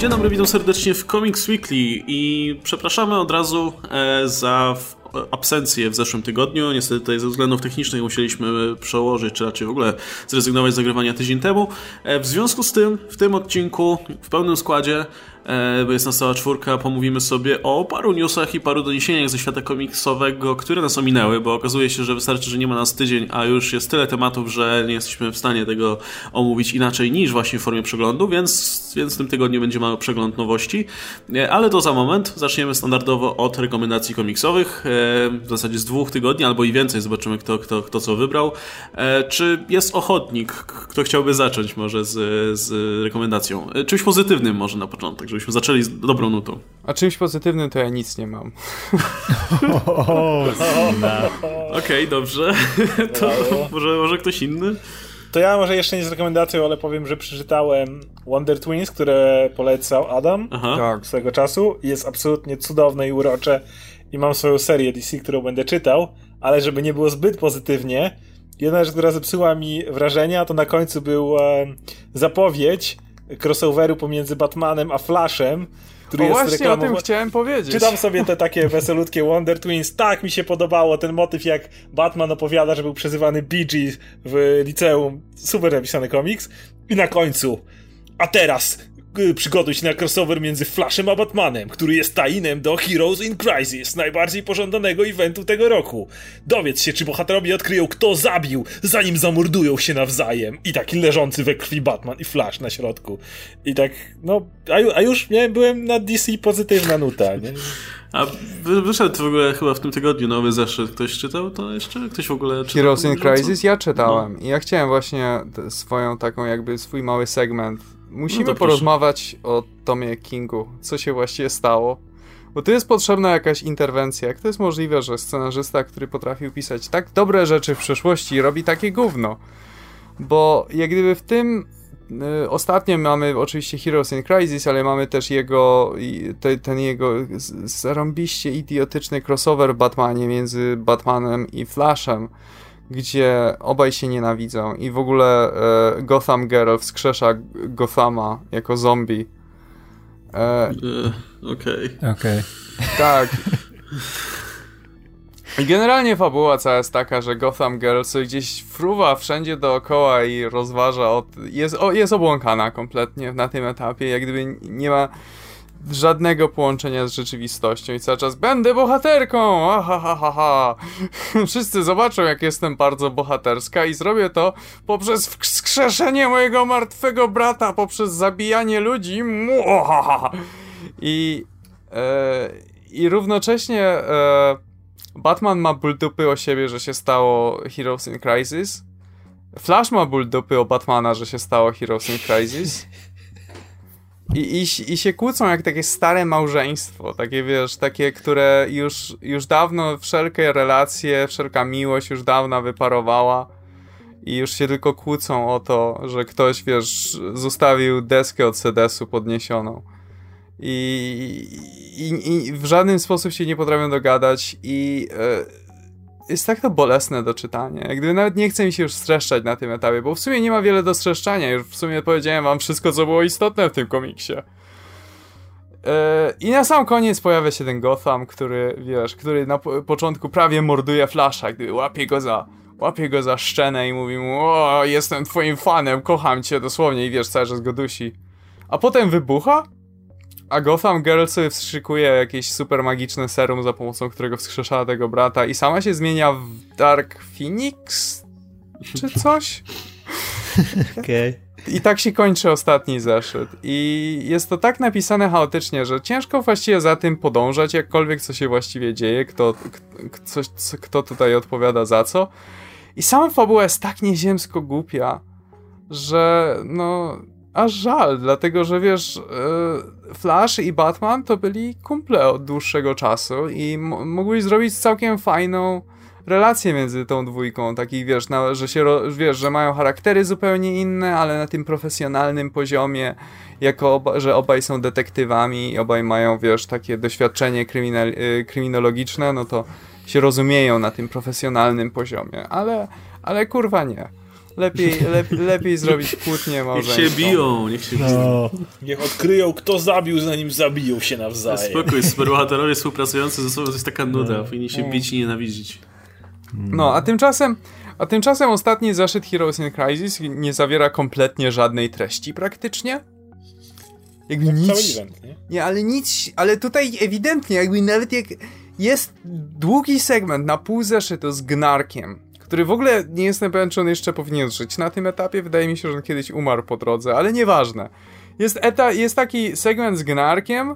Dzień dobry, witam serdecznie w Comics Weekly i przepraszamy od razu e, za absencję w zeszłym tygodniu. Niestety tutaj ze względów technicznych musieliśmy przełożyć, czy raczej w ogóle zrezygnować z nagrywania tydzień temu. E, w związku z tym w tym odcinku w pełnym składzie E, bo jest nas cała czwórka, pomówimy sobie o paru newsach i paru doniesieniach ze świata komiksowego, które nas ominęły, bo okazuje się, że wystarczy, że nie ma nas tydzień, a już jest tyle tematów, że nie jesteśmy w stanie tego omówić inaczej niż właśnie w formie przeglądu, więc, więc w tym tygodniu będzie mały przegląd nowości. E, ale to za moment. Zaczniemy standardowo od rekomendacji komiksowych, e, w zasadzie z dwóch tygodni albo i więcej, zobaczymy kto, kto, kto co wybrał. Czy jest ochotnik, kto chciałby zacząć może z, z rekomendacją? Czymś pozytywnym może na początek, żeby żebyśmy zaczęli z dobrą nutą. A czymś pozytywnym to ja nic nie mam. Okej, okay, dobrze. to może, może ktoś inny? To ja może jeszcze nie z rekomendacją, ale powiem, że przeczytałem Wonder Twins, które polecał Adam. Tak. swego czasu. Jest absolutnie cudowne i urocze. I mam swoją serię DC, którą będę czytał, ale żeby nie było zbyt pozytywnie, jedna rzecz, która zepsuła mi wrażenia, to na końcu był e, zapowiedź crossoveru pomiędzy Batmanem a Flashem, który o jest właśnie reklamowa... o tym chciałem powiedzieć. Czytam sobie te takie weselutkie Wonder Twins. Tak mi się podobało ten motyw, jak Batman opowiada, że był przezywany Bee Gees w liceum. Super napisany komiks. I na końcu. A teraz przygotuj się na crossover między Flashem a Batmanem, który jest tajinem do Heroes in Crisis, najbardziej pożądanego eventu tego roku. Dowiedz się, czy bohaterowie odkryją, kto zabił, zanim zamordują się nawzajem. I taki leżący we krwi Batman i Flash na środku. I tak, no, a, a już nie, byłem na DC pozytywna nuta, nie? A wyszedł w ogóle chyba w tym tygodniu nowy zeszyt. Ktoś czytał to jeszcze? Ktoś w ogóle czytał? Heroes in Crisis? Ja czytałem. No. I ja chciałem właśnie swoją taką jakby swój mały segment musimy no porozmawiać o Tomie Kingu. Co się właściwie stało? Bo tu jest potrzebna jakaś interwencja. Jak to jest możliwe, że scenarzysta, który potrafił pisać tak dobre rzeczy w przeszłości, robi takie gówno? Bo jak gdyby w tym y, ostatnio mamy oczywiście Heroes in Crisis, ale mamy też jego te, ten jego zarąbiście idiotyczny crossover w Batmanie między Batmanem i Flashem gdzie obaj się nienawidzą i w ogóle e, Gotham Girl wskrzesza Gothama jako zombie. E, Okej. Okay. okay. Tak. I generalnie fabuła cała jest taka, że Gotham Girl sobie gdzieś fruwa wszędzie dookoła i rozważa, od, jest, o, jest obłąkana kompletnie na tym etapie, jak gdyby nie ma żadnego połączenia z rzeczywistością i cały czas będę bohaterką! Aha, ha, ha, ha. Wszyscy zobaczą, jak jestem bardzo bohaterska i zrobię to poprzez wskrzeszenie mojego martwego brata, poprzez zabijanie ludzi. Muahaha. I, e, i równocześnie e, Batman ma ból dupy o siebie, że się stało Heroes in Crisis. Flash ma ból dupy o Batmana, że się stało Heroes in Crisis. I, i, I się kłócą jak takie stare małżeństwo, takie wiesz, takie, które już, już dawno wszelkie relacje, wszelka miłość już dawno wyparowała i już się tylko kłócą o to, że ktoś, wiesz, zostawił deskę od sedesu podniesioną. I, i, i w żaden sposób się nie potrafią dogadać i e, jest tak to bolesne do czytania. Jak gdyby nawet nie chce mi się już streszczać na tym etapie, bo w sumie nie ma wiele do streszczania. Już w sumie powiedziałem wam wszystko, co było istotne w tym komiksie. Yy, I na sam koniec pojawia się ten Gotham, który, wiesz, który na po początku prawie morduje Flasha, gdy łapie go za, łapie go za szczenę i mówi mu, o, jestem twoim fanem, kocham cię, dosłownie, i wiesz, cały czas go dusi. A potem wybucha a Gotham Girl sobie wstrzykuje jakieś super magiczne serum, za pomocą którego wskrzeszała tego brata i sama się zmienia w Dark Phoenix? Czy coś? Okej. Okay. I tak się kończy ostatni zeszyt. I jest to tak napisane chaotycznie, że ciężko właściwie za tym podążać, jakkolwiek co się właściwie dzieje, kto, kto, kto tutaj odpowiada za co. I sama fabuła jest tak nieziemsko głupia, że no aż żal, dlatego że wiesz, e, Flash i Batman to byli kumple od dłuższego czasu i mogli zrobić całkiem fajną relację między tą dwójką, takich wiesz, na, że się, wiesz, że mają charaktery zupełnie inne, ale na tym profesjonalnym poziomie, jako oba, że obaj są detektywami i obaj mają, wiesz, takie doświadczenie kryminal, y, kryminologiczne, no to się rozumieją na tym profesjonalnym poziomie, ale, ale kurwa nie Lepiej, lepiej, lepiej zrobić kłótnię małżeńską. Niech się biją, niech się biją. No. Niech odkryją, kto zabił, zanim zabiją się nawzajem. Spokój, superbohaterowie współpracujący ze sobą to jest taka nuda. No. Powinni się bić i nienawidzić. No, a tymczasem, a tymczasem ostatni zeszyt Heroes in Crisis nie zawiera kompletnie żadnej treści praktycznie. Jakby Jak nic. cały event, nie? Nie, ale nic, ale tutaj ewidentnie, jakby nawet jak jest długi segment na pół zeszytu z Gnarkiem, który w ogóle nie jestem pewien, czy on jeszcze powinien żyć na tym etapie. Wydaje mi się, że on kiedyś umarł po drodze, ale nieważne. Jest, eta, jest taki segment z Gnarkiem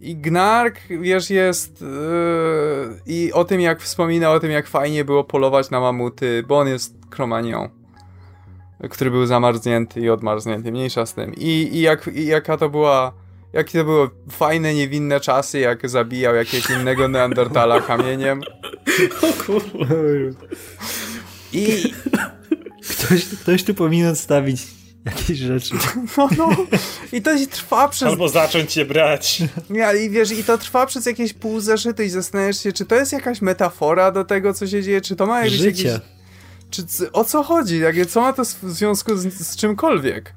i Gnark, wiesz, jest yy, i o tym, jak wspomina o tym, jak fajnie było polować na mamuty, bo on jest kromanią który był zamarznięty i odmarznięty, mniejsza z tym. I, i, jak, i jaka to była, jakie to były fajne, niewinne czasy, jak zabijał jakiegoś innego Neandertala kamieniem. O kurwa. I Ktoś, ktoś tu powinien stawić jakieś rzeczy. no, no, i to trwa przez... Albo zacząć je brać. Nie, ale i wiesz, i to trwa przez jakieś pół zeszytu i zastanawiasz się, czy to jest jakaś metafora do tego, co się dzieje, czy to ma jakieś... Życie. jakieś czy, o co chodzi? Jak, co ma to w związku z, z czymkolwiek?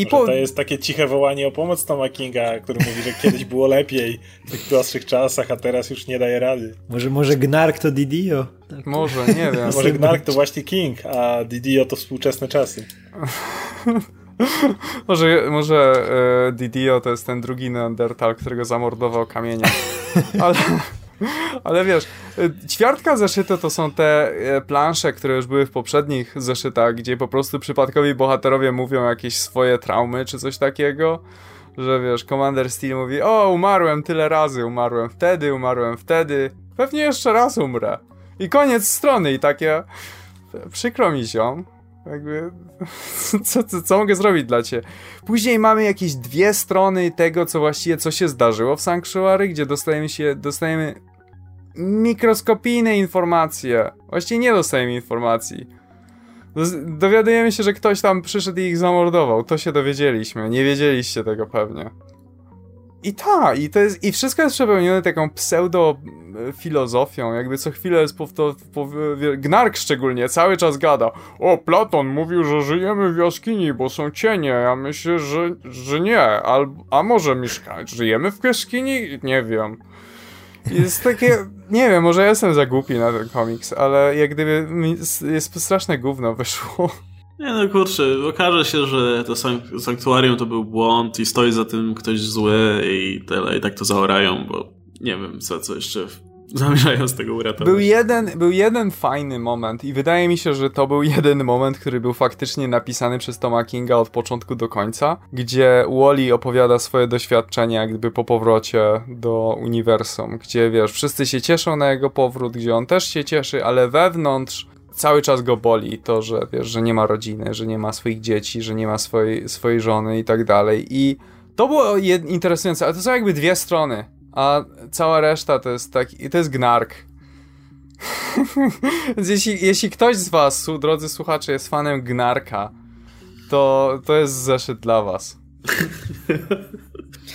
I po... to jest takie ciche wołanie o pomoc Toma Kinga, który mówi, że kiedyś było lepiej w tych prostszych czasach, a teraz już nie daje rady. Może, może Gnark to Didio? Tak. Może, nie wiem. Może Gnark to właśnie King, a Didio to współczesne czasy. Może, może e, Didio to jest ten drugi Neandertal, którego zamordował kamieniem. Ale, ale wiesz, e, ćwiartka zeszytu to są te e, plansze, które już były w poprzednich zeszytach, gdzie po prostu przypadkowi bohaterowie mówią jakieś swoje traumy czy coś takiego. Że wiesz, Commander Steel mówi: O, umarłem tyle razy, umarłem wtedy, umarłem wtedy. Pewnie jeszcze raz umrę. I koniec strony, i takie. Przykro mi się. Jakby. Co, co, co mogę zrobić dla ciebie? Później mamy jakieś dwie strony tego, co właściwie co się zdarzyło w Sanctuary, gdzie dostajemy się, dostajemy mikroskopijne informacje. Właściwie nie dostajemy informacji. Dowiadujemy się, że ktoś tam przyszedł i ich zamordował. To się dowiedzieliśmy. Nie wiedzieliście tego pewnie. I tak, i to jest, i wszystko jest przepełnione taką pseudo filozofią, jakby co chwilę jest powto, pow, Gnark szczególnie cały czas gada. O, Platon mówił, że żyjemy w jaskini, bo są cienie. Ja myślę, że, że nie. Al, a może mieszkać? Żyjemy w jaskini? Nie wiem. Jest takie, nie wiem, może ja jestem za głupi na ten komiks, ale jak gdyby jest straszne gówno wyszło. Nie no kurczę, okaże się, że to sank- sanktuarium to był błąd i stoi za tym ktoś zły i tyle, i tak to zaorają, bo nie wiem co, co jeszcze zamierzają z tego uratować. Był jeden, był jeden fajny moment i wydaje mi się, że to był jeden moment, który był faktycznie napisany przez Toma Kinga od początku do końca, gdzie Wally opowiada swoje doświadczenia jak gdyby po powrocie do uniwersum, gdzie wiesz, wszyscy się cieszą na jego powrót, gdzie on też się cieszy, ale wewnątrz cały czas go boli to, że wiesz, że nie ma rodziny, że nie ma swoich dzieci, że nie ma swojej, swojej żony i tak dalej i to było interesujące, ale to są jakby dwie strony, a cała reszta to jest taki, to jest gnark. Więc jeśli, jeśli ktoś z was, drodzy słuchacze, jest fanem Gnarka, to, to jest zeszyt dla was.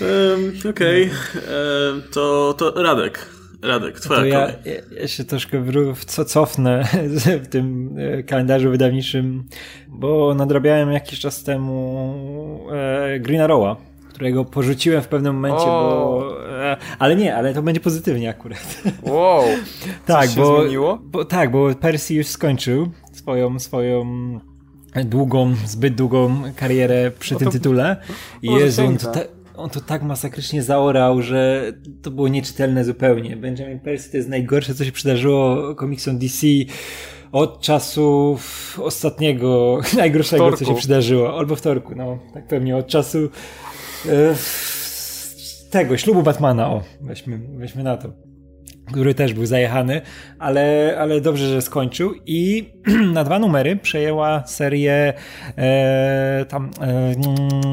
Em, Okej, Em, to, to Radek. Radek, twoja To ja, kolej. ja, się troszkę w co cofnę w tym e, kalendarzu wydawniczym, bo nadrabiałem jakiś czas temu e, Green Arrowa, którego porzuciłem w pewnym momencie, O. bo... E, ale nie, ale to będzie pozytywnie akurat. Wow! tak, się bo, zmieniło? bo tak, bo Percy już skończył swoją, swoją długą, zbyt długą karierę przy No tym to- tytule. I Jezu, on to, ta, on to tak masakrycznie zaorał, że to było nieczytelne zupełnie. Benjamin Percy to jest najgorsze, co się przydarzyło komiksom DC od czasów ostatniego, najgorszego, co się przydarzyło. Albo wtorku, no, tak pewnie, od czasu tego, ślubu Batmana, o, weźmy, weźmy na to który też był zajechany, ale, ale dobrze, że skończył i na dwa numery przejęła serię e, tam e, mm,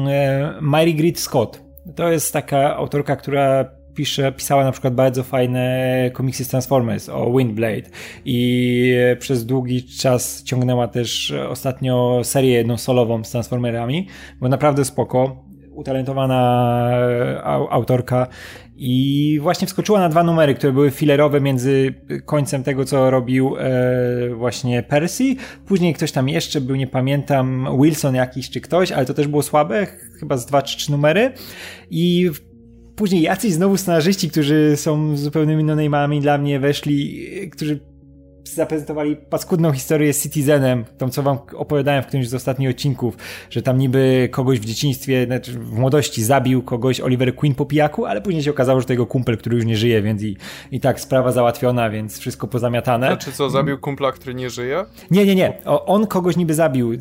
e, Mary Grid Scott. To jest taka autorka, która pisze, pisała na przykład bardzo fajne komiksy z Transformers o Windblade i e, przez długi czas ciągnęła też ostatnio serię jedną solową z Transformerami, bo naprawdę spoko. Utalentowana e, autorka i właśnie wskoczyła na dwa numery, które były filerowe między końcem tego, co robił e, właśnie Percy. Później ktoś tam jeszcze był, nie pamiętam, Wilson jakiś czy ktoś, ale to też było słabe, chyba z dwa czy trzy numery. I później jacyś znowu scenarzyści, którzy są zupełnymi no dla mnie weszli, którzy zaprezentowali paskudną historię z Citizenem, tą co wam opowiadałem w którymś z ostatnich odcinków, że tam niby kogoś w dzieciństwie, znaczy w młodości zabił kogoś Oliver Queen po pijaku, ale później się okazało, że to jego kumpel, który już nie żyje, więc i, i tak sprawa załatwiona, więc wszystko pozamiatane. A czy co, zabił kumpla, który nie żyje? Nie, nie, nie. O, on kogoś niby zabił,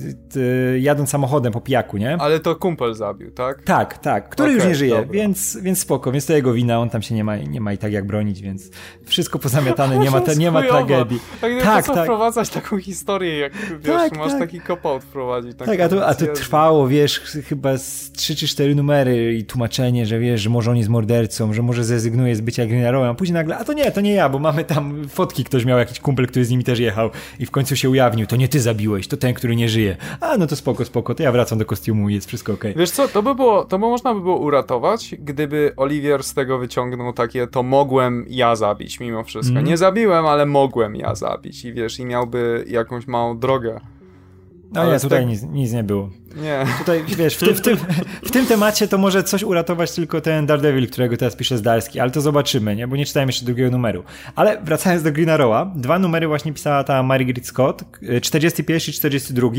jadąc samochodem po pijaku, nie? Ale to kumpel zabił, tak? Tak, tak, który okay, już nie żyje, więc, więc spoko, więc to jego wina, on tam się nie ma, nie ma i tak jak bronić, więc wszystko pozamiatane, nie ma, nie ma tragedii. Tak, tak, po co tak. wprowadzać taką historię, jak wiesz, tak, masz tak. taki cop-out wprowadzić. Tak, a to, a to trwało, wiesz, chyba z 3 czy 4 numery i tłumaczenie, że wiesz, że może on jest mordercą, że może zrezygnuje z bycia Green a później nagle, a to nie, to nie ja, bo mamy tam fotki, ktoś miał jakiś kumpel, który z nimi też jechał i w końcu się ujawnił, to nie ty zabiłeś, to ten, który nie żyje. A, no to spoko, spoko, to ja wracam do kostiumu i jest wszystko okej. Okay. Wiesz co, to by było, to by można by było uratować, gdyby Olivier z tego wyciągnął takie, to mogłem ja zabić mimo wszystko. Mm. Nie zabiłem, ale mogłem ja zabić i wiesz, i miałby jakąś małą drogę. No nie, tutaj tak... nic, nic nie było. Nie. Tutaj, wiesz, w, ty, w, tym, w tym temacie to może coś uratować tylko ten Daredevil, którego teraz pisze Zdarski, ale to zobaczymy, nie? Bo nie czytałem jeszcze drugiego numeru. Ale wracając do Green Arrowa, dwa numery właśnie pisała ta Margaret Scott, 41 i 42,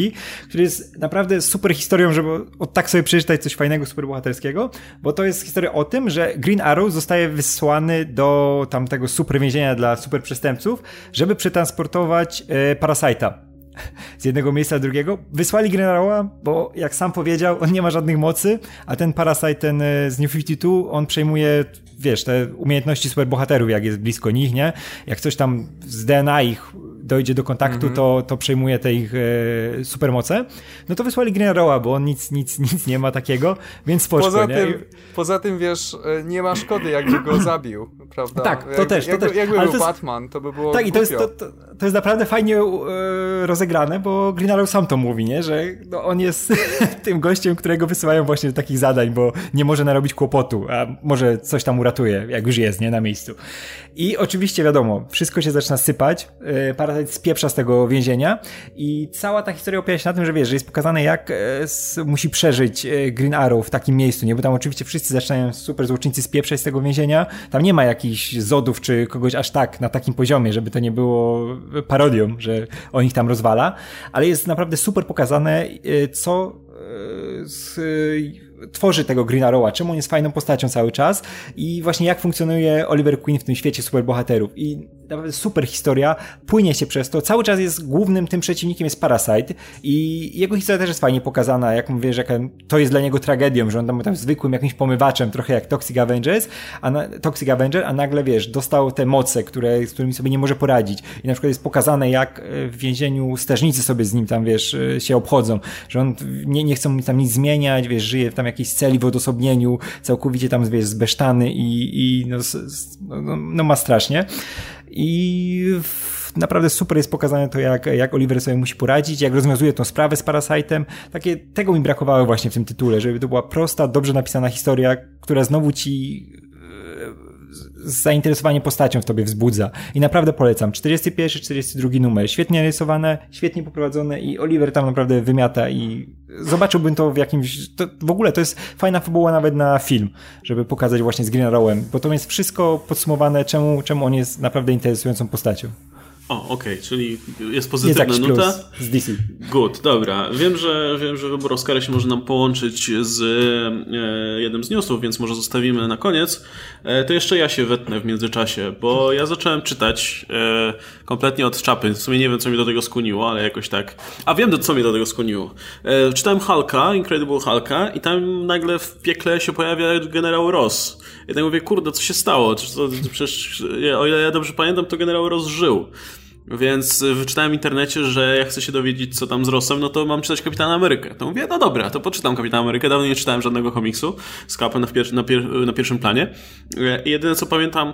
który jest naprawdę super historią, żeby od tak sobie przeczytać coś fajnego, super bohaterskiego, bo to jest historia o tym, że Green Arrow zostaje wysłany do tamtego super więzienia dla super przestępców, żeby przetransportować e, Parasite'a z jednego miejsca do drugiego. Wysłali generała, bo jak sam powiedział, on nie ma żadnych mocy, a ten Parasite, ten e, z New 52, on przejmuje, wiesz, te umiejętności superbohaterów, jak jest blisko nich, nie? Jak coś tam z DNA ich dojdzie do kontaktu, mm -hmm. to, to przejmuje te ich e, supermoce. No to wysłali Green Arrowa, bo on nic, nic, nic nie ma takiego, więc spoczko, poza nie? Tym, poza tym, wiesz, e, nie ma szkody, jakby go zabił, prawda? Tak, to też, to jakby, też. Jakby był jest, Batman, to by było Tak, i to jest, to, to, to, jest naprawdę fajnie e, rozegrane, bo Green Arrow sam to mówi, nie? Że no, on jest tym gościem, którego wysyłają właśnie do takich zadań, bo nie może narobić kłopotu, a może coś tam uratuje, jak już jest, nie? Na miejscu. I oczywiście wiadomo, wszystko się zaczyna sypać, e, Parasite spieprza z tego więzienia. I cała ta historia opiera się na tym, że wiesz, że jest pokazane jak e, musi przeżyć e, Green Arrow w takim miejscu, nie? Bo tam oczywiście wszyscy zaczynają super złoczyńcy spieprzać z tego więzienia, tam nie ma jakichś zodów czy kogoś aż tak na takim poziomie, żeby to nie było parodią, że on ich tam rozwala, ale jest naprawdę super pokazane, co z tworzy tego Green Arrowa, czemu on jest fajną postacią cały czas i właśnie jak funkcjonuje Oliver Queen w tym świecie superbohaterów. I naprawdę super historia, płynie się przez to. Cały czas jest głównym tym przeciwnikiem jest Parasite i jego historia też jest fajnie pokazana, jak mówię, że to jest dla niego tragedią, że on tam, tam zwykłym jakimś pomywaczem, trochę jak Toxic Avengers, a na, Toxic Avenger, a nagle wiesz, dostał te moce, które, z którymi sobie nie może poradzić. I na przykład jest pokazane, jak e, w więzieniu strażnicy sobie z nim tam, wiesz, e, się obchodzą, że on nie, nie chcą tam nic zmieniać, wiesz, żyje tam jakiejś celi w odosobnieniu, całkowicie tam, wiesz, zbesztany i, i no, no, no ma strasznie. I naprawdę super jest pokazane to, jak, jak Oliver sobie musi poradzić, jak rozwiązuje tą sprawę z Parasite'em. Takie, tego mi brakowało właśnie w tym tytule, żeby to była prosta, dobrze napisana historia, która znowu ci zainteresowanie postacią w tobie wzbudza. I naprawdę polecam. 41, 42 numer. Świetnie rysowane, świetnie poprowadzone i Oliver tam naprawdę wymiata i zobaczyłbym to w jakimś... To w ogóle to jest fajna fabuła nawet na film, żeby pokazać właśnie z Green Arrowem, bo to jest wszystko podsumowane, czemu, czemu on jest naprawdę interesującą postacią. O, okej, okay, czyli jest pozytywna jest nuta. z DC. Good, dobra. Wiem, że wiem, że wybór Oscara się może nam połączyć z e, jednym z newsów, więc może zostawimy na koniec. E, to jeszcze ja się wetnę w międzyczasie, bo ja zacząłem czytać e, kompletnie od czapy. W sumie nie wiem, co mi do tego skłoniło, ale jakoś tak. A wiem, co mi do tego skłoniło. E, czytałem Hulka, Incredible Hulka i tam nagle w piekle się pojawia generał Ross. I tak mówię, kurde, co się stało? Przecież, o ile ja dobrze pamiętam, to generał Ross żył. Więc wyczytałem w internecie, że jak chcę się dowiedzieć, co tam z Rossem, no to mam czytać Kapitana Amerykę. To mówię, no dobra, to poczytam Kapitana Amerykę. Dawno nie czytałem żadnego komiksu z Capem na, pier na, pier na pierwszym planie. I jedyne, co pamiętam,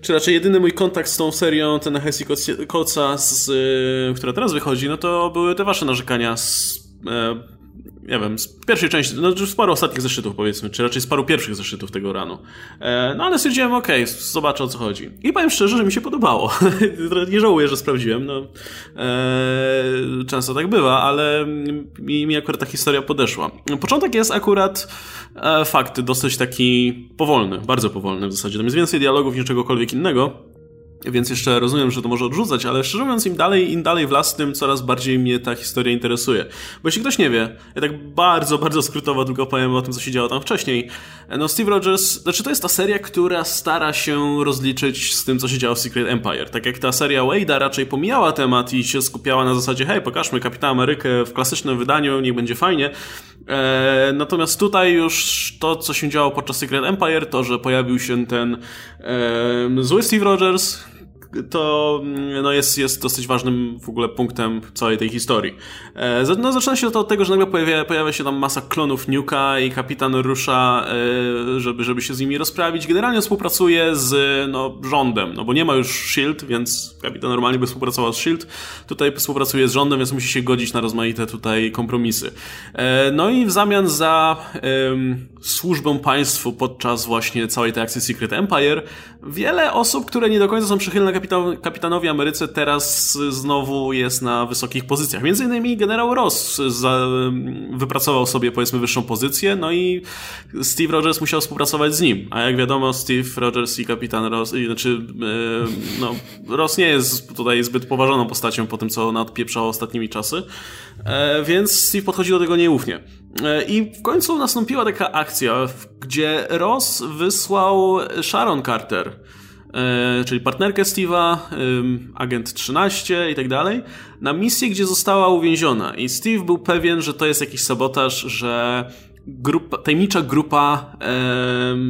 czy raczej jedyny mój kontakt z tą serią, ten Hesi Koca, z, y, która teraz wychodzi, no to były te wasze narzekania z, e, nie wiem, z pierwszej części, no z paru ostatnich zeszytów powiedzmy, czy raczej z paru pierwszych zeszytów tego ranu. E, no ale stwierdziłem, okej, okay, zobaczę o co chodzi. I powiem szczerze, że mi się podobało. nie żałuję, że sprawdziłem, no. E, często tak bywa, ale mi, mi akurat ta historia podeszła. Początek jest akurat e, fakt dosyć taki powolny, bardzo powolny w zasadzie. Tam jest więcej dialogów niż czegokolwiek innego. Więc jeszcze rozumiem, że to może odrzucać, ale szczerze mówiąc, im dalej, im dalej w las, tym coraz bardziej mnie ta historia interesuje. Bo jeśli ktoś nie wie, ja tak bardzo, bardzo skrótowo tylko powiem o tym, co się działo tam wcześniej. No, Steve Rogers, znaczy to jest ta seria, która stara się rozliczyć z tym, co się działo w Secret Empire. Tak jak ta seria Wade'a raczej pomijała temat i się skupiała na zasadzie, hej, pokażmy Kapitana Amerykę w klasycznym wydaniu, niech będzie fajnie. E, natomiast tutaj już to, co się działo podczas Secret Empire, to, że pojawił się ten e, zły Steve Rogers, to mm, no jest, jest dosyć ważnym w ogóle punktem całej tej historii. E, no, zaczyna się to od tego, że nagle pojawia, pojawia się tam masa klonów Nuka i kapitan rusza, e, żeby, żeby się z nimi rozprawić. Generalnie współpracuje z no, rządem, no bo nie ma już SHIELD, więc kapitan normalnie by współpracował z SHIELD. Tutaj współpracuje z rządem, więc musi się godzić na rozmaite tutaj kompromisy. E, no i w zamian za służbę państwu podczas właśnie całej tej akcji Secret Empire, wiele osób, które nie do końca są przychylne kapitan, kapitanowi Ameryce teraz znowu jest na wysokich pozycjach. Między innymi generał Ross wypracował sobie powiedzmy wyższą pozycję, no i Steve Rogers musiał współpracować z nim. A jak wiadomo, Steve Rogers i kapitan Ross, znaczy e, no, Ross nie jest tutaj zbyt poważoną postacią po tym, co nadpieprzał ostatnimi czasy, e, więc Steve podchodzi do tego nieufnie. E, I w końcu nastąpiła taka akcja, gdzie Ross wysłał Sharon Carter, E, czyli partnerkę Steve'a, agent 13 i tak dalej, na misję, gdzie została uwięziona. I Steve był pewien, że to jest jakiś sabotaż, że grupa, tajemnicza grupa,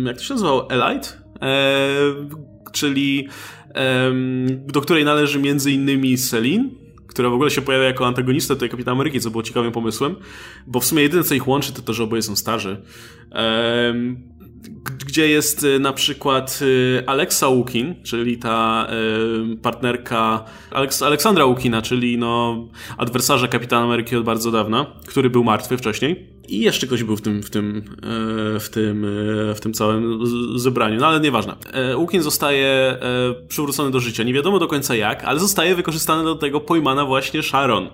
jak to się nazywało, Elite? E, czyli do której należy między innymi Celine, która w ogóle się pojawia jako antagonista tej Kapitana Ameryki, co było ciekawym pomysłem, bo w sumie jedyne co ich łączy to to, że oboje są starzy gdzie jest y, na przykład y, Alexa Łukin, czyli ta partnerka Aleks Aleksandra Łukina, czyli no adwersarza Kapitana Ameryki od bardzo dawna, który był martwy wcześniej. I jeszcze ktoś był w tym, w tym, w tym, w tym całym zebraniu, no ale nieważne. Łukin zostaje przywrócony do życia. Nie wiadomo do końca jak, ale zostaje wykorzystany do tego pojmana właśnie Sharon.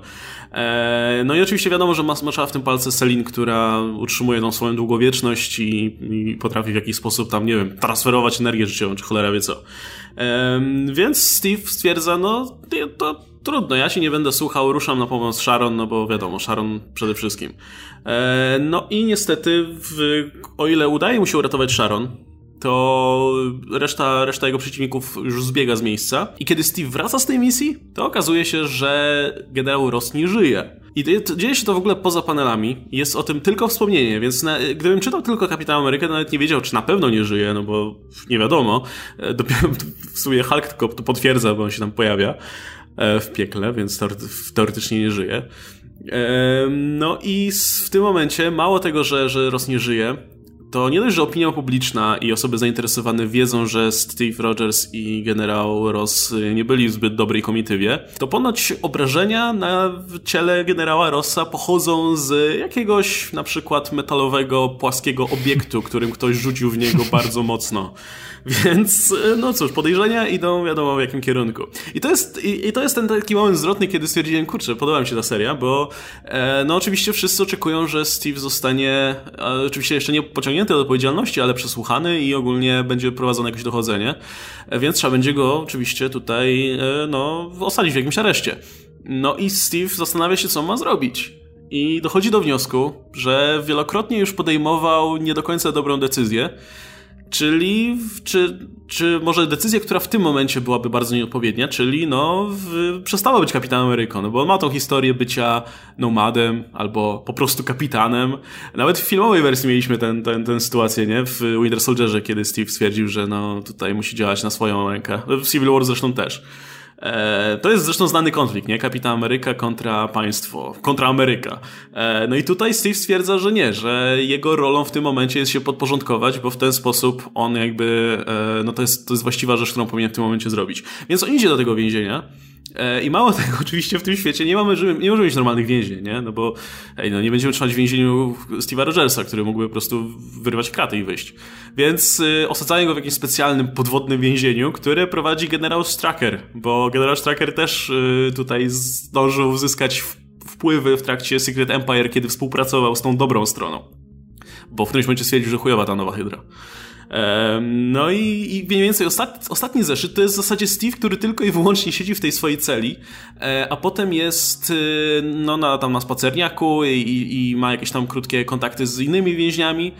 E, no i oczywiście wiadomo, że maczała w tym palce Selin, która utrzymuje tą swoją długowieczność i, i, potrafi w jakiś sposób tam, nie wiem, transferować energię życiową, czy cholera wie co. Więc Steve stwierdza, no to trudno, ja się nie będę słuchał, ruszam na pomoc Sharon, no bo wiadomo, Sharon przede wszystkim. E, no i niestety, w, o ile udaje mu się uratować Sharon, to reszta, reszta jego przeciwników już zbiega z miejsca. I kiedy Steve wraca z tej misji, to okazuje się, że generał Ross nie żyje. I dzieje się to w ogóle poza panelami. Jest o tym tylko wspomnienie, więc na, gdybym czytał tylko Kapitan Amerykę, nawet nie wiedział, czy na pewno nie żyje, no bo nie wiadomo. E, dopiero w sumie Hulk tylko to potwierdza, bo on się tam pojawia w piekle, więc teoretycznie nie żyje. E, no i w tym momencie, mało tego, że, że Ross nie żyje, to nie dość, że opinia publiczna i osoby zainteresowane wiedzą, że Steve Rogers i generał Ross nie byli w zbyt dobrej komitywie, to ponoć obrażenia na ciele generała Rossa pochodzą z jakiegoś na przykład metalowego, płaskiego obiektu, którym ktoś rzucił w niego bardzo mocno. Więc, no cóż, podejrzenia idą wiadomo w jakim kierunku. I to jest, i, i to jest ten taki moment zwrotny, kiedy stwierdziłem, kurczę, podoba mi się ta seria, bo e, no oczywiście wszyscy oczekują, że Steve zostanie oczywiście jeszcze nie pociągnięty do odpowiedzialności, ale przesłuchany i ogólnie będzie prowadzone jakieś dochodzenie, e, więc trzeba będzie go oczywiście tutaj, e, no, osadzić w jakimś areszcie. No i Steve zastanawia się, co ma zrobić. I dochodzi do wniosku, że wielokrotnie już podejmował nie do końca dobrą decyzję, Czyli, czy, czy może decyzja, która w tym momencie byłaby bardzo nieodpowiednia, czyli no, w, przestała być kapitanem Ameryką, no bo on ma tą historię bycia nomadem albo po prostu kapitanem. Nawet w filmowej wersji mieliśmy tę ten, ten sytuację, nie? W Winter Soldierze, kiedy Steve stwierdził, że no, tutaj musi działać na swoją rękę. W Civil War zresztą też. E, to jest zresztą znany konflikt, nie? Kapitan Ameryka kontra państwo, kontra Ameryka. E, no i tutaj Steve stwierdza, że nie, że jego rolą w tym momencie jest się podporządkować, bo w ten sposób on jakby, e, no to jest, to jest właściwa rzecz, którą powinien w tym momencie zrobić. Więc on idzie do tego więzienia I mało tego, oczywiście w tym świecie nie mamy, nie możemy mieć normalnych więzień, nie? No bo ej, no nie będziemy trzymać w więzieniu Steve'a Rogersa, który mógłby po prostu wyrywać kraty i wyjść. Więc y, osadzają go w jakimś specjalnym podwodnym więzieniu, które prowadzi generał Stracker, bo generał Stracker też y, tutaj zdążył uzyskać wpływy w trakcie Secret Empire, kiedy współpracował z tą dobrą stroną. Bo w którymś momencie stwierdził, że chujowa ta nowa Hydra. No i, i mniej więcej ostatni, ostatni zeszyt to jest w zasadzie Steve, który tylko i wyłącznie siedzi w tej swojej celi, e, a potem jest y, no, na, tam na spacerniaku i, i ma jakieś tam krótkie kontakty z innymi więźniami.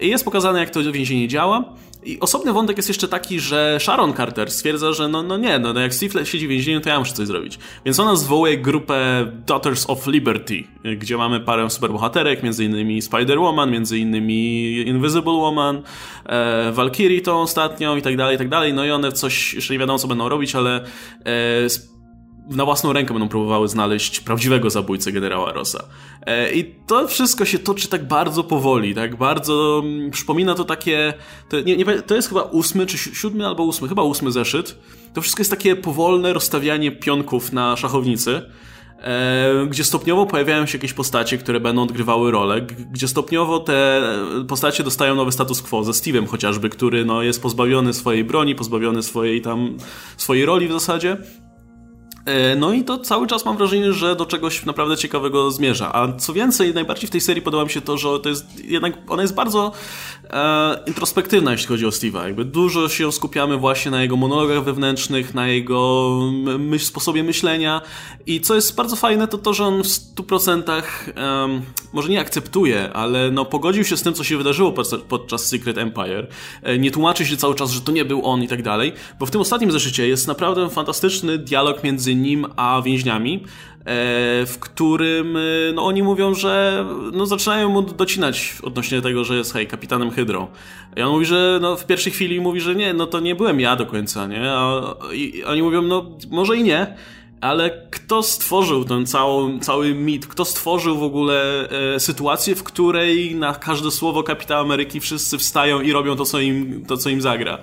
I jest pokazane, jak to więzienie działa. I osobny wątek jest jeszcze taki, że Sharon Carter stwierdza, że no, no nie, no, no jak Steve siedzi w więzieniu, to ja muszę coś zrobić. Więc ona zwołuje grupę Daughters of Liberty, gdzie mamy parę superbohaterek, między innymi Spider-Woman, między innymi Invisible Woman, e, Valkyrie tą ostatnią i tak dalej, i tak dalej. No i one coś, jeszcze nie wiadomo co będą robić, ale e, na własną rękę będą próbowały znaleźć prawdziwego zabójcę generała Rossa. E, I to wszystko się toczy tak bardzo powoli, tak bardzo mm, przypomina to takie. To, nie, nie, to jest chyba ósmy, czy siódmy albo ósmy, chyba ósmy zeszyt. To wszystko jest takie powolne rozstawianie pionków na szachownicy. E, gdzie stopniowo pojawiają się jakieś postacie, które będą odgrywały rolę, gdzie stopniowo te postacie dostają nowy status quo, ze Steve'em chociażby, który no, jest pozbawiony swojej broni, pozbawiony swojej tam, swojej roli w zasadzie, no i to cały czas mam wrażenie, że do czegoś naprawdę ciekawego zmierza. A co więcej, najbardziej w tej serii podoba mi się to, że to jest jednak, ona jest bardzo e, introspektywna, jeśli chodzi o Steve'a. Jakby dużo się skupiamy właśnie na jego monologach wewnętrznych, na jego myśl, sposobie myślenia i co jest bardzo fajne, to to, że on w 100% um, może nie akceptuje, ale no pogodził się z tym, co się wydarzyło podczas Secret Empire. E, nie tłumaczy się cały czas, że to nie był on i tak dalej, bo w tym ostatnim zeszycie jest naprawdę fantastyczny dialog między nim a więźniami, e, w którym e, no, oni mówią, że no, zaczynają mu docinać odnośnie tego, że jest hej, kapitanem Hydro. I on mówi, że no, w pierwszej chwili mówi, że nie, no to nie byłem ja do końca, nie? A, i oni mówią, no może i nie, ale kto stworzył ten cały, cały mit, kto stworzył w ogóle e, sytuację, w której na każde słowo Kapitana Ameryki wszyscy wstają i robią to, co im, to, co im zagra.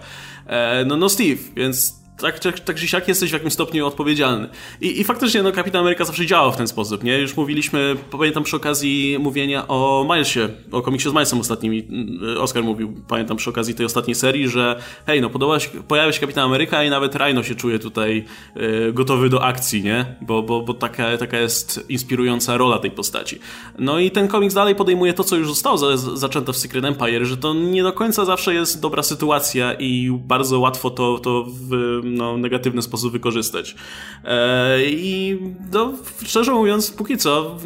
E, no, no Steve, więc tak, tak, tak czy siak jesteś w jakimś stopniu odpowiedzialny. I, I faktycznie no, Kapitan Ameryka zawsze działał w ten sposób, nie? Już mówiliśmy, pamiętam przy okazji mówienia o Milesie, o komiksie z Milesem ostatnimi, mm, Oscar mówił, pamiętam przy okazji tej ostatniej serii, że hej, no się, pojawia się Kapitan Ameryka i nawet Rhino się czuje tutaj y, gotowy do akcji, nie? Bo, bo, bo taka, taka jest inspirująca rola tej postaci. No i ten komiks dalej podejmuje to, co już zostało za, zaczęte w Secret Empire, że to nie do końca zawsze jest dobra sytuacja i bardzo łatwo to, to w no, negatywny sposób wykorzystać. E, I no, szczerze mówiąc, póki co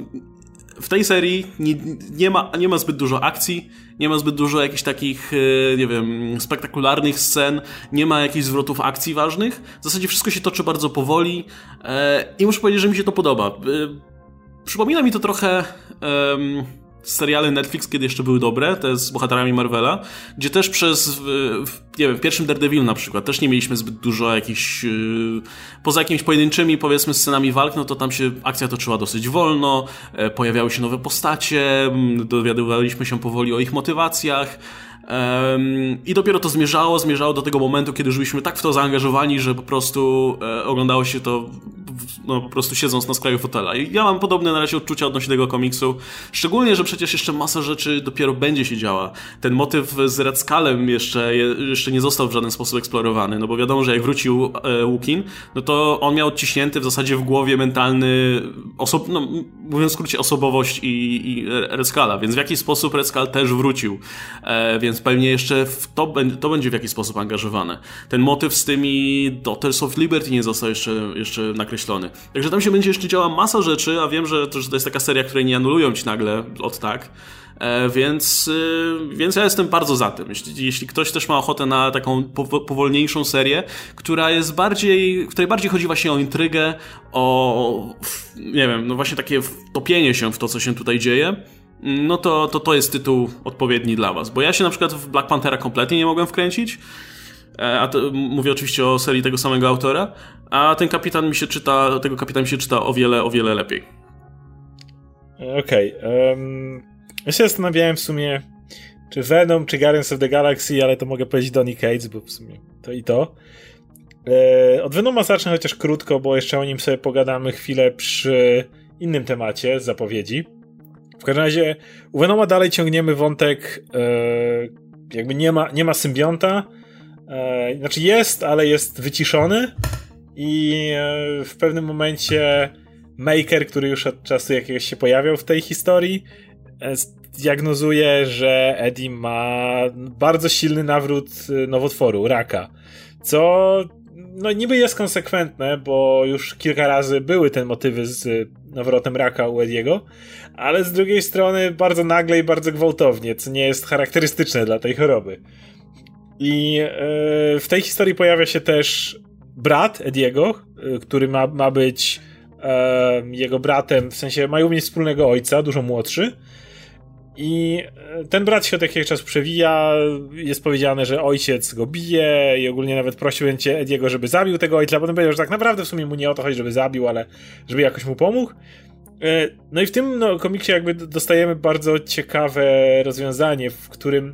w tej serii nie, nie, ma, nie ma zbyt dużo akcji, nie ma zbyt dużo jakichś takich, e, nie wiem, spektakularnych scen, nie ma jakichś zwrotów akcji ważnych. W zasadzie wszystko się toczy bardzo powoli e, i muszę powiedzieć, że mi się to podoba. Przypomina mi to trochę seriale Netflix, kiedy jeszcze były dobre, te z bohaterami Marvela, gdzie też przez, nie wiem, w pierwszym Daredevil na przykład, też nie mieliśmy zbyt dużo jakichś, yy, poza jakimiś pojedynczymi, powiedzmy, scenami walk, no to tam się akcja toczyła dosyć wolno, e, pojawiały się nowe postacie, dowiadywaliśmy się powoli o ich motywacjach, i dopiero to zmierzało, zmierzało do tego momentu, kiedy już byliśmy tak w to zaangażowani, że po prostu e, oglądało się to no, po prostu siedząc na skraju fotela. I ja mam podobne na razie odczucia odnośnie tego komiksu. Szczególnie, że przecież jeszcze masa rzeczy dopiero będzie się działa. Ten motyw z Red Skullem jeszcze, jeszcze nie został w żaden sposób eksplorowany, no bo wiadomo, że jak wrócił e, Łukin, no to on miał odciśnięty w zasadzie w głowie mentalny, osob, no, mówiąc w skrócie, osobowość i, i Red Skulla, więc w jakiś sposób Red Skull też wrócił. E, więc pewnie jeszcze to, to będzie w jakiś sposób angażowane. Ten motyw z tymi Daughters of Liberty nie został jeszcze, jeszcze nakreślony. Także tam się będzie jeszcze działa masa rzeczy, a wiem, że to, że to jest taka seria, której nie anulują ci nagle od tak. E, więc, e, więc ja jestem bardzo za tym. Jeśli, jeśli ktoś też ma ochotę na taką powolniejszą serię, która jest bardziej, w której bardziej chodzi właśnie o intrygę, o nie wiem, no właśnie takie wtopienie się w to, co się tutaj dzieje, no to, to to jest tytuł odpowiedni dla was. Bo ja się na przykład w Black Panthera kompletnie nie mogłem wkręcić. E, a to, mówię oczywiście o serii tego samego autora, a ten kapitan mi się czyta, tego kapitan mi się czyta o wiele, o wiele lepiej. Okej. Okay, um, ja się zastanawiałem w sumie, czy Venom, czy Guardians of the Galaxy, ale to mogę powiedzieć Donny Cates, bo w sumie to i to. E, od Venoma zacznę chociaż krótko, bo jeszcze o nim sobie pogadamy chwilę przy innym temacie z zapowiedzi. W każdym razie u Venoma dalej ciągniemy wątek e, jakby nie ma, nie ma symbionta, e, znaczy jest, ale jest wyciszony i e, w pewnym momencie Maker, który już od czasu jakiegoś się pojawiał w tej historii, e, diagnozuje, że Eddie ma bardzo silny nawrót nowotworu, raka. Co no niby jest konsekwentne, bo już kilka razy były te motywy z nawrotem raka u Ediego, ale z drugiej strony bardzo nagle i bardzo gwałtownie, co nie jest charakterystyczne dla tej choroby. I yy, w tej historii pojawia się też brat Ediego, yy, który ma, ma być yy, jego bratem, w sensie mają mieć wspólnego ojca, dużo młodszy. I ten brat się od jakiegoś czasu przewija, jest powiedziane, że ojciec go bije i ogólnie nawet prosił będzie Ediego, żeby zabił tego ojca, potem powiedział, że tak naprawdę w sumie mu nie o to chodzi, żeby zabił, ale żeby jakoś mu pomógł. E, no i w tym no, komiksie jakby dostajemy bardzo ciekawe rozwiązanie, w którym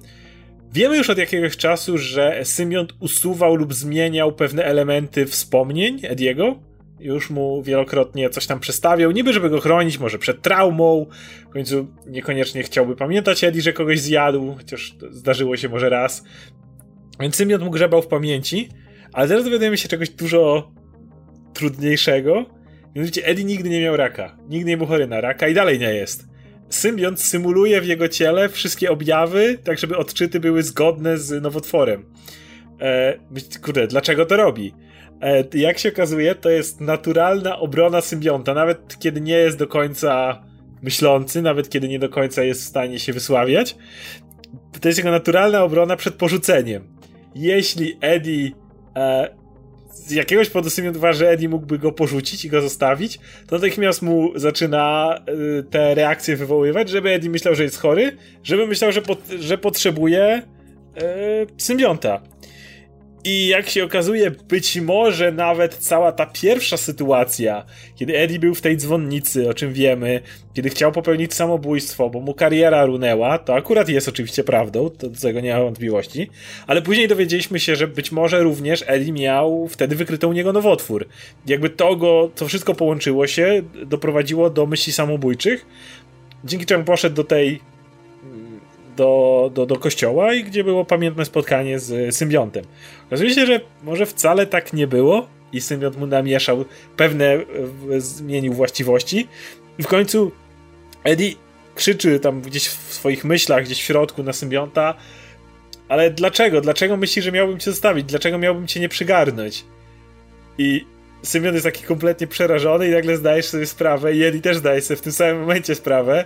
wiemy już od jakiegoś czasu, że symbiont usuwał lub zmieniał pewne elementy wspomnień Ediego. Już mu wielokrotnie coś tam przestawiał, niby żeby go chronić, może przed traumą. W końcu niekoniecznie chciałby pamiętać Eddie, że kogoś zjadł, chociaż zdarzyło się może raz. Więc symbiont mu grzebał w pamięci, ale teraz dowiadujemy się czegoś dużo trudniejszego, Mianowicie Eddie nigdy nie miał raka. Nigdy nie był chory na raka i dalej nie jest. Symbiont symuluje w jego ciele wszystkie objawy, tak żeby odczyty były zgodne z nowotworem. E, kurde, dlaczego to robi? E, jak się okazuje, to jest naturalna obrona symbionta, nawet kiedy nie jest do końca myślący, nawet kiedy nie do końca jest w stanie się wysławiać. To jest jego naturalna obrona przed porzuceniem. Jeśli Eddie e, z jakiegoś powodu uważa, że Eddie mógłby go porzucić i go zostawić, to natychmiast mu zaczyna y, te reakcje wywoływać, żeby Eddie myślał, że jest chory, żeby myślał, że, pot że potrzebuje y, symbionta. I jak się okazuje, być może nawet cała ta pierwsza sytuacja, kiedy Eddie był w tej dzwonnicy, o czym wiemy, kiedy chciał popełnić samobójstwo, bo mu kariera runęła, to akurat jest oczywiście prawdą, to do tego nie ma wątpliwości, ale później dowiedzieliśmy się, że być może również Eddie miał wtedy wykryto u niego nowotwór. Jakby to go, to wszystko połączyło się, doprowadziło do myśli samobójczych, dzięki czemu poszedł do tej do, do, do kościoła i gdzie było pamiętne spotkanie z symbiontem. Okazuje się, że może wcale tak nie było i symbiont mu namieszał pewne, zmienił właściwości i w końcu Eddie krzyczy tam gdzieś w swoich myślach, gdzieś w środku na symbionta ale dlaczego? Dlaczego myślisz, że miałbym cię zostawić? Dlaczego miałbym cię nie przygarnąć? I Symbiont jest taki kompletnie przerażony i nagle zdajesz sobie sprawę i Eddie też zdaje sobie w tym samym momencie sprawę,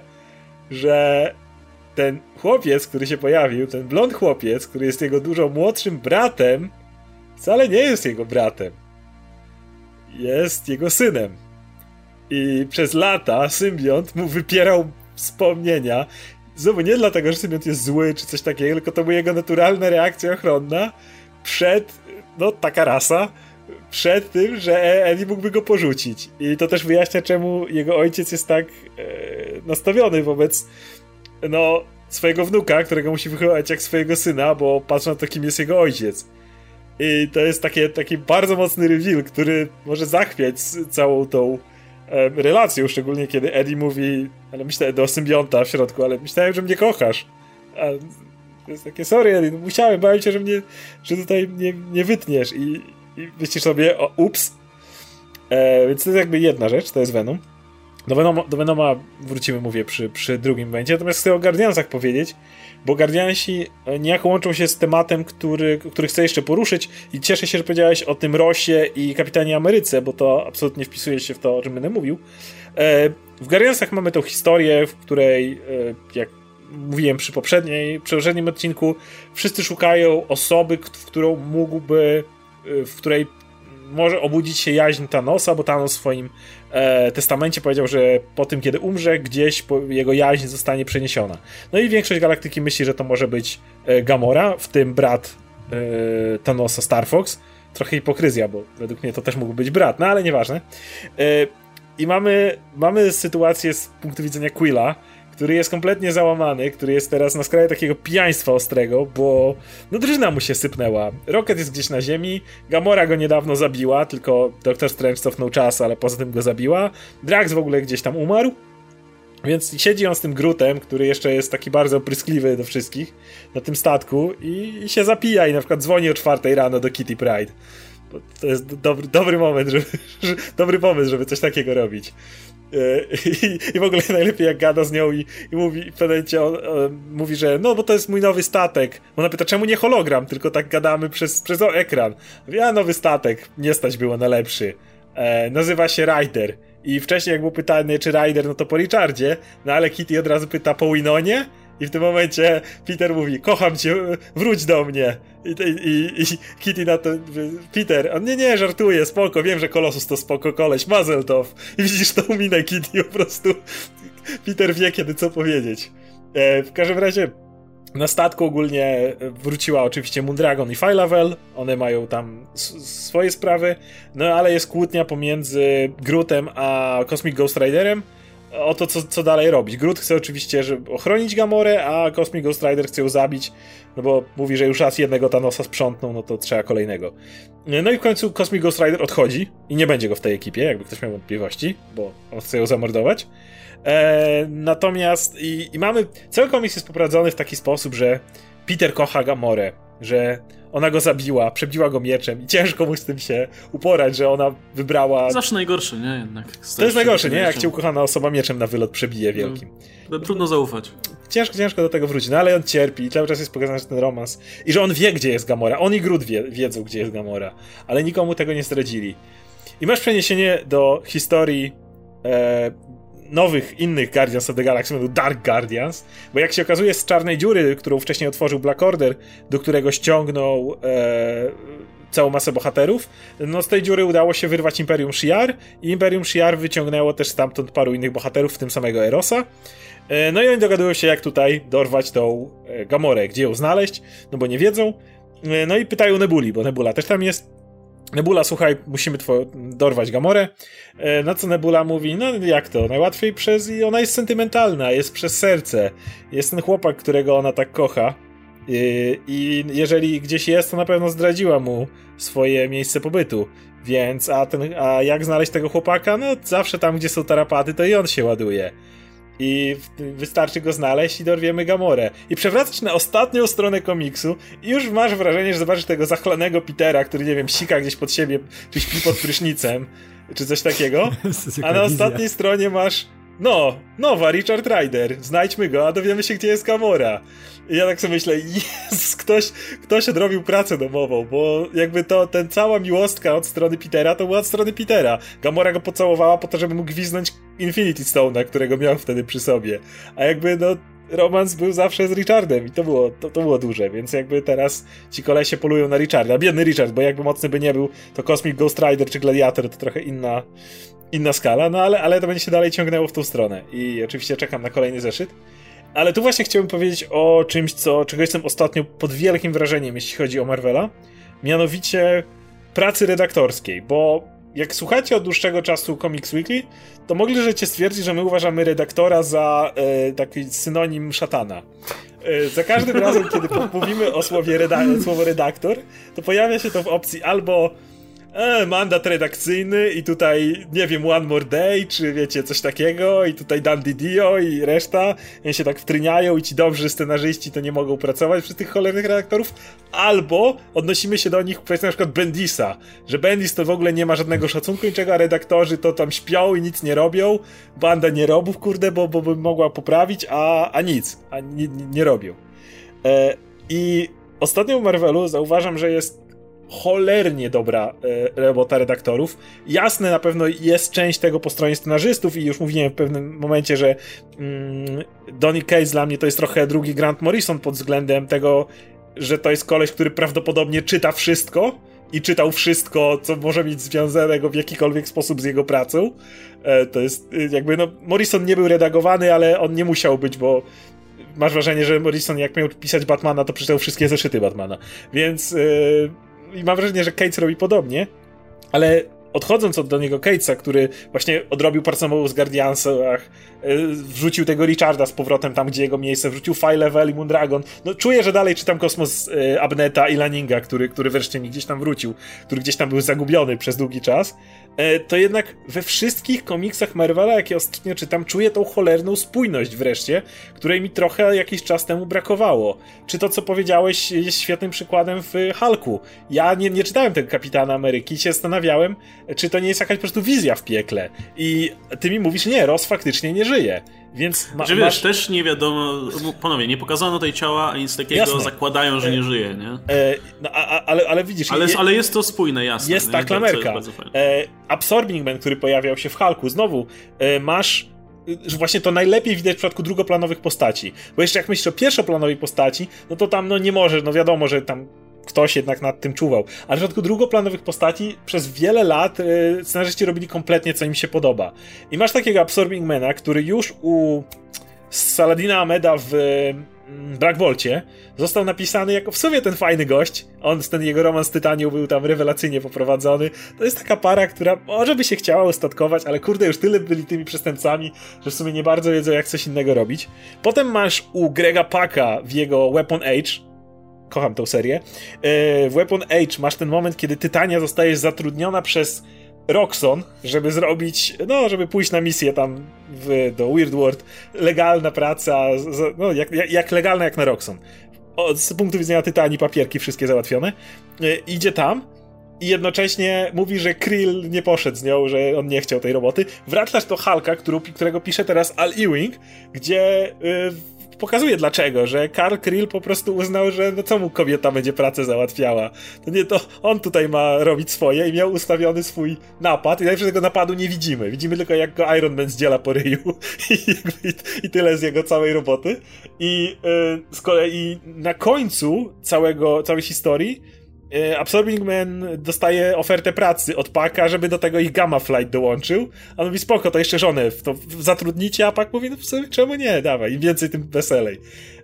że ten chłopiec, który się pojawił, ten blond chłopiec, który jest jego dużo młodszym bratem, wcale nie jest jego bratem. Jest jego synem. I przez lata symbiont mu wypierał wspomnienia. Znowu nie dlatego, że symbiont jest zły czy coś takiego, tylko to była jego naturalna reakcja ochronna przed, no taka rasa, przed tym, że Eli mógłby go porzucić. I to też wyjaśnia, czemu jego ojciec jest tak e, nastawiony wobec no, swojego wnuka, którego musi wychować jak swojego syna, bo patrzą na to, kim jest jego ojciec. I to jest takie, taki bardzo mocny reveal, który może zachwiać całą tą e, relacją, szczególnie kiedy Eddie mówi, ale myślałem do symbionta w środku, ale myślałem, że mnie kochasz. A to jest takie, sorry Eddie, no musiałem, bałem się, że mnie, że tutaj nie, nie wytniesz i, i myślisz sobie, o, ups. E, więc to jest jakby jedna rzecz, to jest Venom. Do Venoma, do Venoma wrócimy, mówię, przy, przy drugim będzie. Natomiast chcę o Guardiansach powiedzieć, bo Guardiansi e, niejako łączą się z tematem, który, który chcę jeszcze poruszyć i cieszę się, że powiedziałeś o tym Rosie i Kapitanie Ameryce, bo to absolutnie wpisuje się w to, o czym będę mówił. E, w Guardiansach mamy tą historię, w której, e, jak mówiłem przy poprzedniej, przy poprzednim odcinku, wszyscy szukają osoby, w którą mógłby, w której może obudzić się jaźń Thanosa, bo Thanos swoim e, testamencie powiedział, że po tym, kiedy umrze, gdzieś jego jaźń zostanie przeniesiona. No i większość galaktyki myśli, że to może być e, Gamora, w tym brat e, Thanosa Star Fox. Trochę hipokryzja, bo według mnie to też mógł być brat, no ale nieważne. E, I mamy, mamy sytuację z punktu widzenia Quilla, który jest kompletnie załamany, który jest teraz na skraju takiego pijaństwa ostrego, bo no drużyna mu się sypnęła. Rocket jest gdzieś na ziemi, Gamora go niedawno zabiła, tylko Doctor Strange cofnął czas, ale poza tym go zabiła. Drax w ogóle gdzieś tam umarł. Więc siedzi on z tym Grutem, który jeszcze jest taki bardzo opryskliwy do wszystkich, na tym statku i, i się zapija i na przykład dzwoni o czwartej rano do Kitty Pride. To jest dobry, dobry moment, żeby, dobry pomysł, żeby coś takiego robić. E, I, I, w ogóle najlepiej jak gada z nią i, i mówi w pewnym on, on, mówi, że no bo to jest mój nowy statek. Ona pyta, czemu nie hologram, tylko tak gadamy przez, przez ekran. Mówi, a nowy statek, nie stać było na lepszy. E, nazywa się Rider. I wcześniej jak był pytany, czy Rider, no to po Richardzie, no ale Kitty od razu pyta po Winonie i w tym momencie Peter mówi, kocham cię, wróć do mnie. I, i, i Kitty na to, Peter, on nie, nie, żartuje, spoko, wiem, że Kolosus to spoko koleś, Mazeltow. I widzisz tą minę Kitty po prostu. Peter wie, kiedy co powiedzieć. E, w każdym razie na statku ogólnie wróciła oczywiście Moondragon i Filevel, one mają tam swoje sprawy, no ale jest kłótnia pomiędzy Grutem a Cosmic Ghost Riderem, o to, co, co dalej robić. Groot chce oczywiście żeby ochronić Gamorę, a Cosmic Ghost Rider chce ją zabić, no bo mówi, że już raz jednego Thanosa sprzątnął, no to trzeba kolejnego. No i w końcu Cosmic Ghost Rider odchodzi i nie będzie go w tej ekipie, jakby ktoś miał wątpliwości, bo on chce ją zamordować. E, natomiast i, i mamy... Cały komiks jest poprowadzony w taki sposób, że Peter kocha Gamorę, że ona go zabiła, przebiła go mieczem i ciężko mu z tym się uporać, że ona wybrała... Zawsze najgorsze, nie? Jednak. To jest najgorsze, nie? Jak cię ukochana osoba mieczem na wylot przebije wielkim. No, trudno zaufać. Ciężko, ciężko do tego wrócić, no ale on cierpi i cały czas jest pokazany ten romans. I że on wie, gdzie jest Gamora. On i Groot wie, wiedzą, gdzie jest Gamora. Ale nikomu tego nie zdradzili. I masz przeniesienie do historii e, nowych, innych Guardians of the Galaxy, Dark Guardians, bo jak się okazuje z czarnej dziury, którą wcześniej otworzył Black Order, do którego ściągnął e, całą masę bohaterów, no z tej dziury udało się wyrwać Imperium Shi'ar i Imperium Shi'ar wyciągnęło też stamtąd paru innych bohaterów, w tym samego Erosa. E, no i oni dogadują się, jak tutaj dorwać tą e, Gamorę, gdzie ją znaleźć, no bo nie wiedzą. E, no i pytają Nebuli, bo Nebula też tam jest. Nebula, słuchaj, musimy dorwać Gamorę. E, na co Nebula mówi, no jak to, najłatwiej przez... i ona jest sentymentalna, jest przez serce. Jest ten chłopak, którego ona tak kocha. I, e, I jeżeli gdzieś jest, to na pewno zdradziła mu swoje miejsce pobytu. Więc, a, ten, a jak znaleźć tego chłopaka? No zawsze tam, gdzie są tarapaty, to i on się ładuje. I wystarczy go znaleźć i dorwiemy Gamorę. I przewracasz na ostatnią stronę komiksu i już masz wrażenie, że zobaczysz tego zachlanego Petera, który, nie wiem, sika gdzieś pod siebie, czy śpi pod prysznicem, czy coś takiego. A na ostatniej stronie masz no, nowa, Richard Rider. Znajdźmy go, a dowiemy się, gdzie jest Gamora. I ja tak sobie myślę, jest ktoś, ktoś odrobił pracę domową, bo jakby to, ten cała miłostka od strony Petera, to była od strony Petera. Gamora go pocałowała po to, żeby mógł gwiznąć Infinity Stone'a, którego miał wtedy przy sobie. A jakby, no, romans był zawsze z Richardem i to było, to, to było duże, więc jakby teraz ci kolesie polują na Richarda. Biedny Richard, bo jakby mocny by nie był, to Cosmic Ghost Rider czy Gladiator to trochę inna, inna skala, no ale, ale to będzie się dalej ciągnęło w tą stronę i oczywiście czekam na kolejny zeszyt. Ale tu właśnie chciałbym powiedzieć o czymś, co, czego jestem ostatnio pod wielkim wrażeniem, jeśli chodzi o Marvela, mianowicie pracy redaktorskiej, bo jak słuchacie od dłuższego czasu Comics Weekly, to mogliście stwierdzić, że my uważamy redaktora za e, taki synonim szatana. E, za każdym razem, kiedy mówimy o słowie reda słowo redaktor, to pojawia się to w opcji albo e, mandat redakcyjny i tutaj, nie wiem, One More Day, czy wiecie, coś takiego i tutaj Dan Didio i reszta. Oni się tak wtryniają i ci dobrzy scenarzyści to nie mogą pracować przy tych cholernych redaktorów, albo odnosimy się do nich kwestii na przykład Bendisa, że Bendis to w ogóle nie ma żadnego szacunku niczego, a redaktorzy to tam śpią i nic nie robią, banda nie robów, kurde, bo, bo by mogła poprawić, a, a nic, a nie, nie robią. E, I ostatnio w Marvelu zauważam, że jest cholernie dobra e, robota redaktorów. Jasne, na pewno jest część tego po stronie scenarzystów i już mówiłem w pewnym momencie, że mm, Donny Case dla mnie to jest trochę drugi Grant Morrison pod względem tego, że to jest koleś, który prawdopodobnie czyta wszystko i czytał wszystko, co może mieć związanego w jakikolwiek sposób z jego pracą. E, to jest y, jakby, no, Morrison nie był redagowany, ale on nie musiał być, bo masz wrażenie, że Morrison jak miał pisać Batmana, to przeczytał wszystkie zeszyty Batmana. Więc yy, i mam wrażenie, że Cates robi podobnie, ale odchodząc od Doniego Catesa, który właśnie odrobił pracę z Guardiansach, e, wrzucił tego Richarda z powrotem tam, gdzie jego miejsce, wrzucił Fire Level i Moondragon, no czuję, że dalej czytam Kosmos e, Abneta i Laninga, który, który wreszcie mi gdzieś tam wrócił, który gdzieś tam był zagubiony przez długi czas, to jednak we wszystkich komiksach Marvela, jakie ostatnio czytam, czuję tą cholerną spójność wreszcie, której mi trochę jakiś czas temu brakowało. Czy to, co powiedziałeś, jest świetnym przykładem w Hulku. Ja nie, nie czytałem tego Kapitana Ameryki, się zastanawiałem, czy to nie jest jakaś po prostu wizja w piekle. I ty mi mówisz, nie, Ross faktycznie nie żyje. Więc ma, wiesz, masz... też nie wiadomo, ponownie, nie pokazano tej ciała, a nic takiego jasne. zakładają, że nie e, żyje, nie? E, no, a, ale, ale widzisz... Ale, je, ale jest to spójne, jasne. Jest ta klamerka. E, Absorbing Man, który pojawiał się w Hulku, znowu e, masz że właśnie to najlepiej widać w przypadku drugoplanowych postaci. Bo jeszcze jak myślisz o pierwszoplanowej postaci, no to tam no nie możesz, no wiadomo, że tam ktoś jednak nad tym czuwał. Ale w przypadku drugoplanowych postaci przez wiele lat yy, scenarzyści robili kompletnie co im się podoba. I masz takiego Absorbing Mana, który już u Saladina Ameda w mm, Black Bolcie został napisany jako w sumie ten fajny gość. On, ten jego romans z był tam rewelacyjnie poprowadzony. To jest taka para, która może by się chciała ustatkować, ale kurde, już tyle byli tymi przestępcami, że w sumie nie bardzo wiedzą, jak coś innego robić. Potem masz u Grega Paka w jego Weapon Age, kocham tą serię. E, w Weapon Age masz ten moment, kiedy Tytania zostaje zatrudniona przez Roxon, żeby zrobić, no, żeby pójść na misję tam w, do Weird World. Legalna praca, no, jak, jak legalna jak na Roxon. O, z punktu widzenia Tytanii papierki wszystkie załatwione. E, idzie tam i jednocześnie mówi, że Krill nie poszedł z nią, że on nie chciał tej roboty. Wracasz do Hulka, którego pisze teraz Al Ewing, gdzie y, pokazuje dlaczego, że Karl Krill po prostu uznał, że no co mu kobieta będzie pracę załatwiała. To nie to on tutaj ma robić swoje i miał ustawiony swój napad i najpierw tego napadu nie widzimy. Widzimy tylko jak go Iron Man zdziela po ryju i, i, tyle z jego całej roboty. I yy, z kolei na końcu całego, całej historii Absorbing Man dostaje ofertę pracy od Paka, żeby do tego ich Gamma Flight dołączył. A on mówi, spoko, to jeszcze żonę w to zatrudnicie, a Pak mówi, no w sumie czemu nie, dawaj, im więcej, tym weselej.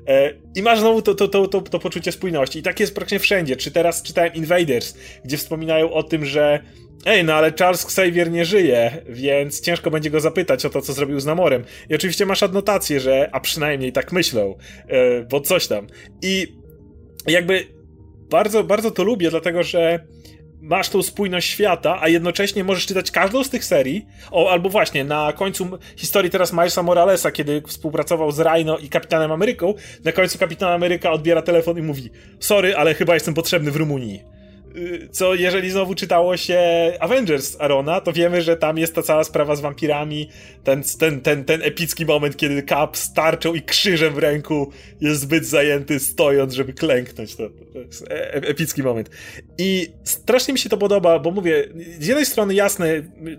E, I masz znowu to, to, to, to, to poczucie spójności. I tak jest praktycznie wszędzie. Czy teraz czytałem Invaders, gdzie wspominają o tym, że Ej, no ale Charles Xavier nie żyje, więc ciężko będzie go zapytać o to, co zrobił z Namorem. I oczywiście masz adnotację, że a przynajmniej tak myślą, e, bo coś tam. I jakby bardzo, bardzo to lubię, dlatego że masz tą spójność świata, a jednocześnie możesz czytać każdą z tych serii. O, albo właśnie, na końcu historii teraz Milesa Moralesa, kiedy współpracował z Rhino i Kapitanem Ameryką, na końcu Kapitan Ameryka odbiera telefon i mówi: Sorry, ale chyba jestem potrzebny w Rumunii. Y, co jeżeli znowu czytało się Avengers Arona, to wiemy, że tam jest ta cała sprawa z wampirami, ten, ten, ten, ten epicki moment, kiedy Cap z tarczą i krzyżem w ręku jest zbyt zajęty stojąc, żeby klęknąć. To, jest e, e, epicki moment. I strasznie mi się to podoba, bo mówię, z jednej strony jasne,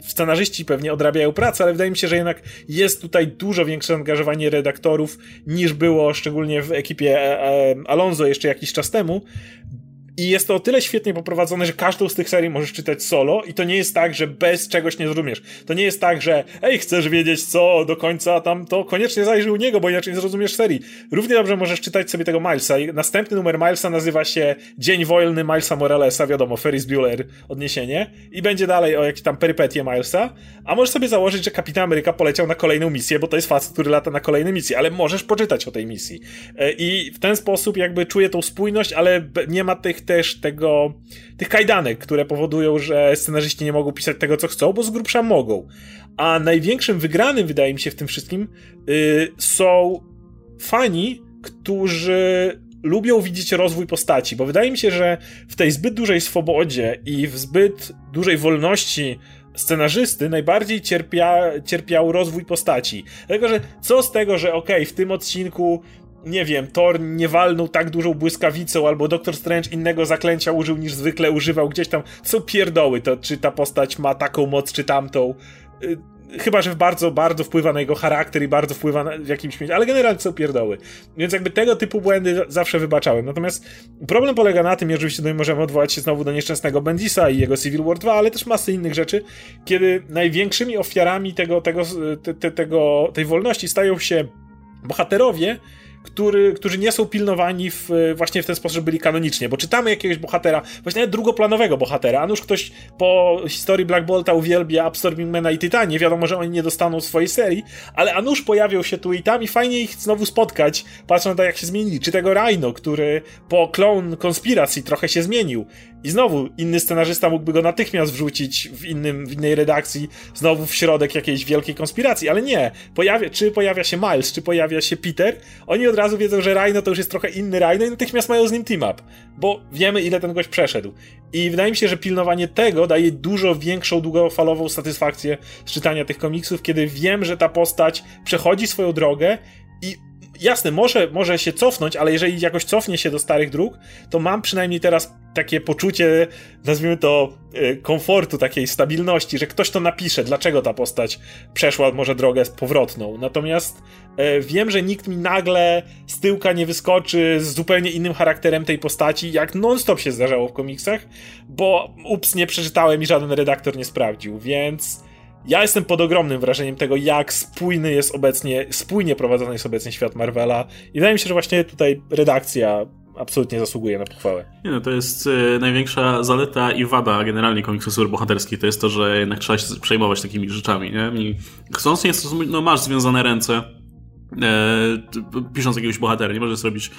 scenarzyści pewnie odrabiają pracę, ale wydaje mi się, że jednak jest tutaj dużo większe angażowanie redaktorów niż było szczególnie w ekipie e, Alonso jeszcze jakiś czas temu, i jest to o tyle świetnie poprowadzone, że każdą z tych serii możesz czytać solo i to nie jest tak, że bez czegoś nie zrozumiesz. To nie jest tak, że ej, chcesz wiedzieć co do końca tam, to koniecznie zajrzyj u niego, bo inaczej nie zrozumiesz serii. Równie dobrze możesz czytać sobie tego Milesa i następny numer Milesa nazywa się Dzień Wolny Milesa Moralesa, wiadomo, Ferris Bueller odniesienie i będzie dalej o jakieś tam perypetie Milesa, a możesz sobie założyć, że Kapitan Ameryka poleciał na kolejną misję, bo to jest facet, który lata na kolejne misje, ale możesz poczytać o tej misji. E, I w ten sposób jakby czuję tą spójność, ale nie ma tych też tego, tych kajdanek, które powodują, że scenarzyści nie mogą pisać tego, co chcą, bo z grubsza mogą. A największym wygranym, wydaje mi się, w tym wszystkim yy, są fani, którzy lubią widzieć rozwój postaci, bo wydaje mi się, że w tej zbyt dużej swobodzie i w zbyt dużej wolności scenarzysty najbardziej cierpia, cierpiał rozwój postaci. Dlatego, że co z tego, że okej, okay, w tym odcinku nie wiem, Thor nie walnął tak dużą błyskawicą, albo Doctor Strange innego zaklęcia użył niż zwykle używał gdzieś tam. Co pierdoły to, czy ta postać ma taką moc, czy tamtą. Y, chyba, że bardzo, bardzo wpływa na jego charakter i bardzo wpływa na, w jakimś ale generalnie są pierdoły. Więc jakby tego typu błędy zawsze wybaczałem. Natomiast problem polega na tym, i oczywiście tutaj możemy odwołać się znowu do nieszczęsnego Bendisa i jego Civil War 2, ale też masy innych rzeczy, kiedy największymi ofiarami tego, tego, te, te, tego tej wolności stają się bohaterowie, który, którzy nie są pilnowani w, właśnie w ten sposób, że byli kanonicznie, bo czytamy jakiegoś bohatera, właśnie nawet drugoplanowego bohatera, a nuż ktoś po historii Black Bolta uwielbia Absorbingmana i Tytanie, wiadomo, że oni nie dostaną swojej serii, ale a nuż pojawią się tu i tam i fajnie ich znowu spotkać, patrząc na to, jak się zmienili. Czy tego Rhino, który po Clone Conspiracy trochę się zmienił i znowu inny scenarzysta mógłby go natychmiast wrzucić w, innym, w innej redakcji, znowu w środek jakiejś wielkiej konspiracji, ale nie. Pojawia, czy pojawia się Miles, czy pojawia się Peter, oni od razu wiedzą, że Rhino to już jest trochę inny Rhino i natychmiast mają z nim team-up, bo wiemy, ile ten gość przeszedł. I wydaje mi się, że pilnowanie tego daje dużo większą, długofalową satysfakcję z czytania tych komiksów, kiedy wiem, że ta postać przechodzi swoją drogę i jasne, może, może się cofnąć, ale jeżeli jakoś cofnie się do starych dróg, to mam przynajmniej teraz takie poczucie, nazwijmy to, e, komfortu, takiej stabilności, że ktoś to napisze, dlaczego ta postać przeszła może drogę powrotną. Natomiast e, wiem, że nikt mi nagle z tyłka nie wyskoczy z zupełnie innym charakterem tej postaci, jak non-stop się zdarzało w komiksach, bo ups, nie przeczytałem i żaden redaktor nie sprawdził, więc ja jestem pod ogromnym wrażeniem tego, jak spójny jest obecnie, spójnie prowadzony jest obecnie świat Marvela i wydaje mi się, że właśnie tutaj redakcja absolutnie zasługuje na pochwałę. Nie no, to jest y, największa zaleta i wada generalnie komiksów superbohaterskich, to jest to, że jednak trzeba się przejmować takimi rzeczami, nie? I chcąc nie, no masz związane ręce pisząc jakiegoś bohatera, nie możesz zrobić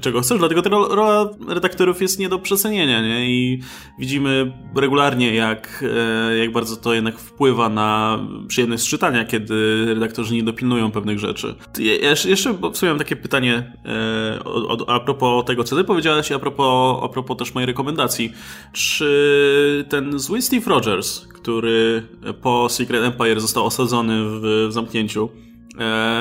czego chcesz, dlatego ta rola redaktorów jest nie do przecenienia, nie? I widzimy regularnie, jak, e, jak bardzo to jednak wpływa na przyjemność czytania, kiedy redaktorzy nie dopilnują pewnych rzeczy. Jeszcze w mam takie pytanie e, a propos tego, co ty powiedziałeś, a propos, a propos też mojej rekomendacji. Czy ten zły Steve Rogers, który po Secret Empire został osadzony w, zamknięciu, E,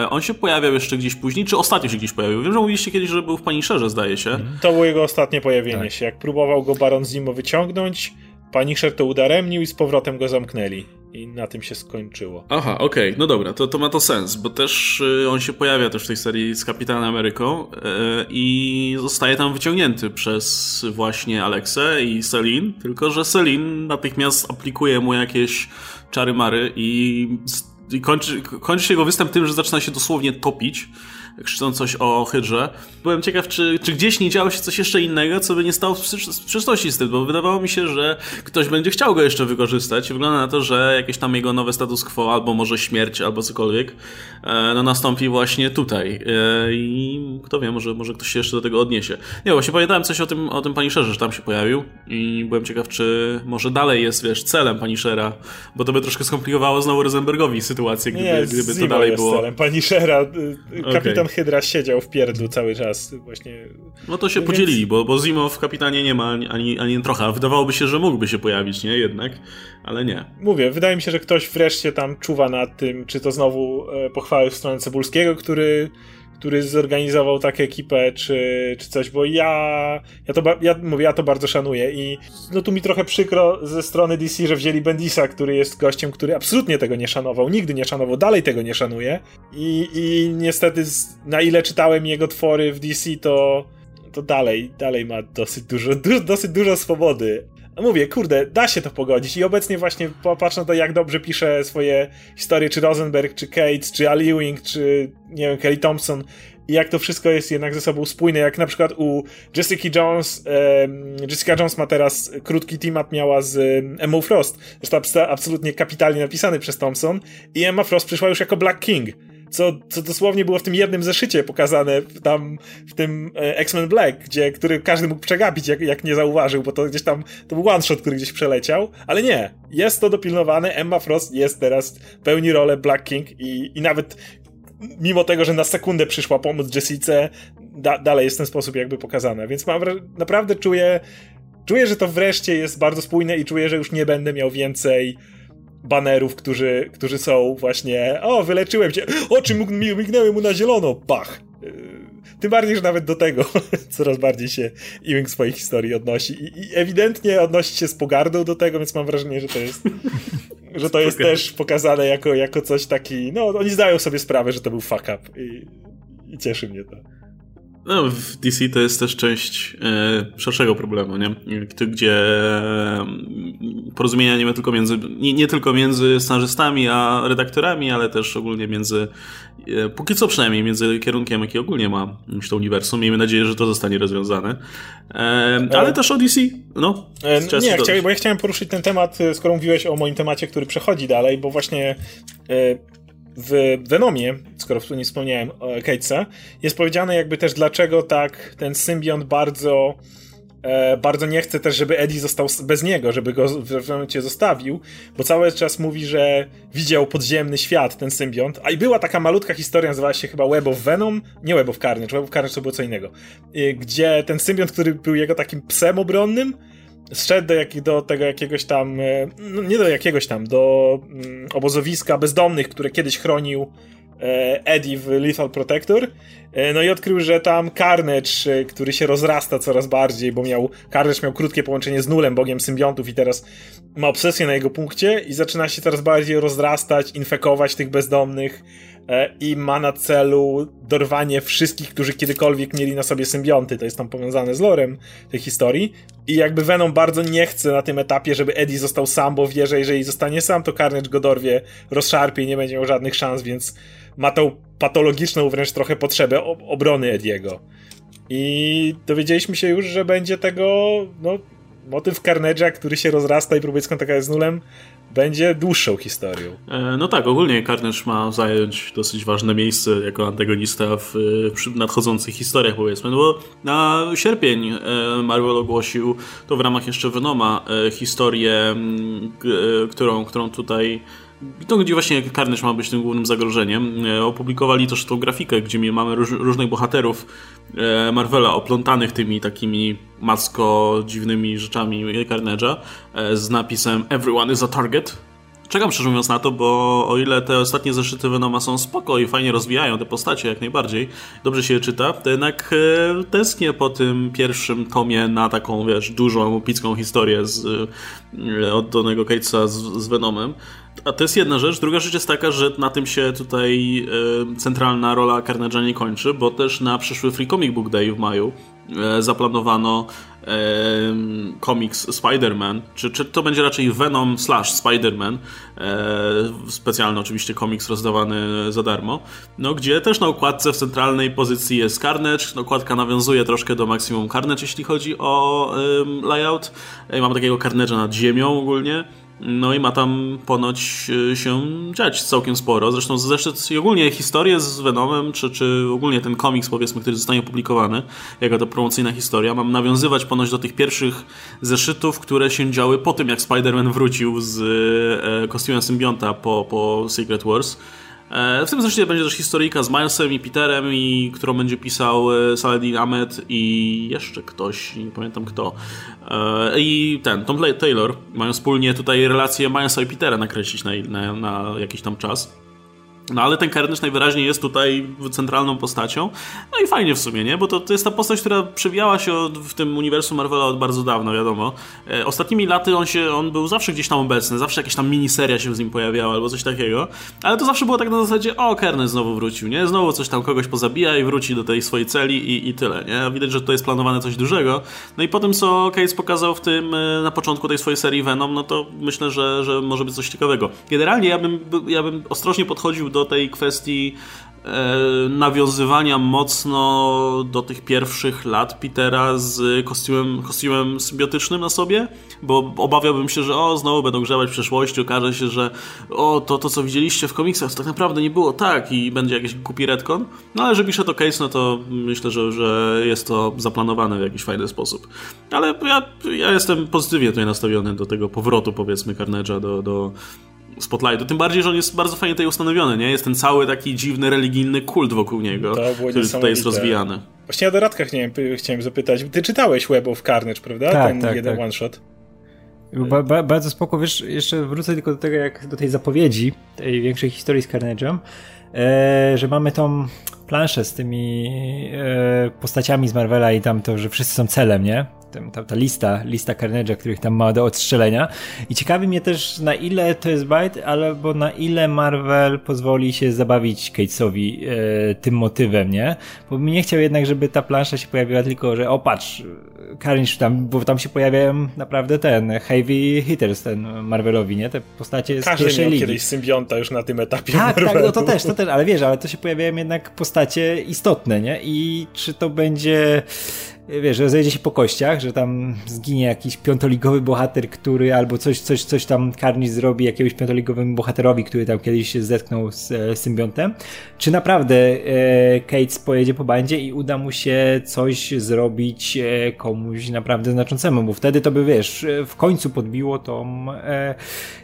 on się pojawiał jeszcze gdzieś później, czy ostatnio się gdzieś pojawił? Wiem, że mówiliście kiedyś, że był w Punisherze, zdaje się. To było jego ostatnie pojawienie tak. się. Jak próbował go Baron Zimo wyciągnąć, Punisher to udaremnił i z powrotem go zamknęli. I na tym się skończyło. Aha, okej, okay. no dobra, to, to ma to sens, bo też y, on się pojawia też w tej serii z Kapitanem Ameryką y, i zostaje tam wyciągnięty przez właśnie Alexę i Selin, tylko że Selin natychmiast aplikuje mu jakieś czary mary i kończy, kończy się jego występ tym, że zaczyna się dosłownie topić krzycząc coś o Hydrze. Byłem ciekaw, czy, czy gdzieś nie działo się coś jeszcze innego, co by nie stało w sprzeczności z tym, bo wydawało mi się, że ktoś będzie chciał go jeszcze wykorzystać. Wygląda na to, że jakieś tam jego nowe status quo, albo może śmierć, albo cokolwiek, e, no nastąpi właśnie tutaj. E, I kto wie, może, może ktoś się jeszcze do tego odniesie. Nie, właśnie pamiętałem coś o tym, o tym Punisherze, że tam się pojawił i byłem ciekaw, czy może dalej jest, wiesz, celem Punishera, bo to by troszkę skomplikowało znowu Rosenbergowi sytuację, gdyby, nie, gdyby to dalej jest było. celem Punishera. Kapitan okay. Hydra siedział w pierdlu cały czas właśnie. No to się Więc... podzielili, bo, bo Zimo w Kapitanie nie ma ani, ani trochę. Wydawałoby się, że mógłby się pojawić, nie? Jednak, ale nie. Mówię, wydaje mi się, że ktoś wreszcie tam czuwa nad tym, czy to znowu e, pochwały w stronę Cebulskiego, który który zorganizował taką ekipę, czy, czy coś, bo ja, ja to, ja mówię, ja to bardzo szanuję i no tu mi trochę przykro ze strony DC, że wzięli Bendisa, który jest gościem, który absolutnie tego nie szanował, nigdy nie szanował, dalej tego nie szanuje i, i niestety na ile czytałem jego twory w DC, to to dalej, dalej ma dosyć dużo, du dosyć dużo swobody. Mówię, kurde, da się to pogodzić. I obecnie właśnie popatrz na to, jak dobrze pisze swoje historie, czy Rosenberg, czy Cates, czy Ali Ewing, czy nie wiem, Kelly Thompson. I jak to wszystko jest jednak ze sobą spójne, jak na przykład u Jessica Jones, Jessica Jones ma teraz krótki team-up miała z Emma Frost, zresztą absolutnie kapitalnie napisany przez Thompson. I Emma Frost przyszła już jako Black King co, co dosłownie było w tym jednym zeszycie pokazane tam w tym e, X-Men Black, gdzie, który każdy mógł przegapić, jak, jak nie zauważył, bo to gdzieś tam, to był one shot, który gdzieś przeleciał, ale nie, jest to dopilnowane, Emma Frost jest teraz, pełni rolę Black King i, i nawet mimo tego, że na sekundę przyszła pomóc Jessice, da, dalej jest w ten sposób jakby pokazane, więc mam naprawdę czuję, czuję, że to wreszcie jest bardzo spójne i czuję, że już nie będę miał więcej banerów, którzy, którzy są właśnie o, wyleczyłem cię, oczy mignęły mu na zielono, pach. Yy, tym bardziej, że nawet do tego coraz bardziej się Ewing swojej historii odnosi. I, i, ewidentnie odnosi się z pogardą do tego, więc mam wrażenie, że to jest że to jest też pokazane jako, jako coś taki, no oni zdają sobie sprawę, że to był fuck up. I, i cieszy mnie to. No, w DC to jest też część e, szerszego problemu, nie? Gdzie e, porozumienia nie ma tylko między, nie, nie, tylko między scenarzystami a redaktorami, ale też ogólnie między, e, póki co przynajmniej, między kierunkiem, jaki ogólnie ma to uniwersum. Miejmy nadzieję, że to zostanie rozwiązane. E, ale e, też o DC, no. E, nie, chciałem, bo ja chciałem poruszyć ten temat, skoro mówiłeś o moim temacie, który przechodzi dalej, bo właśnie w Venomie, skoro nie wspomniałem Catesa, jest powiedziane jakby też dlaczego tak ten symbiont bardzo e, bardzo nie chce też, żeby Eddie został bez niego, żeby go w pewnym momencie zostawił, bo cały czas mówi, że widział podziemny świat, ten symbiont, a i była taka malutka historia, nazywała się chyba Web of Venom, nie Web of Carnage, Web of Carnage to było co innego, e, gdzie ten symbiont, który był jego takim psem obronnym, zszedł do, jak, do tego jakiegoś tam, e, no nie do jakiegoś tam, do mm, obozowiska bezdomnych, które kiedyś chronił e, Eddie w Lethal Protector. E, no i odkrył, że tam Carnage, który się rozrasta coraz bardziej, bo miał Carnage miał krótkie połączenie z Nulem, bogiem symbiontów i teraz ma obsesję na jego punkcie i zaczyna się coraz bardziej rozrastać, infekować tych bezdomnych i ma na celu dorwanie wszystkich, którzy kiedykolwiek mieli na sobie symbionty. To jest tam powiązane z lorem tej historii. I jakby Venom bardzo nie chce na tym etapie, żeby Eddie został sam, bo wie, że jeżeli zostanie sam, to Carnage go dorwie, rozszarpie i nie będzie miał żadnych szans, więc ma tą patologiczną wręcz trochę potrzebę obrony Ediego. I dowiedzieliśmy się już, że będzie tego, no, motyw Carnage'a, który się rozrasta i próbuje skontaktować z nulem, będzie dłuższą historią. E, no tak, ogólnie Carnage ma zająć dosyć ważne miejsce jako antagonista w, w nadchodzących historiach, powiedzmy. No bo na sierpień e, Marvel ogłosił to w ramach jeszcze Venoma e, historię, którą, którą tutaj to, gdzie właśnie Carnage ma być tym głównym zagrożeniem. Opublikowali też tą grafikę, gdzie mamy róż, różnych bohaterów Marvela oplątanych tymi takimi masko dziwnymi rzeczami Carnage'a z napisem Everyone is a target. Czekam szczerze mówiąc na to, bo o ile te ostatnie zeszyty Venoma są spoko i fajnie rozwijają te postacie jak najbardziej, dobrze się je czyta, to jednak e, tęsknię po tym pierwszym tomie na taką, wiesz, dużą, epicką historię z, e, od Donego Catesa z, z Venomem. A to jest jedna rzecz. Druga rzecz jest taka, że na tym się tutaj e, centralna rola Carnage'a nie kończy, bo też na przyszły Free Comic Book Day w maju e, zaplanowano e, komiks Spider-Man, czy, czy to będzie raczej Venom slash Spider-Man, e, specjalny oczywiście komiks rozdawany za darmo, no gdzie też na okładce w centralnej pozycji jest Carnage, okładka nawiązuje troszkę do Maximum Carnage, jeśli chodzi o layout. E, mamy takiego Carnage'a nad ziemią ogólnie, no i ma tam ponoć e, się dziać całkiem sporo. Zresztą zresztą ogólnie historię z Venomem, czy, czy ogólnie ten komiks powiedzmy, który zostanie opublikowany, jako to promocyjna historia, mam nawiązywać ponoć do tych pierwszych zeszytów, które się działy po tym, jak Spider-Man wrócił z e, kostiumem symbionta po, po Secret Wars. E, w tym zresztą będzie też historyjka z Milesem i Peterem, i, którą będzie pisał e, Saladin Ahmed i jeszcze ktoś, nie pamiętam kto. E, I ten, Tom Taylor mają wspólnie tutaj relację Milesa i Petera nakreślić na, na, na jakiś tam czas. No ale ten Carnage najwyraźniej jest tutaj centralną postacią. No i fajnie w sumie, nie? Bo to, to jest ta postać, która przewijała się od, w tym uniwersum Marvela od bardzo dawna, wiadomo. E, ostatnimi laty on się, on był zawsze gdzieś tam obecny, zawsze jakaś tam miniseria się z nim pojawiała albo coś takiego. Ale to zawsze było tak na zasadzie, o, Carnage znowu wrócił, nie? Znowu coś tam kogoś pozabija i wróci do tej swojej celi i, i tyle, nie? Widać, że to jest planowane coś dużego. No i po tym, co Case pokazał w tym, e, na początku tej swojej serii Venom, no to myślę, że, że może być coś ciekawego. Generalnie ja bym, ja bym ostrożnie podchodził do do tej kwestii e, nawiązywania mocno do tych pierwszych lat Petera z kostiumem, kostiumem symbiotycznym na sobie, bo obawiałbym się, że o, znowu będą grzebać w przeszłości, okaże się, że o, to, to co widzieliście w komiksach, to tak naprawdę nie było tak i będzie jakiś głupi retcon. No ale że pisze to case, no to myślę, że, że jest to zaplanowane w jakiś fajny sposób. Ale ja, ja jestem pozytywnie tutaj nastawiony do tego powrotu, powiedzmy, Carnage'a do, do Spotlightu. Tym bardziej, że on jest bardzo fajnie tutaj ustanowiony, nie? Jest ten cały taki dziwny, religijny kult wokół niego, który tutaj jest rozwijany. Właśnie ja do Radkach nie wiem, chciałem zapytać. Ty czytałeś Web of Carnage, prawda? Tak, ten tak, jeden tak. one-shot. Ba, ba, bardzo spoko, wiesz, jeszcze wrócę tylko do tego, jak do tej zapowiedzi, tej większej historii z Carnage'em, e, że mamy tą planszę z tymi e, postaciami z Marvela i tam to, że wszyscy są celem, nie? Ta, ta lista, lista Carnage'a, których tam ma do odstrzelenia. I ciekawi mnie też, na ile to jest bite, albo na ile Marvel pozwoli się zabawić Catesowi e, tym motywem, nie? Bo bym nie chciał jednak, żeby ta plansza się pojawiła tylko, że o patrz, Carnage tam, bo tam się pojawiają naprawdę ten heavy hitters, ten Marvelowi, nie? Te postacie z Każdy pierwszej miał ligi. kiedyś symbionta już na tym etapie Tak, tak, Marvelu. no to też, to też, ale wiesz, ale to się pojawiają jednak postacie istotne, nie? I czy to będzie, wiesz, że zejdzie się po kościach, że tam zginie jakiś piątoligowy bohater, który albo coś, coś, coś tam Carnage zrobi jakiegoś piątoligowemu bohaterowi, który tam kiedyś się zetknął z e, symbiontem, czy naprawdę e, Cates pojedzie po bandzie i uda mu się coś zrobić e, komuś naprawdę znaczącemu, bo wtedy to by, wiesz, e, w końcu podbiło tą e,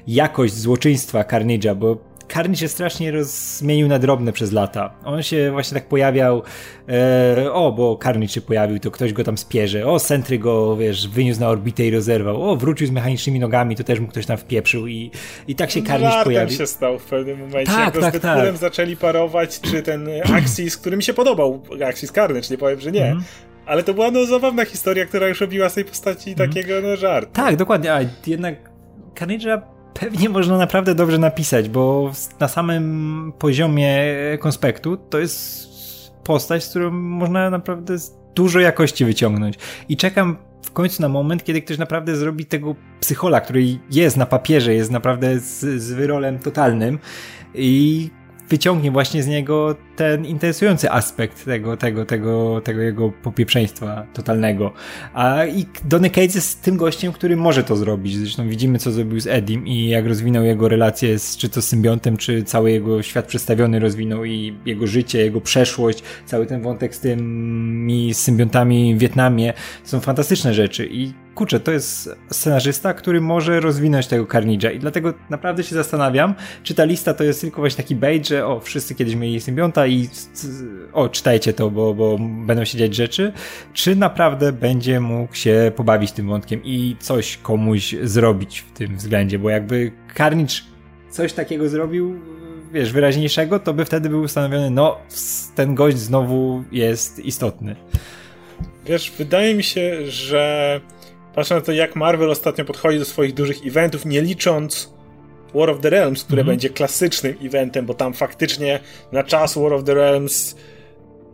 jakość złoczyństwa Carnage'a, bo Carnage się strasznie rozmienił na drobne przez lata. On się właśnie tak pojawiał, e, o, bo Carnage się pojawił, to ktoś go tam spierze, o, Sentry go, wiesz, wyniósł na orbitę i rozerwał, o, wrócił z mechanicznymi nogami, to też mu ktoś tam wpieprzył i, i tak się Żartem pojawił. się stał w pewnym momencie. Tak, jak tak, z tak. Zaczęli parować, czy ten Axis, który mi się podobał, Axis Carnage, nie powiem, że nie. Mhm. Ale to była no zabawna historia, która już robiła z tej postaci takiego no żart. Tak, dokładnie, a jednak Carnage'a pewnie można naprawdę dobrze napisać, bo na samym poziomie konspektu to jest postać, z którą można naprawdę dużo jakości wyciągnąć. I czekam w końcu na moment, kiedy ktoś naprawdę zrobi tego psychola, który jest na papierze, jest naprawdę z, z wyrolem totalnym i wyciągnie właśnie z niego ten interesujący aspekt tego, tego, tego, tego jego popieprzeństwa totalnego. A i Donny Cates jest tym gościem, który może to zrobić. Zresztą widzimy, co zrobił z Edim i jak rozwinął jego relacje z, czy to z symbiontem, czy cały jego świat przedstawiony rozwinął i jego życie, jego przeszłość, cały ten wątek z tymi symbiontami w Wietnamie. Są fantastyczne rzeczy i kurczę, to jest scenarzysta, który może rozwinąć tego Carnage'a i dlatego naprawdę się zastanawiam, czy ta lista to jest tylko właśnie taki bait, że o, wszyscy kiedyś mieli symbionta i o, czytajcie to, bo, bo będą się dziać rzeczy, czy naprawdę będzie mógł się pobawić tym wątkiem i coś komuś zrobić w tym względzie, bo jakby Carnage coś takiego zrobił, wiesz, wyraźniejszego, to by wtedy był ustanowiony, no, ten gość znowu jest istotny. Wiesz, wydaje mi się, że patrzę na to, jak Marvel ostatnio podchodzi do swoich dużych eventów, nie licząc War of the Realms, które Mhm. będzie klasycznym eventem, bo tam faktycznie na czas War of the Realms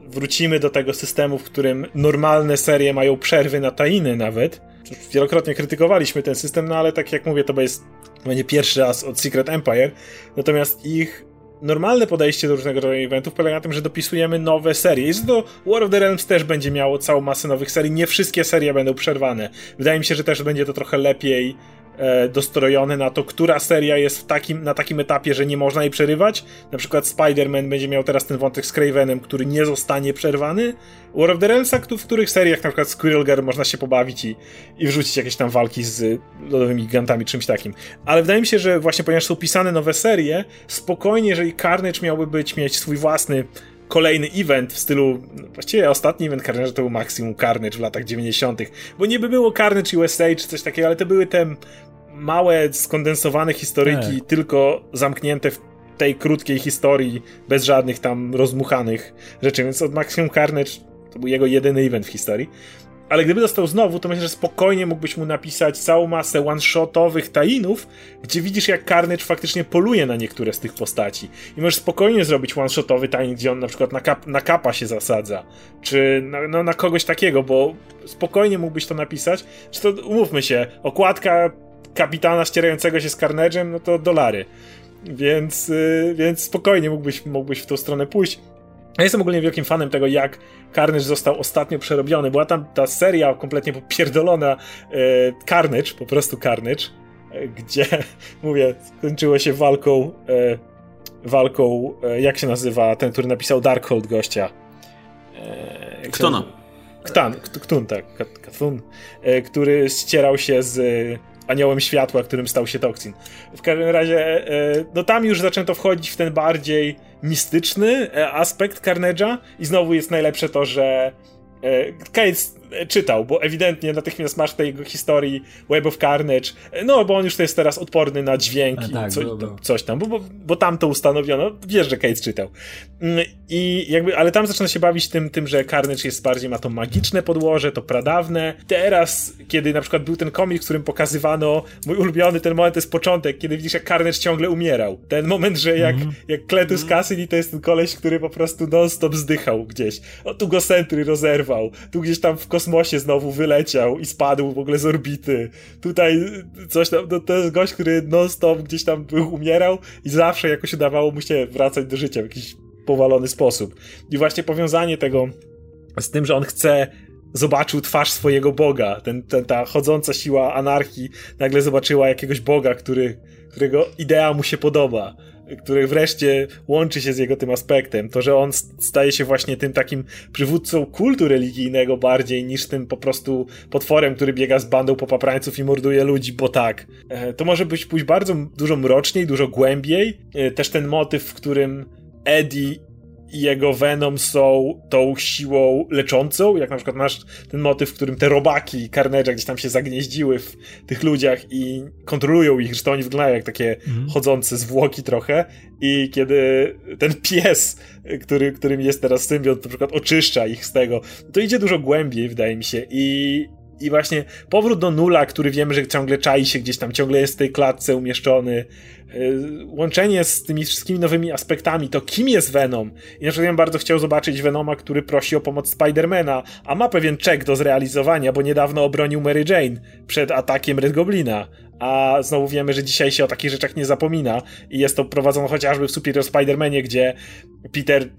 wrócimy do tego systemu, w którym normalne serie mają przerwy na tainy nawet. Wielokrotnie krytykowaliśmy ten system, no ale tak jak mówię, to jest, będzie pierwszy raz od Secret Empire. Natomiast ich normalne podejście do różnego rodzaju eventów polega na tym, że dopisujemy nowe serie. I to War of the Realms też będzie miało całą masę nowych serii. Nie wszystkie serie będą przerwane. Wydaje mi się, że też będzie to trochę lepiej e, dostrojone na to, która seria jest takim, na takim etapie, że nie można jej przerywać. Na przykład Spider-Man będzie miał teraz ten wątek z Cravenem, który nie zostanie przerwany. War of the Realmsa, w których seriach na przykład Squirrel Girl można się pobawić i, i wrzucić jakieś tam walki z lodowymi gigantami, czymś takim. Ale wydaje mi się, że właśnie ponieważ są pisane nowe serie, spokojnie, jeżeli Carnage miałby być, mieć swój własny kolejny event w stylu, no, właściwie ostatni event Carnage to był Maximum Carnage w latach 90., bo niby było Carnage USA czy coś takiego, ale to były te małe, skondensowane historyki, Tak. tylko zamknięte w tej krótkiej historii, bez żadnych tam rozmuchanych rzeczy, więc od Maximum Carnage to był jego jedyny event w historii. Ale gdyby dostał znowu, to myślę, że spokojnie mógłbyś mu napisać całą masę one-shotowych tainów, gdzie widzisz, jak Carnage faktycznie poluje na niektóre z tych postaci. I możesz spokojnie zrobić one-shotowy tain, gdzie on na przykład na, kap, na kapa się zasadza, czy na, no, na kogoś takiego, bo spokojnie mógłbyś to napisać. Czy to, umówmy się, okładka kapitana ścierającego się z Carnage'em, no to dolary. Więc, yy, więc spokojnie mógłbyś, mógłbyś w tą stronę pójść. Ja jestem ogólnie wielkim fanem tego, jak Carnage został ostatnio przerobiony. Była tam ta seria kompletnie popierdolona e, Carnage, po prostu Carnage, e, gdzie, mówię, skończyło się walką e, walką, jak się nazywa ten, który napisał Darkhold gościa? Ktona. nazywa? Ktan, Kt- Ktun, tak, Kt- Ktun, który ścierał się z aniołem światła, którym stał się Toxin. W każdym razie, e, no tam już zaczęto wchodzić w ten bardziej mistyczny e, aspekt Carnage'a i znowu jest najlepsze to, że e, Cates czytał, bo ewidentnie natychmiast masz tej jego historii Web of Carnage, no bo on już jest teraz odporny na dźwięki, tak, co, coś tam, bo, bo, bo tam to ustanowiono, wiesz, że Kate czytał. Mm, I jakby, ale tam zaczyna się bawić tym, tym, że Carnage jest bardziej, ma to magiczne podłoże, to pradawne. Teraz, kiedy na przykład był ten komik, w którym pokazywano, mój ulubiony ten moment to jest początek, kiedy widzisz, jak Carnage ciągle umierał. Ten moment, że jak, mm -hmm. jak Cletus Cassidy to jest ten koleś, który po prostu non-stop zdychał gdzieś. O, tu go Sentry rozerwał, tu gdzieś tam w kosmosie znowu wyleciał i spadł w ogóle z orbity. Tutaj coś tam, no, to jest gość, który non-stop gdzieś tam był, umierał i zawsze jakoś udawało mu się wracać do życia w jakiś powalony sposób. I właśnie powiązanie tego z tym, że on chce zobaczył twarz swojego Boga. Ten, ten, ta chodząca siła anarchii nagle zobaczyła jakiegoś Boga, który, którego idea mu się podoba który wreszcie łączy się z jego tym aspektem. To, że on staje się właśnie tym takim przywódcą kultu religijnego bardziej niż tym po prostu potworem, który biega z bandą popaprańców i morduje ludzi, bo tak. E, to może być pójść bardzo dużo mroczniej, dużo głębiej. E, też ten motyw, w którym Eddie i jego Venom są tą siłą leczącą, jak na przykład masz ten motyw, w którym te robaki Carnage'a gdzieś tam się zagnieździły w tych ludziach i kontrolują ich, że to oni wyglądają jak takie mm. chodzące zwłoki trochę. I kiedy ten pies, który, którym jest teraz symbiont, na przykład oczyszcza ich z tego, to idzie dużo głębiej, wydaje mi się. I i właśnie powrót do nula, który wiemy, że ciągle czai się gdzieś tam, ciągle jest w tej klatce umieszczony, Y, łączenie z tymi wszystkimi nowymi aspektami, to kim jest Venom. I na przykład ja bardzo chciał zobaczyć Venoma, który prosi o pomoc Spidermana, a ma pewien czek do zrealizowania, bo niedawno obronił Mary Jane przed atakiem Red Goblina. A znowu wiemy, że dzisiaj się o takich rzeczach nie zapomina i jest to prowadzone chociażby w Superior Spider-Manie, gdzie Peter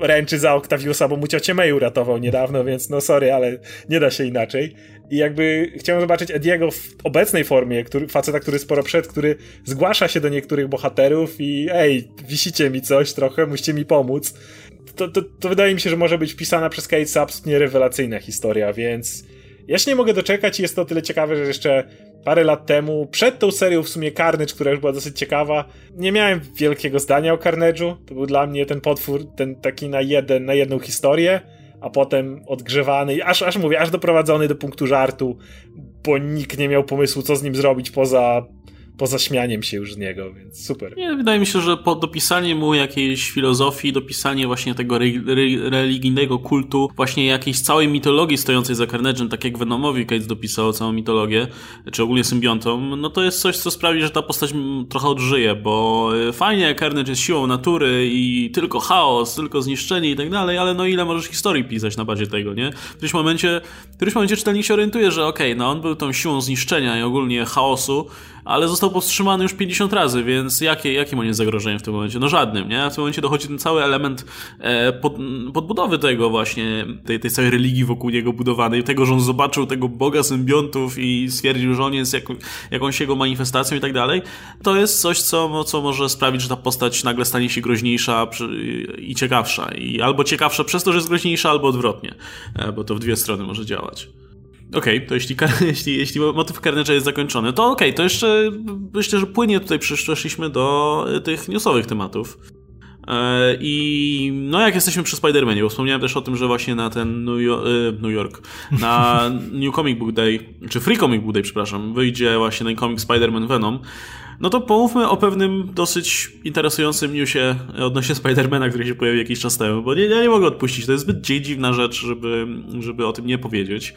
ręczy za Octaviusa, bo mu ciocię May uratował niedawno, więc no sorry, ale nie da się inaczej. I jakby chciałem zobaczyć Ediego w obecnej formie, który, faceta, który sporo przed, który zgłasza się do niektórych bohaterów i ej, wisicie mi coś trochę, musicie mi pomóc. To, to, to wydaje mi się, że może być pisana przez Kate absolutnie rewelacyjna historia, więc ja się nie mogę doczekać i jest to tyle ciekawe, że jeszcze parę lat temu, przed tą serią w sumie Carnage, która już była dosyć ciekawa, nie miałem wielkiego zdania o Carnage'u. To był dla mnie ten potwór, ten taki na jeden, na jedną historię, a potem odgrzewany, aż, aż mówię, aż doprowadzony do punktu żartu, bo nikt nie miał pomysłu, co z nim zrobić poza poza śmianiem się już z niego, więc super. Nie, wydaje mi się, że po dopisanie mu jakiejś filozofii, dopisanie właśnie tego re, re, religijnego kultu, właśnie jakiejś całej mitologii stojącej za Carnage'em, tak jak Venomowi Cates dopisał całą mitologię, czy ogólnie symbiontom, no to jest coś, co sprawi, że ta postać trochę odżyje, bo e, fajnie, Carnage jest siłą natury i tylko chaos, tylko zniszczenie i tak dalej, ale no ile możesz historii pisać na bazie tego, nie? W którymś momencie, w którymś momencie czytelnik się orientuje, że okej, okay, no on był tą siłą zniszczenia i ogólnie chaosu, ale został powstrzymany już 50 razy, więc jakie, jakim on jest zagrożeniem w tym momencie? No żadnym, nie? W tym momencie dochodzi ten cały element e, pod, podbudowy tego właśnie, tej, tej całej religii wokół niego budowanej, tego, że on zobaczył tego boga symbiontów i stwierdził, że on jest jak, jakąś jego manifestacją i tak dalej. To jest coś, co, co może sprawić, że ta postać nagle stanie się groźniejsza i ciekawsza. I albo ciekawsza przez to, że jest groźniejsza, albo odwrotnie, e, bo to w dwie strony może działać. Okej, okay, to jeśli, jeśli, jeśli motyw Carnage'a jest zakończony, to okej, okay, to jeszcze myślę, że płynie tutaj przeszliśmy do e, tych newsowych tematów. E, I no jak jesteśmy przy Spider-Manie, bo wspomniałem też o tym, że właśnie na ten New York, e, New York na New Comic Book Day, czy Free Comic Book Day, przepraszam, wyjdzie właśnie ten komik Spider-Man Venom. No to pomówmy o pewnym dosyć interesującym newsie odnośnie Spidermana, który się pojawił jakiś czas temu, bo nie, ja nie mogę odpuścić, to jest zbyt dziwna rzecz, żeby, żeby o tym nie powiedzieć.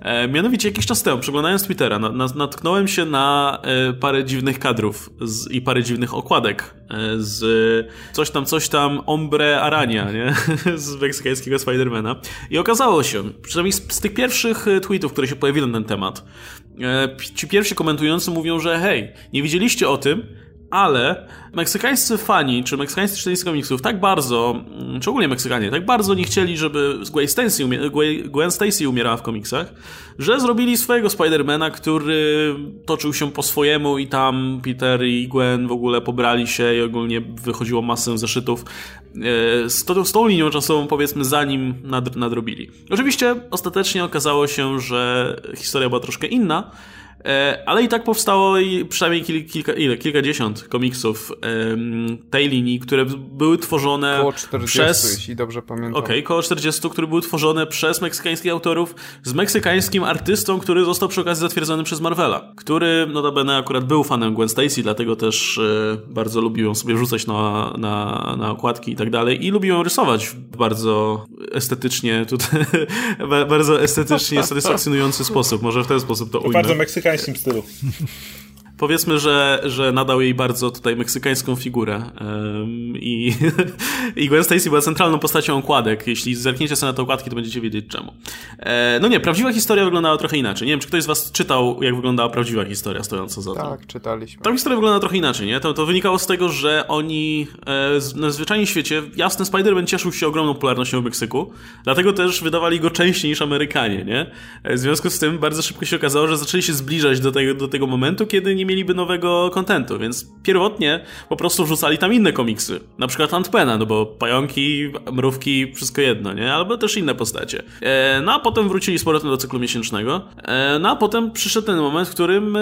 E, mianowicie jakiś czas temu, przeglądając Twittera, na, na, natknąłem się na e, parę dziwnych kadrów z, i parę dziwnych okładek e, z coś tam, coś tam Ombre Arania, nie? z meksykańskiego Spidermana. I okazało się, przynajmniej z, z tych pierwszych e, tweetów, które się pojawiły na ten temat, ci pierwsi komentujący mówią, że hej, nie widzieliście o tym, ale meksykańscy fani, czy meksykańscy czytelnicy komiksów tak bardzo, mm, czy ogólnie Meksykanie, tak bardzo nie chcieli, żeby Gwen Stacy, Gwen Stacy umierała w komiksach, że zrobili swojego Spidermana, który toczył się po swojemu i tam Peter i Gwen w ogóle pobrali się i ogólnie wychodziło masę zeszytów e, z, tą, z tą linią czasową, powiedzmy, zanim nad, nadrobili. Oczywiście ostatecznie okazało się, że historia była troszkę inna, ale i tak powstało i przynajmniej kil, kilka, ile, kilkadziesiąt komiksów tej linii, które były tworzone koło 40, przez... jeśli dobrze pamiętam. Okej, okay, koło 40, które były tworzone przez meksykańskich autorów z meksykańskim artystą, który został przy okazji zatwierdzony przez Marvela, który notabene akurat był fanem Gwen Stacy, dlatego też e, bardzo lubił ją sobie rzucać na, na, na okładki i tak dalej i lubił ją rysować w bardzo estetycznie tutaj, bardzo estetycznie satysfakcjonujący sposób. Może w ten sposób to, ujmę. Bardzo meksykańskim stylu. Powiedzmy, że, że nadał jej bardzo tutaj meksykańską figurę. I, I Gwen Stacy była centralną postacią okładek. Jeśli zerkniecie sobie na te okładki, to będziecie wiedzieć czemu. E, no nie, prawdziwa historia wyglądała trochę inaczej. Nie wiem, czy ktoś z was czytał, jak wyglądała prawdziwa historia stojąca za tym. Tak, czytaliśmy. Ta historia wygląda trochę inaczej, nie? To, to wynikało z tego, że oni e, na zwyczajnym świecie, jasny Spider-Man cieszył się ogromną popularnością w Meksyku, dlatego też wydawali go częściej niż Amerykanie, nie? E, w związku z tym bardzo szybko się okazało, że zaczęli się zbliżać do tego, do tego momentu, kiedy nie mieliby nowego kontentu, więc pierwotnie po prostu wrzucali tam inne komiksy. Na przykład Antpena, no bo pająki, mrówki, wszystko jedno, nie? Albo też inne postacie. E, no a potem wrócili z powrotem do cyklu miesięcznego. E, no a potem przyszedł ten moment, w którym e,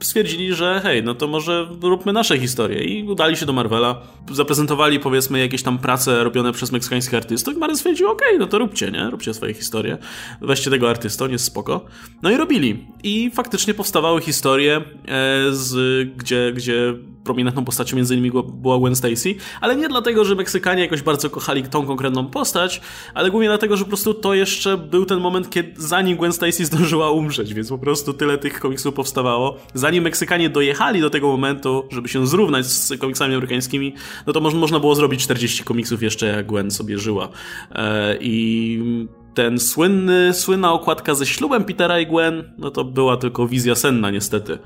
stwierdzili, że hej, no to może róbmy nasze historie i udali się do Marvela. Zaprezentowali powiedzmy jakieś tam prace robione przez meksykańskich artystów i Marvel stwierdził, okej, okay, no to róbcie, nie? Róbcie swoje historie. Weźcie tego artystę, on jest spoko. No i robili. I faktycznie powstawały historie e, z gdzie, gdzie prominentną postacią między innymi była Gwen Stacy, ale nie dlatego, że Meksykanie jakoś bardzo kochali tą konkretną postać, ale głównie dlatego, że po prostu to jeszcze był ten moment, kiedy zanim Gwen Stacy zdążyła umrzeć, więc po prostu tyle tych komiksów powstawało. Zanim Meksykanie dojechali do tego momentu, żeby się zrównać z komiksami amerykańskimi, no to można było zrobić 40 komiksów jeszcze, jak Gwen sobie żyła. E, I ten słynny, słynna okładka ze ślubem Petera i Gwen, no to była tylko wizja senna niestety.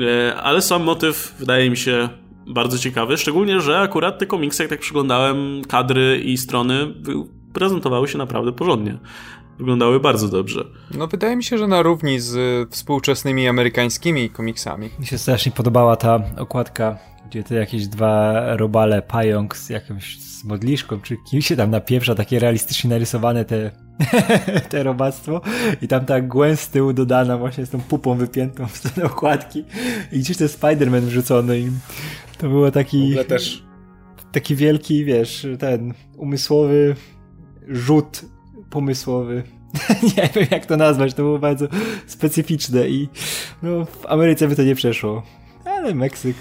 E, ale sam motyw wydaje mi się bardzo ciekawy, szczególnie, że akurat te komiksy, jak tak przyglądałem, kadry i strony prezentowały się naprawdę porządnie. Wyglądały bardzo dobrze. No wydaje mi się, że na równi z współczesnymi amerykańskimi komiksami. Mi się strasznie podobała ta okładka, gdzie te jakieś dwa robale pająk z jakąś z modliszką, czy kim się tam napieprza, takie realistycznie narysowane te te robactwo. I tam ta Gwen z tyłu dodana właśnie z tą pupą wypiętą w stronę okładki. I gdzieś ten Spider-Man wrzucony. I to było taki też taki wielki, wiesz, ten umysłowy rzut pomysłowy. nie wiem jak to nazwać, to było bardzo specyficzne i no w Ameryce by to nie przeszło, ale Meksyk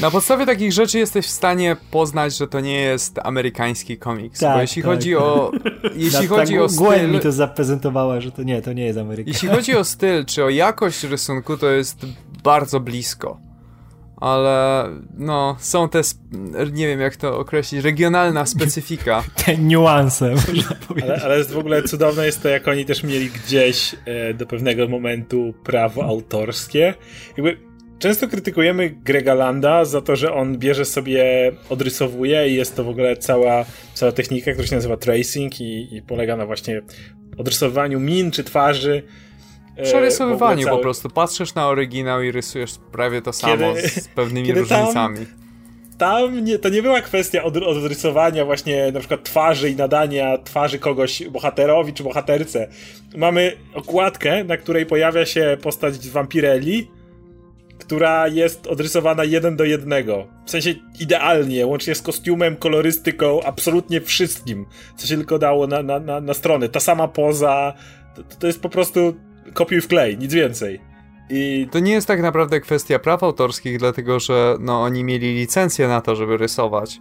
na podstawie takich rzeczy jesteś w stanie poznać, że to nie jest amerykański komiks. Tak, bo jeśli tak. chodzi o. Jeśli ta, chodzi ta, o styl. mi to zaprezentowała, że to nie, to nie jest amerykański. Jeśli chodzi o styl, czy o jakość rysunku, to jest bardzo blisko. Ale no, są te, nie wiem jak to określić, regionalna specyfika. Te niuanse, można powiedzieć. Ale, ale jest w ogóle cudowne jest to, jak oni też mieli gdzieś e, do pewnego momentu prawo autorskie. Jakby Często krytykujemy Grega Landa za to, że on bierze sobie, odrysowuje i jest to w ogóle cała, cała technika, która się nazywa tracing i, i polega na właśnie odrysowaniu min czy twarzy. E, Przerysowywaniu cały... po prostu. Patrzysz na oryginał i rysujesz prawie to samo kiedy, z pewnymi różnicami. Tam, tam nie, to nie była kwestia od, odrysowania właśnie na przykład twarzy i nadania twarzy kogoś bohaterowi czy bohaterce. Mamy okładkę, na której pojawia się postać Vampirelli, która jest odrysowana jeden do jednego. W sensie idealnie, łącznie z kostiumem, kolorystyką, absolutnie wszystkim, co się tylko dało na, na, na, na stronę. Ta sama poza, to, to jest po prostu kopiuj w klej, nic więcej. I... To nie jest tak naprawdę kwestia praw autorskich, dlatego że no, oni mieli licencję na to, żeby rysować.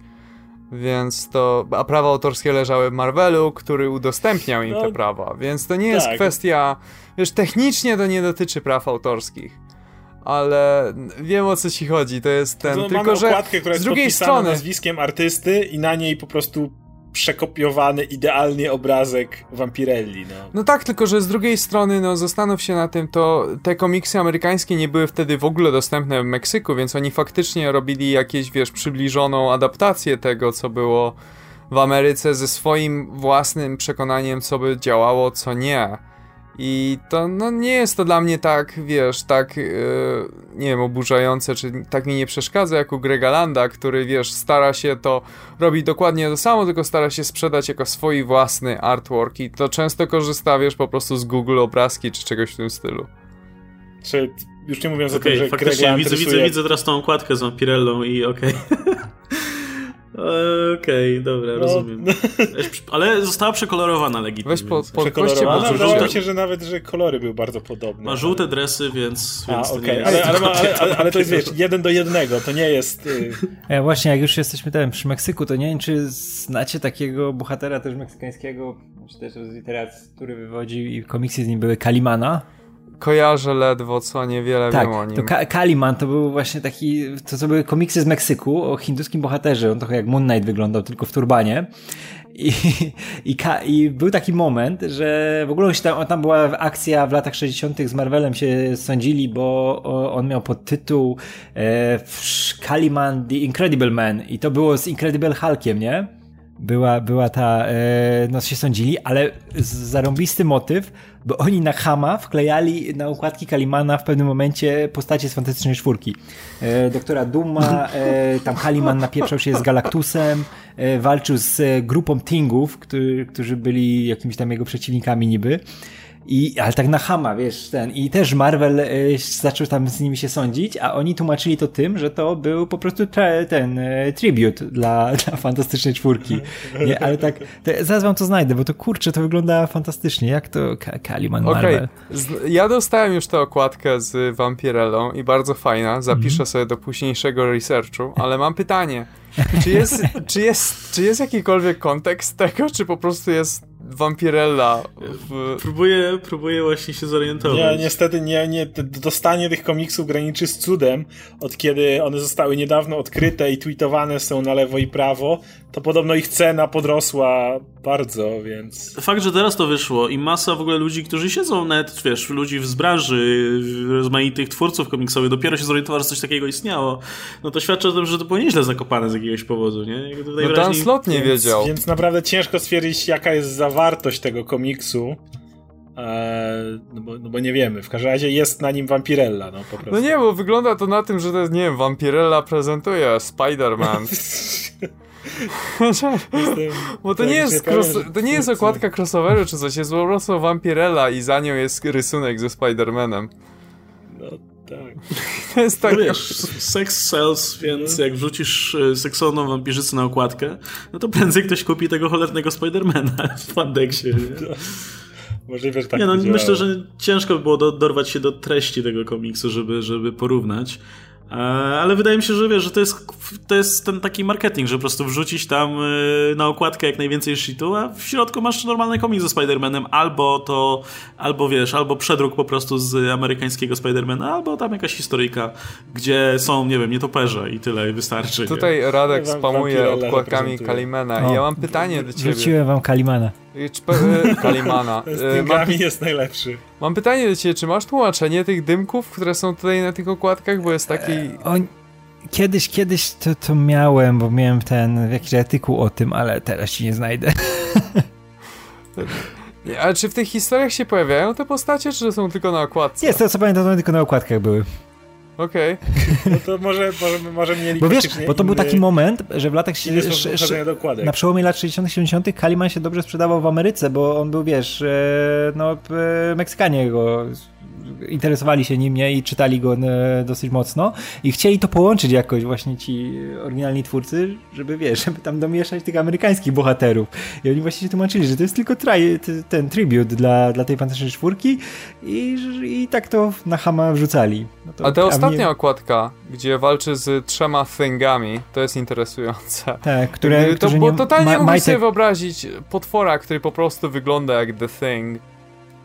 Więc to. A prawa autorskie leżały w Marvelu, który udostępniał im no, te prawa. Więc to nie jest tak. kwestia. Wiesz, technicznie to nie dotyczy praw autorskich ale wiem o co ci chodzi, to jest ten, tylko że okładkę, która z drugiej strony nazwiskiem artysty i na niej po prostu przekopiowany idealnie obrazek Vampirelli. No. no tak, tylko że z drugiej strony, no zastanów się na tym, to te komiksy amerykańskie nie były wtedy w ogóle dostępne w Meksyku, więc oni faktycznie robili jakieś, wiesz, przybliżoną adaptację tego, co było w Ameryce ze swoim własnym przekonaniem, co by działało, co nie. I to no, nie jest to dla mnie tak, wiesz, tak, yy, nie wiem, oburzające, czy tak mi nie przeszkadza jak u Grega Landa, który, wiesz, stara się to robić dokładnie to samo, tylko stara się sprzedać jako swój własny artwork i to często korzysta, wiesz, po prostu z Google obrazki czy czegoś w tym stylu. Czy już nie mówiąc okay, o tym, że faktycznie widzę, widzę, widzę teraz tą okładkę z Vampirellą i okej. Okay. Okej, okay, dobra, no, rozumiem. Ale została przekolorowana legitnie. Weź po, po Przekolorowana? Wydawało mi się, że nawet, że kolory były bardzo podobne. Ma żółte dresy, więc... A, okay. ale, ale, ale, ale, ale, to jest, wiesz, jeden do jednego, to nie jest... Ja, e, właśnie, jak już jesteśmy tam przy Meksyku, to nie wiem, czy znacie takiego bohatera też meksykańskiego, czy też z literacji, który wywodzi i komiksy z nim były Kalimana kojarzę ledwo, co niewiele tak, wiem o nim. to Ka Kaliman to był właśnie taki, to, to były komiksy z Meksyku o hinduskim bohaterze, on trochę jak Moon Knight wyglądał, tylko w turbanie. I, i, i, był taki moment, że w ogóle tam, tam była akcja w latach 60. z Marvelem się sądzili, bo on miał podtytuł e, Kaliman The Incredible Man i to było z Incredible Hulkiem, nie? Była, była ta, e, no się sądzili, ale zarąbisty motyw, bo oni na Hama wklejali na układki Kalimana w pewnym momencie postacie z Fantastycznej Czwórki. E, doktora Duma, e, tam Kaliman napieprzał się z Galactusem, walczył z grupą Tingów, którzy byli jakimiś tam jego przeciwnikami niby. I, ale tak na hama, wiesz, ten. I też Marvel y, zaczął tam z nimi się sądzić, a oni tłumaczyli to tym, że to był po prostu tre, ten y, tribute dla, dla Fantastycznej Czwórki. Nie, ale tak, zaraz wam to znajdę, bo to kurczę, to wygląda fantastycznie. Jak to Kaliman Marvel? Okay. Ja dostałem już tę okładkę z Vampirellą i bardzo fajna. Zapiszę mm -hmm. sobie do późniejszego researchu, ale mam pytanie. Czy jest, czy, jest, czy jest jakikolwiek kontekst tego, czy po prostu jest Vampirella. W... Próbuję, próbuję właśnie się zorientować. Nie, niestety nie, nie. Dostanie tych komiksów graniczy z cudem, od kiedy one zostały niedawno odkryte i tweetowane są na lewo i prawo, to podobno ich cena podrosła bardzo, więc... Fakt, że teraz to wyszło i masa w ogóle ludzi, którzy siedzą nawet, wiesz, ludzi z branży, rozmaitych twórców komiksowych, dopiero się zorientowali, że coś takiego istniało, no to świadczy o tym, że to było nieźle zakopane z jakiegoś powodu, nie? no Dan Slot nie więc, wiedział. Więc naprawdę ciężko stwierdzić, jaka jest zawartość tego komiksu. Eee, no, bo, no, bo, nie wiemy. W każdym razie jest na nim Vampirella, no po prostu. No nie, bo wygląda to na tym, że to jest, nie wiem, Vampirella prezentuje Spider-Man. Bo to nie, jest cross, to nie jest okładka crossoveru czy coś, jest po prostu Vampirella i za nią jest rysunek ze Spider-Manem. No tak. To jest tak. No wiesz, sex sells, więc jak wrzucisz e, seksowną wampirzycę na okładkę, no to prędzej ktoś kupi tego cholernego Spidermana w Pandexie. Możliwe, że tak nie, no, Myślę, że ciężko by było do, dorwać się do treści tego komiksu, żeby, żeby porównać. E, ale wydaje mi się, że wiesz, że to jest, to jest ten taki marketing, że po prostu wrzucić tam e, na okładkę jak najwięcej shitu, a w środku masz normalny komiks ze Spider-Manem, albo to, albo wiesz, albo przedruk po prostu z amerykańskiego Spider-Mana, albo tam jakaś historyjka, gdzie są, nie wiem, nietoperze i tyle, wystarczy. Tutaj? Radek spamuje okładkami Kalimana i ja mam pytanie do ciebie. Wrzuciłem wam Kalimana. E, Kalimana. Z mam, jest najlepszy. Mam pytanie do ciebie, czy masz tłumaczenie tych dymków, które są tutaj na tych okładkach, bo jest taki... O, kiedyś, kiedyś to, to miałem, bo miałem ten jakiś artykuł o tym, ale teraz ci nie znajdę. A czy w tych historiach się pojawiają te postacie, czy są tylko na okładce? Jest, to co pamiętam, to tylko na okładkach były. Okej. Okay. No to może, może, może mieli Bo wiesz, bo to był taki moment, że w latach... Na przełomie lat 60 70 Kaliman się dobrze sprzedawał w Ameryce, bo on był, wiesz, e, no e, Meksykanie go interesowali się nim nie? i czytali go e, dosyć mocno i chcieli to połączyć jakoś właśnie ci oryginalni twórcy, żeby wiesz, żeby tam domieszać tych amerykańskich bohaterów. I oni właśnie się tłumaczyli, że to jest tylko traj, ten tribute dla, dla tej fantastycznej czwórki i, i tak to na Hama wrzucali. No to, a ta ostatnia mnie... okładka, gdzie walczy z trzema thingami, to jest interesujące. Tak, które, to, Bo totalnie ma, mógłbym sobie wyobrazić potwora, który po prostu wygląda jak The Thing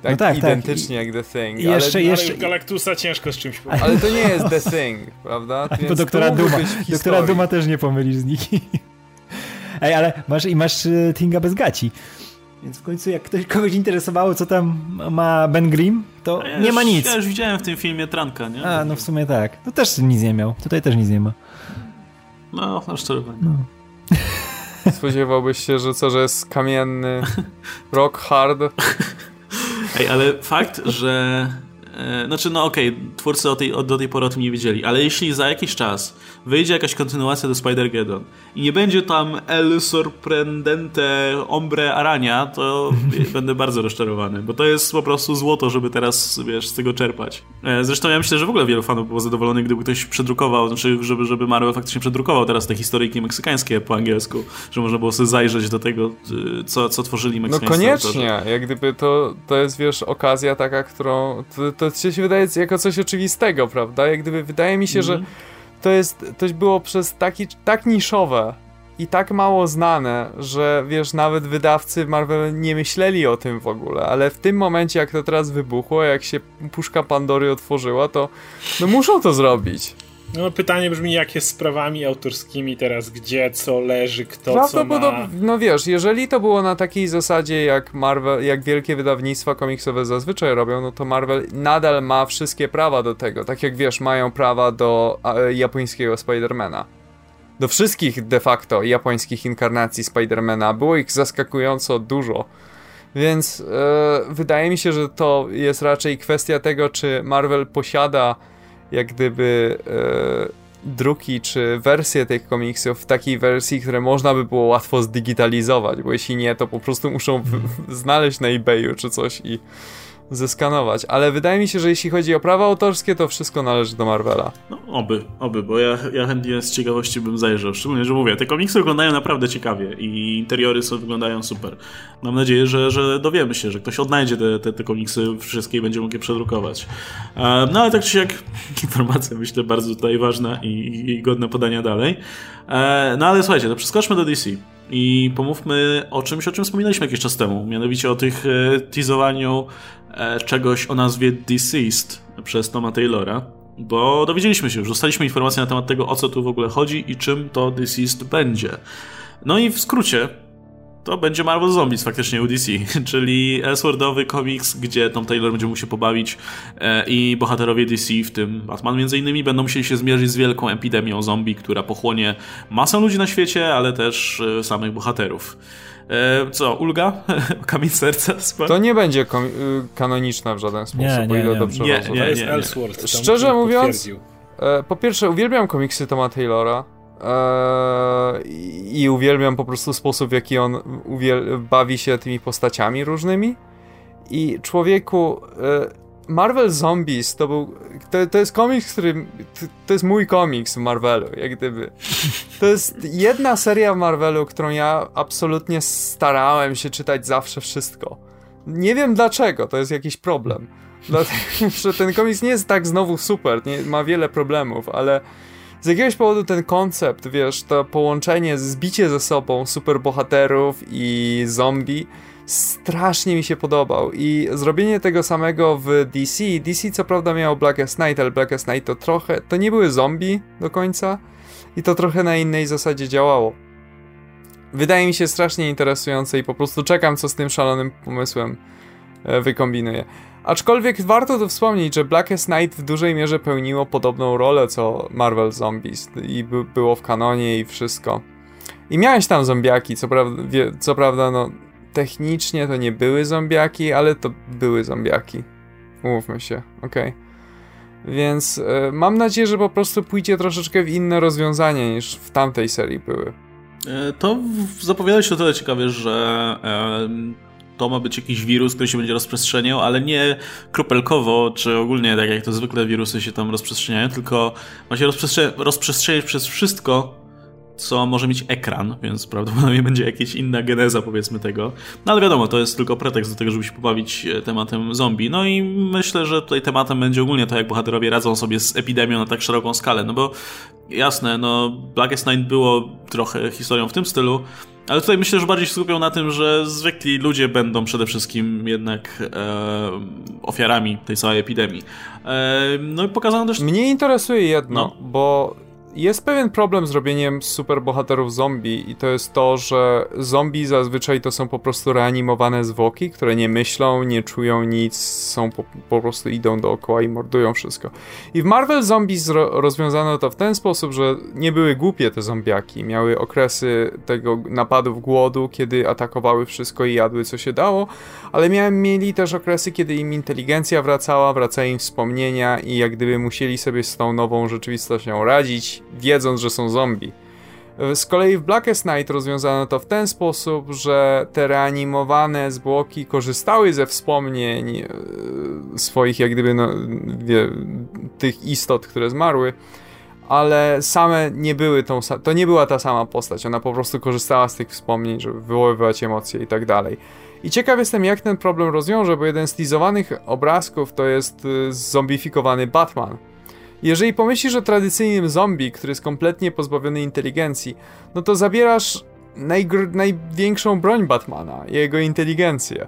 tak, no tak, tak. identycznie tak. jak The Thing. I ale, jeszcze, jeszcze... ale Galactusa ciężko z czymś pomylić. Ale to nie jest The Thing, prawda? Więc bo doktora Duma, doktora Duma też nie pomylisz z nikim. Ej, ale masz i masz e, Tinga bez gaci. Więc w końcu jak ktoś, kogoś interesowało, co tam ma Ben Grimm, to ja nie już, ma nic. Ja już widziałem w tym filmie Tranka, nie? A, no w sumie tak. To też nic nie miał. Tutaj też nic nie ma. No, na szczerowanie. No. Spodziewałbyś się, że co, że jest kamienny, rock hard. Ej, ale fakt, że znaczy, no okej, okay, twórcy o tej, o, do tej pory o tym nie wiedzieli, ale jeśli za jakiś czas wyjdzie jakaś kontynuacja do Spider-Geddon i nie będzie tam El Sorprendente Ombre Arania, to będę bardzo rozczarowany, bo to jest po prostu złoto, żeby teraz, wiesz, z tego czerpać. E, zresztą ja myślę, że w ogóle wielu fanów było zadowolonych, gdyby ktoś przedrukował, znaczy, żeby, żeby Marvel faktycznie przedrukował teraz te historyjki meksykańskie po angielsku, że można było sobie zajrzeć do tego, y, co, co tworzyli no meksykańscy No koniecznie, autorzy. jak gdyby to, to jest, wiesz, okazja taka, którą, to, to się wydaje jako coś oczywistego, prawda? Jak gdyby wydaje mi się, mm. że mhm. to jest, to było przez taki, tak niszowe i tak mało znane, że wiesz, nawet wydawcy Marvel nie myśleli o tym w ogóle, ale w tym momencie, jak to teraz wybuchło, jak się puszka Pandory otworzyła, to no muszą to zrobić. No pytanie brzmi, jak jest z prawami autorskimi teraz, gdzie, co leży, kto co ma... No wiesz, jeżeli to było na takiej zasadzie, jak Marvel, jak wielkie wydawnictwa komiksowe zazwyczaj robią, no to Marvel nadal ma wszystkie prawa do tego, tak jak wiesz, mają prawa do japońskiego Spidermana. Do wszystkich de facto japońskich inkarnacji Spidermana. Było ich zaskakująco dużo. Więc e, wydaje mi się, że to jest raczej kwestia tego, czy Marvel posiada jak gdyby e, druki czy wersje tych komiksów w takiej wersji, które można by było łatwo zdigitalizować, bo jeśli nie, to po prostu muszą znaleźć na eBayu czy coś i zeskanować, ale wydaje mi się, że jeśli chodzi o prawa autorskie, to wszystko należy do Marvela. No, oby, oby, bo ja, ja chętnie z ciekawości bym zajrzał. Szczególnie, że mówię, te komiksy wyglądają naprawdę ciekawie i interiory są, wyglądają super. Mam nadzieję, że, że dowiemy się, że ktoś odnajdzie te, te, te komiksy wszystkie i będzie mógł je przedrukować. No ale tak czy jak informacja myślę bardzo tutaj ważna i, i godna podania dalej. E, no ale słuchajcie, to przeskoczmy do DC. I pomówmy o czymś, o czym wspominaliśmy jakiś czas temu, mianowicie o tych e, teasowaniu czegoś o nazwie Deceased przez Toma Taylora, bo dowiedzieliśmy się już, dostaliśmy informacje na temat tego, o co tu w ogóle chodzi i czym to Deceased będzie. No i w skrócie, to będzie Marvel Zombies faktycznie UDC, czyli Elseworldowy komiks, gdzie Tom Taylor będzie się pobawić e, i bohaterowie DC, w tym Batman między innymi, będą musieli się zmierzyć z wielką epidemią zombie, która pochłonie masę ludzi na świecie, ale też e, samych bohaterów. E, co, ulga? Kamień serca? To nie będzie y, kanoniczna w żaden sposób, nie, nie, nie. dobrze nie, nie, nie, nie, nie. Szczerze mówiąc, e, po pierwsze uwielbiam komiksy Toma Taylora, Eee, I uwielbiam po prostu sposób, w jaki on bawi się tymi postaciami różnymi. I człowieku, e, Marvel Zombies to był. To, to jest komiks, który. To, to, jest mój komiks w Marvelu, jak gdyby. To jest jedna seria w Marvelu, którą ja absolutnie starałem się czytać zawsze wszystko. Nie wiem dlaczego, to jest jakiś problem. Dlatego, że ten komiks nie jest tak znowu super, nie, ma wiele problemów, ale z jakiegoś powodu ten koncept, wiesz, to połączenie, zbicie ze sobą superbohaterów i zombie strasznie mi się podobał i zrobienie tego samego w DC, DC co prawda miało Blackest Night, ale Blackest Night to trochę, to nie były zombie do końca i to trochę na innej zasadzie działało. Wydaje mi się strasznie interesujące i po prostu czekam co z tym szalonym pomysłem e, wykombinuje. Aczkolwiek warto tu wspomnieć, że Blackest Night w dużej mierze pełniło podobną rolę co Marvel Zombies i by, było w kanonie i wszystko. I miałeś tam zombiaki, co wie, co prawda no technicznie to nie były zombiaki, ale to były zombiaki. Umówmy się, okej. Okay. Więc y, mam nadzieję, że po prostu pójdzie troszeczkę w inne rozwiązanie niż w tamtej serii były. E, to zapowiada się o tyle ciekawie, że to ma być jakiś wirus, który się będzie rozprzestrzeniał, ale nie kropelkowo, czy ogólnie tak jak to zwykle wirusy się tam rozprzestrzeniają, tylko ma się rozprzestrze rozprzestrzeniać przez wszystko, co może mieć ekran, więc prawdopodobnie będzie jakaś inna geneza, powiedzmy tego. No ale wiadomo, to jest tylko pretekst do tego, żeby się pobawić e, tematem zombie. No i myślę, że tutaj tematem będzie ogólnie to, jak bohaterowie radzą sobie z epidemią na tak szeroką skalę, no bo jasne, no Blackest Night było trochę historią w tym stylu, ale tutaj myślę, że bardziej się skupią na tym, że zwykli ludzie będą przede wszystkim jednak e, ofiarami tej całej epidemii. E, no i pokazano też... Mnie interesuje jedno, no. bo jest pewien problem z robieniem superbohaterów zombie i to jest to, że zombie zazwyczaj to są po prostu reanimowane zwłoki, które nie myślą, nie czują nic, są po, po prostu idą dookoła i mordują wszystko. I w Marvel Zombies ro rozwiązano to w ten sposób, że nie były głupie te zombiaki, miały okresy tego napadów głodu, kiedy atakowały wszystko i jadły co się dało, ale mieli też okresy, kiedy im inteligencja wracała, wracały im wspomnienia i jak gdyby musieli sobie z tą nową rzeczywistością radzić, wiedząc, że są zombie. Z kolei w Blackest Night rozwiązano to w ten sposób, że te reanimowane zwłoki korzystały ze wspomnień e, swoich, jak gdyby, no, tych istot, które zmarły, ale same nie były tą, to nie była ta sama postać, ona po prostu korzystała z tych wspomnień, żeby wywoływać emocje i tak dalej. I ciekaw jestem, jak ten problem rozwiąże, bo jeden z teasowanych obrazków to jest e, zombifikowany Batman. Jeżeli pomyślisz o tradycyjnym zombie, który jest kompletnie pozbawiony inteligencji, no to zabierasz największą broń Batmana, jego inteligencję.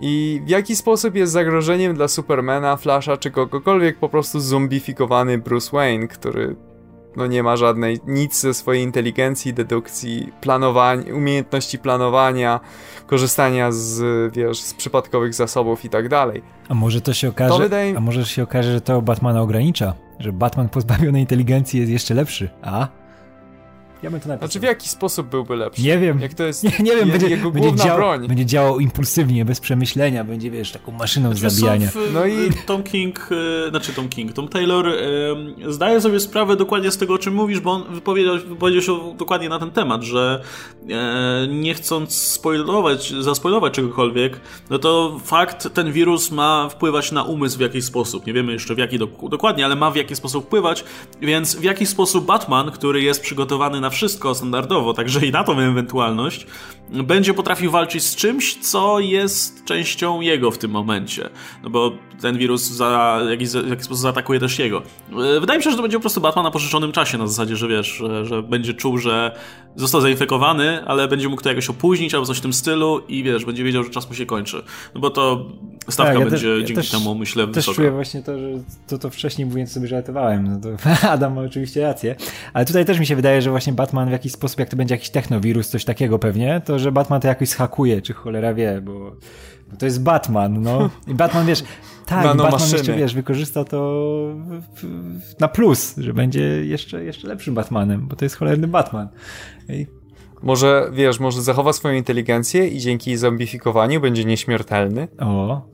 I w jaki sposób jest zagrożeniem dla Supermana, Flasha czy kogokolwiek po prostu zombifikowany Bruce Wayne, który no nie ma żadnej, nic ze swojej inteligencji, dedukcji, planowania, umiejętności planowania, korzystania z, wiesz, z przypadkowych zasobów i tak dalej. A może to się okaże, to wydaje... a może się okaże, że to Batmana ogranicza, że Batman pozbawiony inteligencji jest jeszcze lepszy, a? Ja bym to napisał. Znaczy w jaki sposób byłby lepszy? Nie wiem. Jak to jest nie, nie wiem, będzie, jego będzie, dział, broń. będzie działał impulsywnie, bez przemyślenia, będzie, wiesz, taką maszyną znaczy, zabijania. W, no i Tom King, e, znaczy Tom King, Tom Taylor e, zdaje sobie sprawę dokładnie z tego, o czym mówisz, bo on wypowiedział, wypowiedział się dokładnie na ten temat, że e, nie chcąc spoilować, zaspoilować czegokolwiek, no to fakt, ten wirus ma wpływać na umysł w jakiś sposób. Nie wiemy jeszcze w jaki do, dokładnie, ale ma w jakiś sposób wpływać, więc w jaki sposób Batman, który jest przygotowany na wszystko standardowo, także i na tą ewentualność, będzie potrafił walczyć z czymś, co jest częścią jego w tym momencie. No bo ten wirus za, w jakiś, w jakiś sposób zaatakuje też jego. E, wydaje mi się, że to będzie po prostu Batman na pożyczonym czasie, na zasadzie, że wiesz, że, że będzie czuł, że został zainfekowany, ale będzie mógł to jakoś opóźnić albo coś w tym stylu i wiesz, będzie wiedział, że czas mu się kończy. No bo to stawka tak, ja będzie też, dzięki ja temu, myślę, też wysoka. Też czuję właśnie to, że to, to wcześniej mówiąc sobie żartowałem. No to Adam ma oczywiście rację. Ale tutaj też mi się wydaje, że właśnie Batman w jakiś sposób, jak to będzie jakiś technowirus, coś takiego pewnie, to że Batman to jakoś schakuje, czy cholera wie, bo to jest Batman, no. I Batman, wiesz, tak, Nano Batman maszyny. jeszcze, wiesz, wykorzysta to na plus, że będzie jeszcze, jeszcze lepszym Batmanem, bo to jest cholerny Batman. I... Może, wiesz, może zachowa swoją inteligencję i dzięki zombifikowaniu będzie nieśmiertelny. O,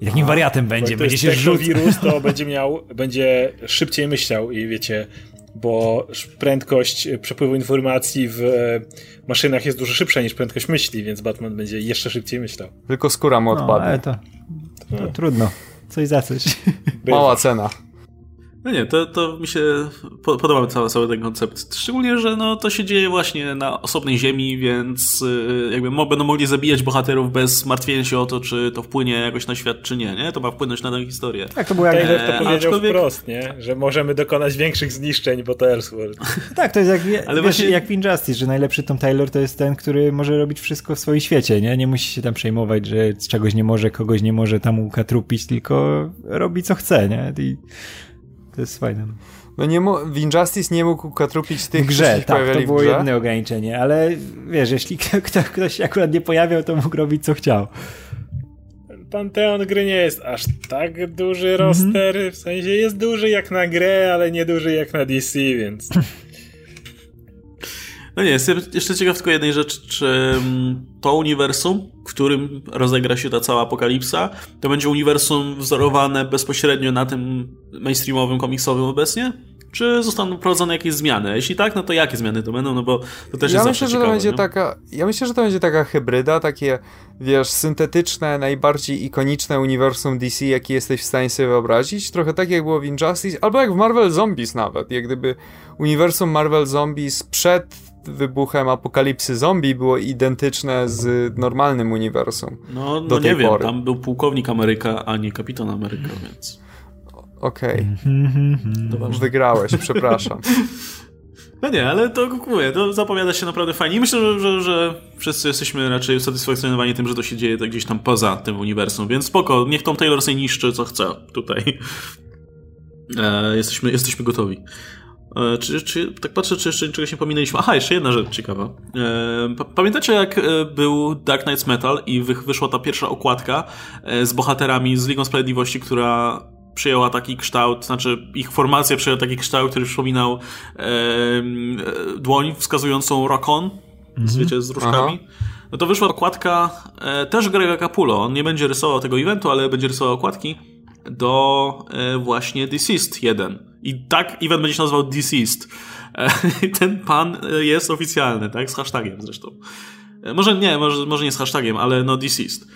i takim wariatem będzie, będzie się rzucał. wirus, to będzie miał, będzie szybciej myślał i wiecie, bo prędkość przepływu informacji w maszynach jest dużo szybsza niż prędkość myśli, więc Batman będzie jeszcze szybciej myślał. Tylko skóra mu odpadnie. No, ale to, to no. trudno. Coś za coś. Mała cena. No nie, to, to mi się podoba mi cały, cały ten koncept. Szczególnie, że no, to się dzieje właśnie na osobnej ziemi, więc y, jakby będą mogli zabijać bohaterów bez martwienia się o to, czy to wpłynie jakoś na świat, czy nie, nie? To ma wpłynąć na tę historię. Tak, to było jak... Taylor to powiedział aczkolwiek... wprost, nie? Że możemy dokonać większych zniszczeń, bo to Elseworld. tak, to jest jak, Ale wiesz, właśnie... jak w Injustice, że najlepszy Tom Taylor to jest ten, który może robić wszystko w swoim świecie, nie? Nie musi się tam przejmować, że z czegoś nie może, kogoś nie może tam ukatrupić, tylko robi co chce, nie? I to jest fajne. No nie w Injustice nie mógł katrupić tych, grze, tak, to było jedno ograniczenie, ale wiesz, jeśli ktoś, ktoś akurat nie pojawiał, to mógł robić co chciał. Panteon gry nie jest aż tak duży mhm. roster, mm -hmm. w sensie jest duży jak na grę, ale nie duży jak na DC, więc... No nie, jestem jeszcze ciekaw tylko jednej rzeczy, czy mm, to uniwersum, w którym rozegra się ta cała apokalipsa, to będzie uniwersum wzorowane bezpośrednio na tym mainstreamowym, komiksowym obecnie? Czy zostaną wprowadzone jakieś zmiany? Jeśli tak, no to jakie zmiany to będą? No bo to też ja jest myślę, że ciekawe, to będzie taka, Ja myślę, że to będzie taka hybryda, takie, wiesz, syntetyczne, najbardziej ikoniczne uniwersum DC, jakie jesteś w stanie sobie wyobrazić. Trochę tak jak było w Injustice, albo jak w Marvel Zombies nawet. Jak gdyby uniwersum Marvel Zombies przed wybuchem apokalipsy zombie było identyczne z normalnym uniwersum. No, no nie wiem, pory. tam był pułkownik Ameryka, a nie kapitan Ameryka, więc... Okej. Okay. Wygrałeś, przepraszam. No nie, ale to mówię, to zapowiada się naprawdę fajnie. I myślę, że, że, że, wszyscy jesteśmy raczej usatysfakcjonowani tym, że to się dzieje tak gdzieś tam poza tym uniwersum, więc spoko, niech Tom Taylor sobie niszczy co chce tutaj. E, jesteśmy, jesteśmy gotowi. E, czy, czy, tak patrzę, czy jeszcze czegoś nie pominęliśmy. Aha, jeszcze jedna rzecz ciekawa. E, pamiętacie, jak e, był Dark Knights Metal i wyszła ta pierwsza okładka z bohaterami z Ligą Sprawiedliwości, która przyjęła taki kształt, znaczy ich formacja przyjęła taki kształt, który przypominał dłoń wskazującą Rockon, mhm. wiecie, z różkami. Aha. No to wyszła okładka też Grega Capullo. On nie będzie rysował tego eventu, ale będzie rysował okładki do właśnie Deceased 1. I tak event będzie się nazywał Deceased. E, ten pan e, jest oficjalny, tak? Z hashtagiem zresztą. E, może nie, może, może nie z hashtagiem, ale no Deceased.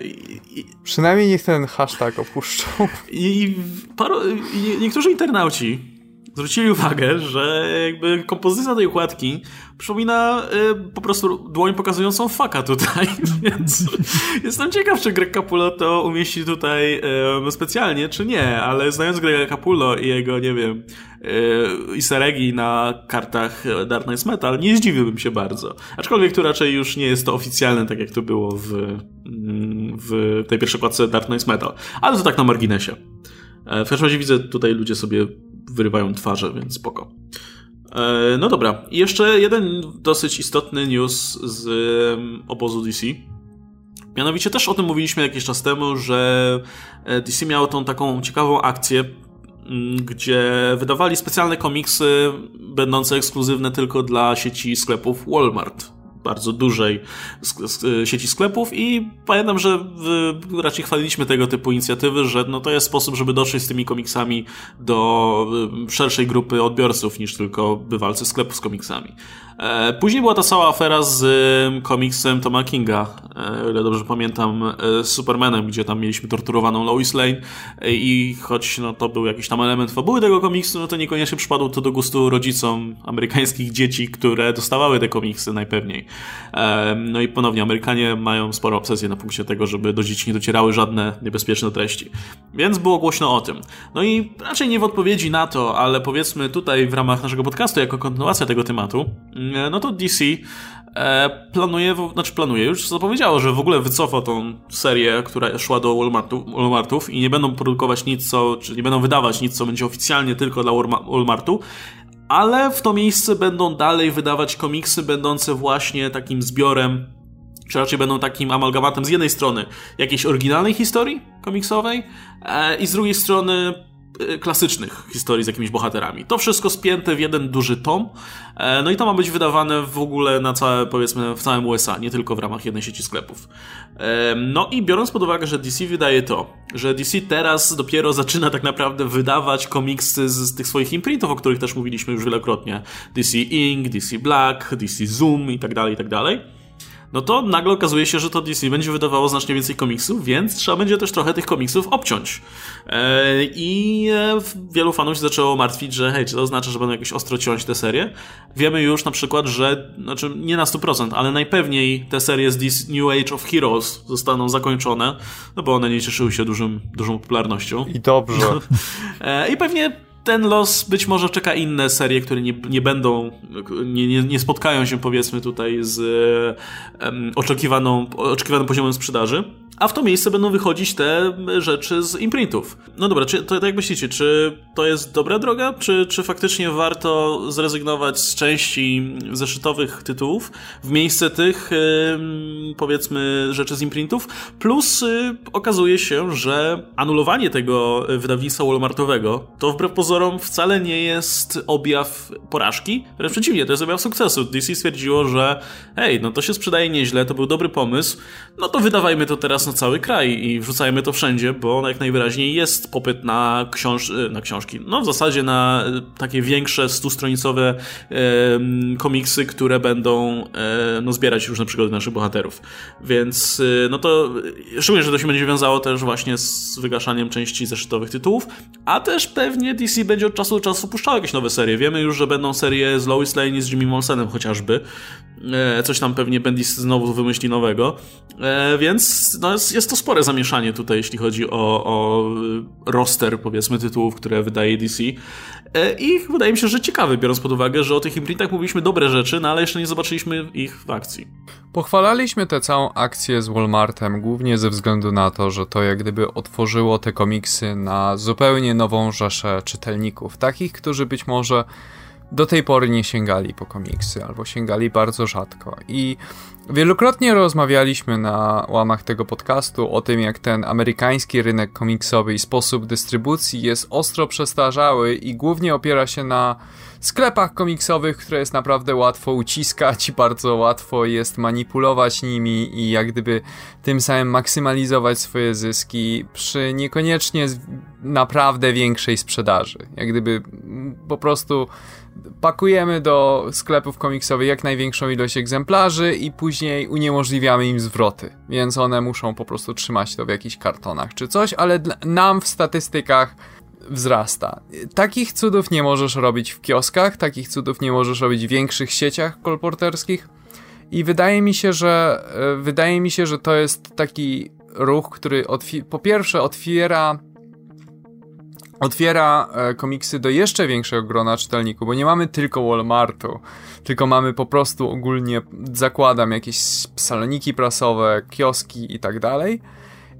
i, Przynajmniej niech ten hashtag opuszczą. I, paro, i niektórzy internauci zwrócili uwagę, że jakby kompozycja tej układki przypomina y, po prostu dłoń pokazującą faka tutaj, więc jestem ciekaw, czy Greg Capullo to umieści tutaj y, specjalnie, czy nie, ale znając Grega Capullo i jego, nie wiem, y, easter eggi na kartach Dark Knights Metal, nie zdziwiłbym się bardzo. Aczkolwiek tu raczej już nie jest to oficjalne, tak jak to było w, mm, w tej pierwszej kładce Dark Knights Metal. Ale to tak na marginesie. E, w każdym razie widzę tutaj ludzie sobie wyrywają twarze, więc spoko. E, no dobra, I jeszcze jeden dosyć istotny news z obozu DC. Mianowicie też o tym mówiliśmy jakiś czas temu, że e, DC miało tą taką ciekawą akcję, gdzie wydawali specjalne komiksy będące ekskluzywne tylko dla sieci sklepów Walmart bardzo dużej sieci sklepów i pamiętam, że raczej chwaliliśmy tego typu inicjatywy, że no to jest sposób, żeby dotrzeć z tymi komiksami do szerszej grupy odbiorców niż tylko bywalcy sklepów z komiksami. E, później była ta cała afera z komiksem Toma Kinga, e, ile dobrze pamiętam, e, z Supermanem, gdzie tam mieliśmy torturowaną Lois Lane i choć no, to był jakiś tam element fabuły tego komiksu, no to niekoniecznie przypadło to do gustu rodzicom amerykańskich dzieci, które dostawały te komiksy najpewniej. No i ponownie, Amerykanie mają sporo obsesję na punkcie tego, żeby do dzieci nie docierały żadne niebezpieczne treści. Więc było głośno o tym. No i raczej nie w odpowiedzi na to, ale powiedzmy tutaj w ramach naszego podcastu, jako kontynuacja tego tematu, no to DC e, planuje, znaczy planuje, już zapowiedziało, że w ogóle wycofa tą serię, która szła do Walmartu, Walmartów i nie będą produkować nic, co, czy nie będą wydawać nic, co będzie oficjalnie tylko dla Walmartu, ale w to miejsce będą dalej wydawać komiksy będące właśnie takim zbiorem, czy raczej będą takim amalgamatem z jednej strony jakiejś oryginalnej historii komiksowej e, i z drugiej strony klasycznych historii z jakimiś bohaterami. To wszystko spięte w jeden duży tom. E, no i to ma być wydawane w ogóle na całe, powiedzmy, w całym USA, nie tylko w ramach jednej sieci sklepów. E, no i biorąc pod uwagę, że DC wydaje to, że DC teraz dopiero zaczyna tak naprawdę wydawać komiksy z tych swoich imprintów, o których też mówiliśmy już wielokrotnie. DC Ink, DC Black, DC Zoom i tak dalej, i tak dalej no to nagle okazuje się, że to DC będzie wydawało znacznie więcej komiksów, więc trzeba będzie też trochę tych komiksów obciąć. E, I e, wielu fanów się zaczęło martwić, że hej, czy to oznacza, że będą jakieś ostro ciąć te serie? Wiemy już na przykład, że, znaczy nie na 100%, ale najpewniej te serie z DC New Age of Heroes zostaną zakończone, no bo one nie cieszyły się dużym, dużą popularnością. I dobrze. E, I pewnie ten los być może czeka inne serie, które nie, nie będą, nie, nie, nie spotkają się powiedzmy tutaj z um, oczekiwaną, oczekiwanym poziomem sprzedaży a w to miejsce będą wychodzić te rzeczy z imprintów. No dobra, czy, to, to jak myślicie, czy to jest dobra droga, czy, czy faktycznie warto zrezygnować z części zeszytowych tytułów w miejsce tych, yy, powiedzmy, rzeczy z imprintów? Plus yy, okazuje się, że anulowanie tego wydawnictwa Walmartowego to wbrew pozorom wcale nie jest objaw porażki, wręcz przeciwnie, to jest objaw sukcesu. DC stwierdziło, że hej, no to się sprzedaje nieźle, to był dobry pomysł, no to wydawajmy to teraz na cały kraj i wrzucajmy to wszędzie, bo jak najwyraźniej jest popyt na, książ na książki. No w zasadzie na takie większe, stustronicowe e, komiksy, które będą e, no, zbierać różne przygody naszych bohaterów. Więc e, no to szczególnie, że to się będzie wiązało też właśnie z wygaszaniem części zeszytowych tytułów, a też pewnie DC będzie od czasu do czasu puszczało jakieś nowe serie. Wiemy już, że będą serie z Lois Lane i z Jimmy Molsenem chociażby, E, coś tam pewnie Bendis znowu wymyśli nowego. E, więc no jest, jest to spore zamieszanie tutaj, jeśli chodzi o, o roster, powiedzmy, tytułów, które wydaje DC. E, I wydaje mi się, że ciekawy, biorąc pod uwagę, że o tych imprintach mówiliśmy dobre rzeczy, no ale jeszcze nie zobaczyliśmy ich w akcji. Pochwalaliśmy tę całą akcję z Walmartem głównie ze względu na to, że to jak gdyby otworzyło te komiksy na zupełnie nową rzeszę czytelników. Takich, którzy być może do tej pory nie sięgali po komiksy, albo sięgali bardzo rzadko. I wielokrotnie rozmawialiśmy na łamach tego podcastu o tym, jak ten amerykański rynek komiksowy i sposób dystrybucji jest ostro przestarzały i głównie opiera się na sklepach komiksowych, które jest naprawdę łatwo uciskać, bardzo łatwo jest manipulować nimi i jak gdyby tym samym maksymalizować swoje zyski przy niekoniecznie naprawdę większej sprzedaży. Jak gdyby po prostu pakujemy do sklepów komiksowych jak największą ilość egzemplarzy i później uniemożliwiamy im zwroty, więc one muszą po prostu trzymać to w jakichś kartonach czy coś, ale nam w statystykach wzrasta. Takich cudów nie możesz robić w kioskach, takich cudów nie możesz robić w większych sieciach kolporterskich i wydaje mi się, że e, wydaje mi się, że to jest taki ruch, który po pierwsze otwiera otwiera e, komiksy do jeszcze większego grona czytelników, bo nie mamy tylko Walmartu, tylko mamy po prostu ogólnie, zakładam, jakieś saloniki prasowe, kioski i tak dalej.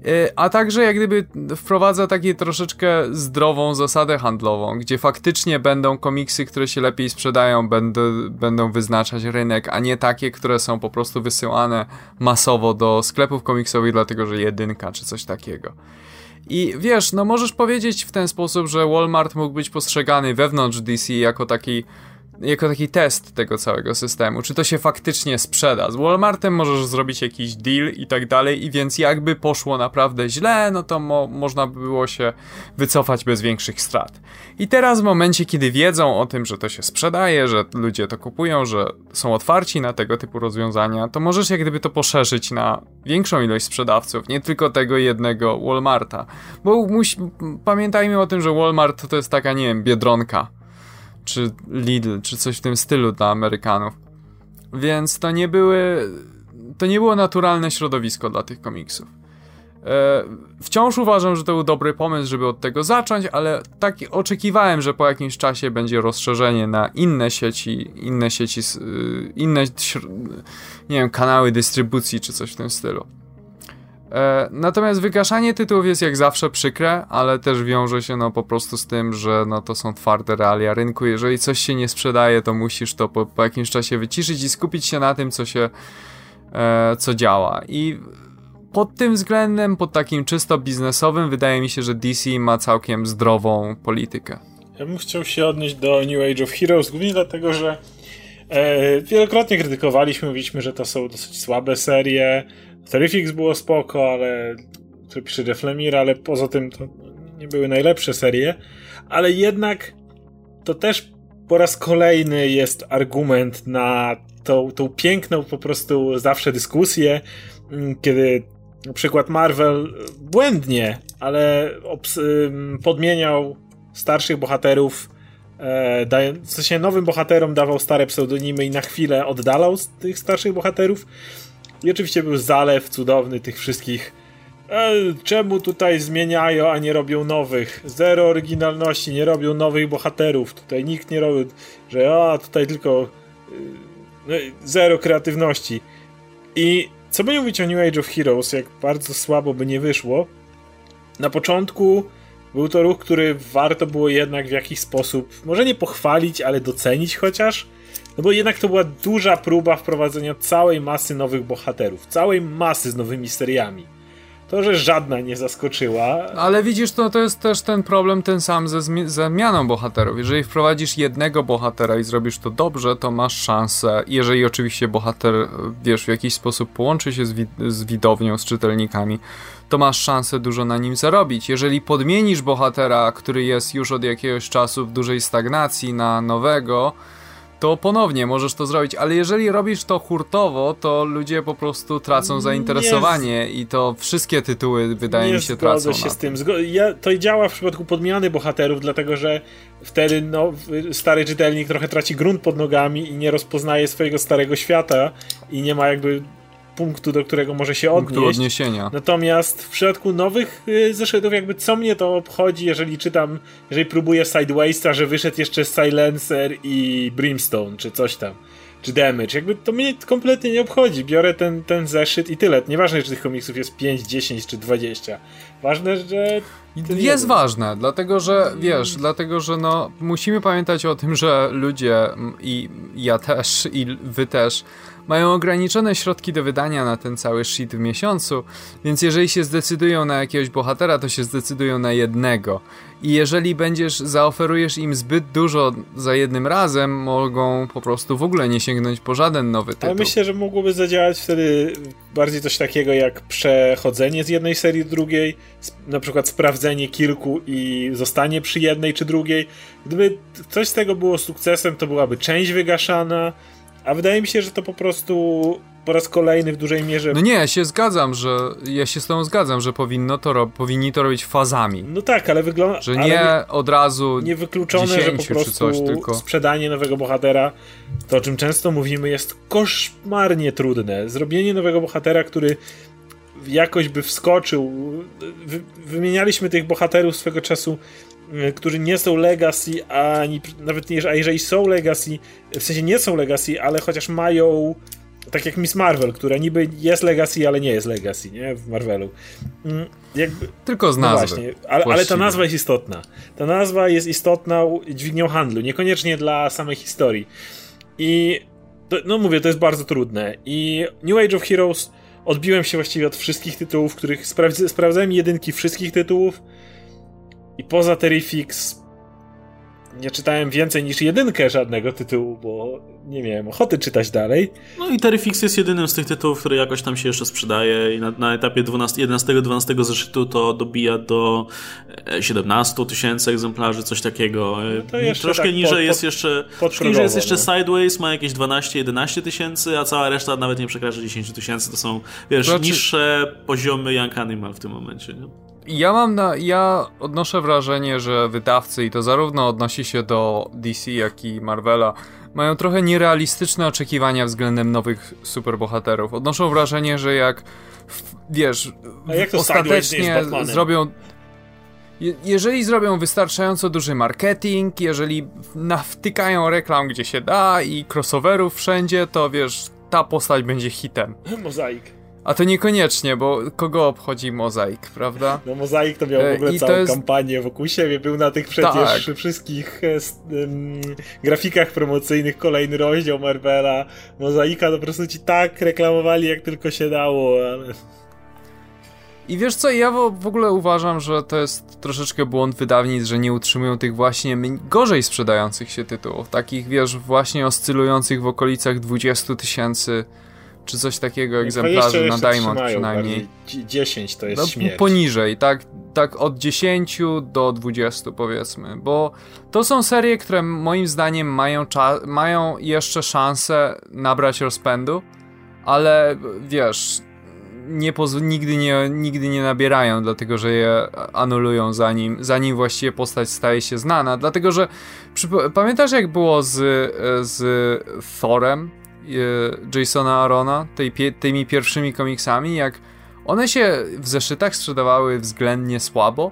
E, a także jak gdyby wprowadza takie troszeczkę zdrową zasadę handlową, gdzie faktycznie będą komiksy, które się lepiej sprzedają, będą, będą wyznaczać rynek, a nie takie, które są po prostu wysyłane masowo do sklepów komiksowych, dlatego że jedynka czy coś takiego. I wiesz, no możesz powiedzieć w ten sposób, że Walmart mógł być postrzegany wewnątrz DC jako taki jako taki test tego całego systemu, czy to się faktycznie sprzeda. Z Walmartem możesz zrobić jakiś deal i tak dalej, i więc jakby poszło naprawdę źle, no to mo można by było się wycofać bez większych strat. I teraz w momencie, kiedy wiedzą o tym, że to się sprzedaje, że ludzie to kupują, że są otwarci na tego typu rozwiązania, to możesz jak gdyby to poszerzyć na większą ilość sprzedawców, nie tylko tego jednego Walmarta. Bo pamiętajmy o tym, że Walmart to jest taka, nie wiem, biedronka czy Lidl, czy coś w tym stylu dla Amerykanów. Więc to nie były. To nie było naturalne środowisko dla tych komiksów. E, wciąż uważam, że to był dobry pomysł, żeby od tego zacząć, ale tak oczekiwałem, że po jakimś czasie będzie rozszerzenie na inne sieci, inne sieci, y, inne, nie wiem, kanały dystrybucji czy coś w tym stylu. E, natomiast wygaszanie tytułów jest jak zawsze przykre, ale też wiąże się no po prostu z tym, że no to są twarde realia rynku. Jeżeli coś się nie sprzedaje, to musisz to po, po jakimś czasie wyciszyć i skupić się na tym, co się, e, co działa. I pod tym względem, pod takim czysto biznesowym, wydaje mi się, że DC ma całkiem zdrową politykę. Ja bym chciał się odnieść do New Age of Heroes, głównie dlatego, że e, wielokrotnie krytykowaliśmy, mówiliśmy, że to są dosyć słabe serie, Terrifix było spoko, ale który pisze Jeff Lemire, ale poza tym to nie były najlepsze serie, ale jednak to też po raz kolejny jest argument na tą, tą piękną po prostu zawsze dyskusję, mm, kiedy na przykład Marvel błędnie, ale podmieniał starszych bohaterów, e, w sensie nowym bohaterom dawał stare pseudonimy i na chwilę oddalał z tych starszych bohaterów. I oczywiście był zalew cudowny tych wszystkich. E, czemu tutaj zmieniają, a nie robią nowych? Zero oryginalności, nie robią nowych bohaterów. Tutaj nikt nie robi, że a tutaj tylko y, zero kreatywności. I co by nie mówić o New Age of Heroes, jak bardzo słabo by nie wyszło, na początku był to ruch, który warto było jednak w jakiś sposób, może nie pochwalić, ale docenić chociaż. No bo jednak to była duża próba wprowadzenia całej masy nowych bohaterów, całej masy z nowymi seriami. To, że żadna nie zaskoczyła. Ale widzisz, to, to jest też ten problem ten sam ze zmianą bohaterów. Jeżeli wprowadzisz jednego bohatera i zrobisz to dobrze, to masz szansę. Jeżeli oczywiście bohater, wiesz, w jakiś sposób połączy się z, wi z widownią, z czytelnikami, to masz szansę dużo na nim zarobić. Jeżeli podmienisz bohatera, który jest już od jakiegoś czasu w dużej stagnacji, na nowego, to ponownie możesz to zrobić, ale jeżeli robisz to hurtowo, to ludzie po prostu tracą zainteresowanie i to wszystkie tytuły wydaje nie mi się tracą. się z tym. ja, to działa w przypadku podmiany bohaterów, dlatego że wtedy no, stary czytelnik trochę traci grunt pod nogami i nie rozpoznaje swojego starego świata i nie ma jakby punktu, do którego może się odnieść. Punktu odniesienia. Natomiast w przypadku nowych y, zeszytów, jakby co mnie to obchodzi, jeżeli czytam, jeżeli próbuję Sidewaysa, że wyszedł jeszcze Silencer i Brimstone, czy coś tam, czy Damage, jakby to mnie kompletnie nie obchodzi. Biorę ten, ten zeszyt i tyle. Nieważne, czy tych komiksów jest 5, 10 czy 20. Ważne, że jest ważne, dlatego że wiesz, dlatego że no musimy pamiętać o tym, że ludzie i ja też i wy też mają ograniczone środki do wydania na ten cały shit w miesiącu, więc jeżeli się zdecydują na jakiegoś bohatera, to się zdecydują na jednego. I jeżeli będziesz, zaoferujesz im zbyt dużo za jednym razem, mogą po prostu w ogóle nie sięgnąć po żaden nowy tytuł. Ale myślę, że mogłoby zadziałać wtedy bardziej coś takiego jak przechodzenie z jednej serii do drugiej, na przykład sprawdzenie kilku i zostanie przy jednej czy drugiej. Gdyby coś z tego było sukcesem, to byłaby część wygaszana, a wydaje mi się, że to po prostu po raz kolejny w dużej mierze. No nie, ja się zgadzam, że ja się z tą zgadzam, że powinno to ro... powinni to robić fazami. No tak, ale wygląda. Że nie od razu. Niewykluczone, że po prostu coś, tylko... sprzedanie nowego bohatera, to o czym często mówimy, jest koszmarnie trudne. Zrobienie nowego bohatera, który jakoś by wskoczył. Wy... Wymienialiśmy tych bohaterów swego czasu którzy nie są Legacy, ani nawet nie, a jeżeli są Legacy, w sensie nie są Legacy, ale chociaż mają tak jak Miss Marvel, która niby jest Legacy, ale nie jest Legacy, nie? W Marvelu. Mm, jakby, Tylko z no nazwy. No właśnie, ale, ale, ta nazwa jest istotna. Ta nazwa jest istotna dźwignią handlu, niekoniecznie dla samej historii. I to, no mówię, to jest bardzo trudne. I New Age of Heroes odbiłem się właściwie od wszystkich tytułów, których sprawdz sprawdzałem jedynki wszystkich tytułów i poza Terrifix nie czytałem więcej niż jedynkę żadnego tytułu, bo nie miałem ochoty czytać dalej. No i Terrifix jest jedynym z tych tytułów, który jakoś tam się jeszcze sprzedaje i na, na etapie 11-12 zeszytu to dobija do 17 e, tysięcy egzemplarzy, coś takiego. No troszkę tak niżej pod, jest jeszcze troszkę niżej jest jeszcze no. Sideways, ma jakieś 12-11 tysięcy, a cała reszta nawet nie przekracza 10 tysięcy. To są, wiesz, znaczy... niższe poziomy Young Animal w tym momencie. Nie? Ja mam na, ja odnoszę wrażenie, że wydawcy i to zarówno odnosi się do DC, jak i Marvela, mają trochę nierealistyczne oczekiwania względem nowych superbohaterów. Odnoszą wrażenie, że jak wiesz, jak ostatecznie zrobią jeżeli zrobią wystarczająco duży marketing, jeżeli nawtykają reklam gdzie się da i crossoverów wszędzie, to wiesz, ta postać będzie hitem. Mozaik. A to niekoniecznie, bo kogo obchodzi Mozaik, prawda? No Mozaik to miał w e, ogóle I całą jest... kampanię wokół siebie, był na tych przecież tak. wszystkich um, grafikach promocyjnych kolejny rozdział Marvela. Mozaika to po prostu ci tak reklamowali jak tylko się dało, ale... I wiesz co, ja w ogóle uważam, że to jest troszeczkę błąd wydawnictw, że nie utrzymują tych właśnie gorzej sprzedających się tytułów. Takich, wiesz, właśnie oscylujących w okolicach 20 tysięcy czy coś takiego egzemplarzy na Diamond przynajmniej. 10 to jest no, śmierć. Poniżej, tak, tak od 10 do 20 powiedzmy, bo to są serie, które moim zdaniem mają, mają jeszcze szansę nabrać rozpędu, ale wiesz, nie nigdy, nie, nigdy nie nabierają, dlatego że je anulują zanim, zanim właściwie postać staje się znana. Dlatego, że pamiętasz jak było z, z Thorem? E, Jasona Arona, tej, tymi pierwszymi komiksami, jak one się w zeszytach sprzedawały względnie słabo,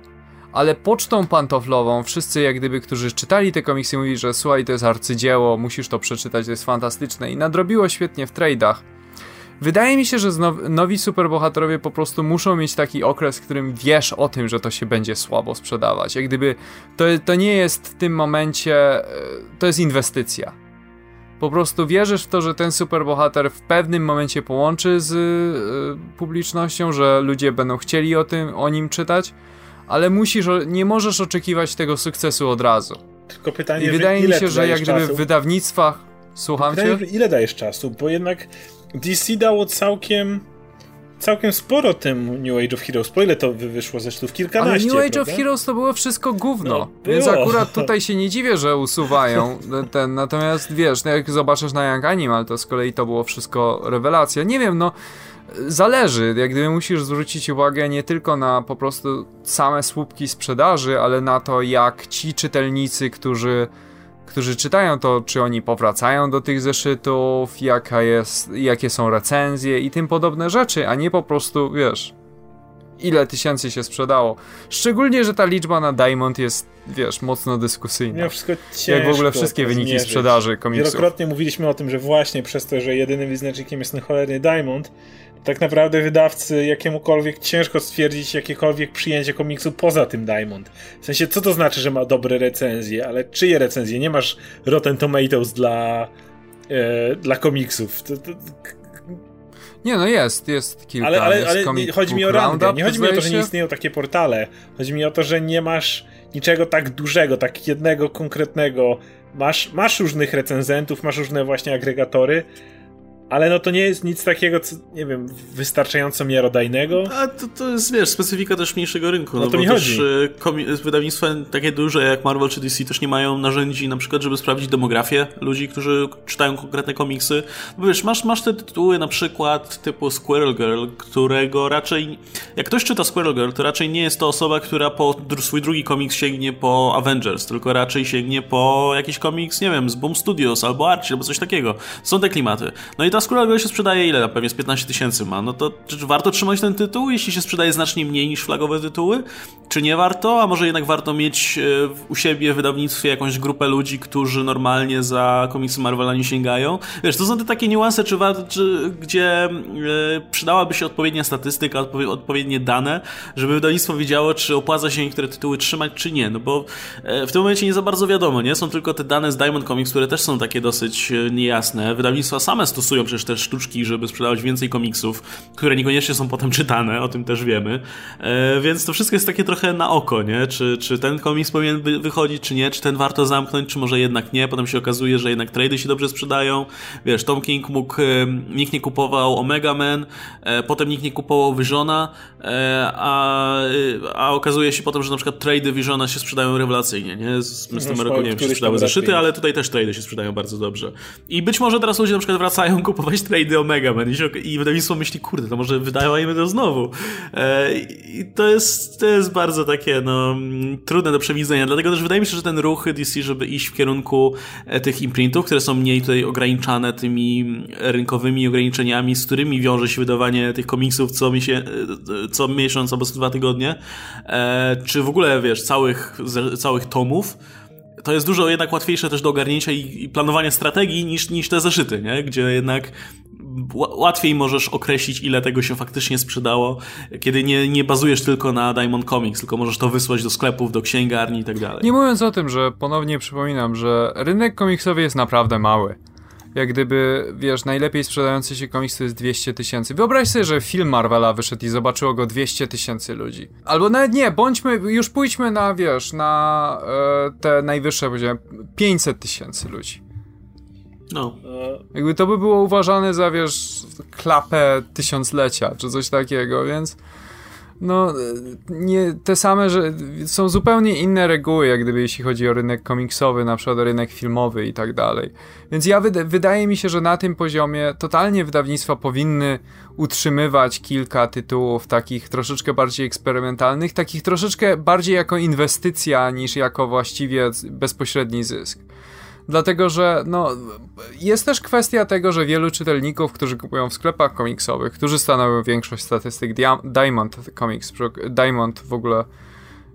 ale pocztą pantoflową wszyscy jak gdyby, którzy czytali te komiksy mówili, że słuchaj, to jest arcydzieło, musisz to przeczytać, to jest fantastyczne i nadrobiło świetnie w trade'ach. Wydaje mi się, że nowi superbohaterowie po prostu muszą mieć taki okres, w którym wiesz o tym, że to się będzie słabo sprzedawać. Jak gdyby to, to nie jest w tym momencie, e, to jest inwestycja po prostu wierzysz w to, że ten superbohater w pewnym momencie połączy z y, publicznością, że ludzie będą chcieli o tym, o nim czytać, ale musisz, nie możesz oczekiwać tego sukcesu od razu. Tylko pytanie, I wydaje mi się, że jak gdyby w wydawnictwach Słucham pytanie, cię? Ile dajesz czasu? Bo jednak DC dało całkiem całkiem sporo tym New Age of Heroes. Po ile to wyszło? Zresztą w kilkanaście, Ale New Age prawda? of Heroes to było wszystko gówno. No, więc było. akurat tutaj się nie dziwię, że usuwają ten. Natomiast wiesz, no jak zobaczysz na Young Animal, to z kolei to było wszystko rewelacja. Nie wiem, no. Zależy, jak gdyby musisz zwrócić uwagę nie tylko na po prostu same słupki sprzedaży, ale na to, jak ci czytelnicy, którzy, którzy czytają to, czy oni powracają do tych zeszytów, jaka jest, jakie są recenzje i tym podobne rzeczy, a nie po prostu, wiesz, ile tysięcy się sprzedało. Szczególnie, że ta liczba na Diamond jest, wiesz, mocno dyskusyjna. Wszystko Jak w ogóle wszystkie wyniki zmierzyć. sprzedaży komiksów. Wielokrotnie mówiliśmy o tym, że właśnie przez to, że jedynym wyznacznikiem jest ten cholerny Diamond, tak naprawdę wydawcy jakiemukolwiek ciężko stwierdzić jakiekolwiek przyjęcie komiksu poza tym Diamond. W sensie, co to znaczy, że ma dobre recenzje, ale czyje recenzje? Nie masz Rotten Tomatoes dla, e, dla komiksów. To, to, Nie, no jest, jest kilka. ale ale, ale chodzi mi o rangę. Nie chodzi mi o to, że nie istnieją takie portale. Chodzi mi o to, że nie masz niczego tak dużego, tak jednego konkretnego. Masz, masz różnych recenzentów, masz różne właśnie agregatory, ale no to nie jest nic takiego, co, nie wiem, wystarczająco miarodajnego. A to, to jest, wiesz, specyfika też mniejszego rynku. No, to bo mi też chodzi. e, wydawnictwa takie duże jak Marvel czy DC też nie mają narzędzi na przykład, żeby sprawdzić demografię ludzi, którzy czytają konkretne komiksy. Bo wiesz, masz, masz te tytuły na przykład typu Squirrel Girl, którego raczej... Jak ktoś czyta Squirrel Girl, to raczej nie jest to osoba, która po swój drugi komiks sięgnie po Avengers, tylko raczej sięgnie po jakiś komiks, nie wiem, z Boom Studios albo Archie albo coś takiego. Są te klimaty. No i ta Squirrel Girl się sprzedaje ile? Pewnie z 15 tysięcy ma. No to czy warto trzymać ten tytuł, jeśli się sprzedaje znacznie mniej niż flagowe tytuły? Czy nie warto? A może jednak warto mieć e, u siebie w wydawnictwie jakąś grupę ludzi, którzy normalnie za komiksy Marvela nie sięgają? Wiesz, to są te takie niuanse, czy, war- czy gdzie e, przydałaby się odpowiednia statystyka, odpowie- odpowiednie dane, żeby wydawnictwo wiedziało, czy opłaca się niektóre tytuły trzymać, czy nie. No bo e, w tym momencie nie za bardzo wiadomo, nie? Są tylko te dane z Diamond Comics, które też są takie dosyć niejasne. Wydawnictwa same stosują przecież te sztuczki, żeby sprzedawać więcej komiksów, które niekoniecznie są potem czytane, o tym też wiemy. E, więc to wszystko jest takie trochę na oko, nie? Czy, czy ten komiks powinien wy- wychodzić, czy nie? Czy ten warto zamknąć, czy może jednak nie? Potem się okazuje, że jednak trady się dobrze sprzedają. Wiesz, Tom King mógł, e, nikt nie kupował Omega Man, e, potem nikt nie kupował Visiona, e, a, e, a okazuje się potem, że na przykład trady Visiona się sprzedają rewelacyjnie, nie? Z Mr. No, Miracle, nie wiem, się sprzedały zeszyty, ale tutaj też trady się sprzedają bardzo dobrze. I być może teraz ludzie na przykład wracają kupować trady Omega Man i, się, i wydawnictwo myśli, kurde, to może wydawajmy to znowu. E, I to jest, to jest bardzo takie, no, trudne do przewidzenia, dlatego też wydaje mi się, że ten ruch DC, żeby iść w kierunku e, tych imprintów, które są mniej tutaj ograniczane tymi rynkowymi ograniczeniami, z którymi wiąże się wydawanie tych komiksów co, miesię, e, co miesiąc albo co dwa tygodnie, czy w ogóle, wiesz, całych, całych tomów, to jest dużo jednak łatwiejsze też do ogarnięcia i, i planowania strategii niż, niż te zeszyty, nie? gdzie jednak łatwiej możesz określić, ile tego się faktycznie sprzedało, kiedy nie, nie bazujesz tylko na Diamond Comics, tylko możesz to wysłać do sklepów, do księgarni i tak dalej. Nie mówiąc o tym, że ponownie przypominam, że rynek komiksowy jest naprawdę mały. Jak gdyby, wiesz, najlepiej sprzedający się komiks to jest 200 tysięcy. Wyobraź sobie, że film Marvela wyszedł i zobaczyło go 200 tysięcy ludzi. Albo nawet nie, bądźmy, już pójdźmy na, wiesz, na e, te najwyższe poziomy. 500 tysięcy ludzi. No. Jakby to by było uważane za, wiesz, klapę tysiąclecia, czy coś takiego, więc no, nie, te same, że są zupełnie inne reguły, jak gdyby jeśli chodzi o rynek komiksowy, na przykład rynek filmowy i tak dalej. Więc ja wyda- wydaje mi się, że na tym poziomie totalnie wydawnictwa powinny utrzymywać kilka tytułów takich troszeczkę bardziej eksperymentalnych, takich troszeczkę bardziej jako inwestycja niż jako właściwie bezpośredni zysk. Dlatego, że no, jest też kwestia tego, że wielu czytelników, którzy kupują w sklepach komiksowych, którzy stanowią większość statystyk Dia- Diamond Comics, Diamond w ogóle,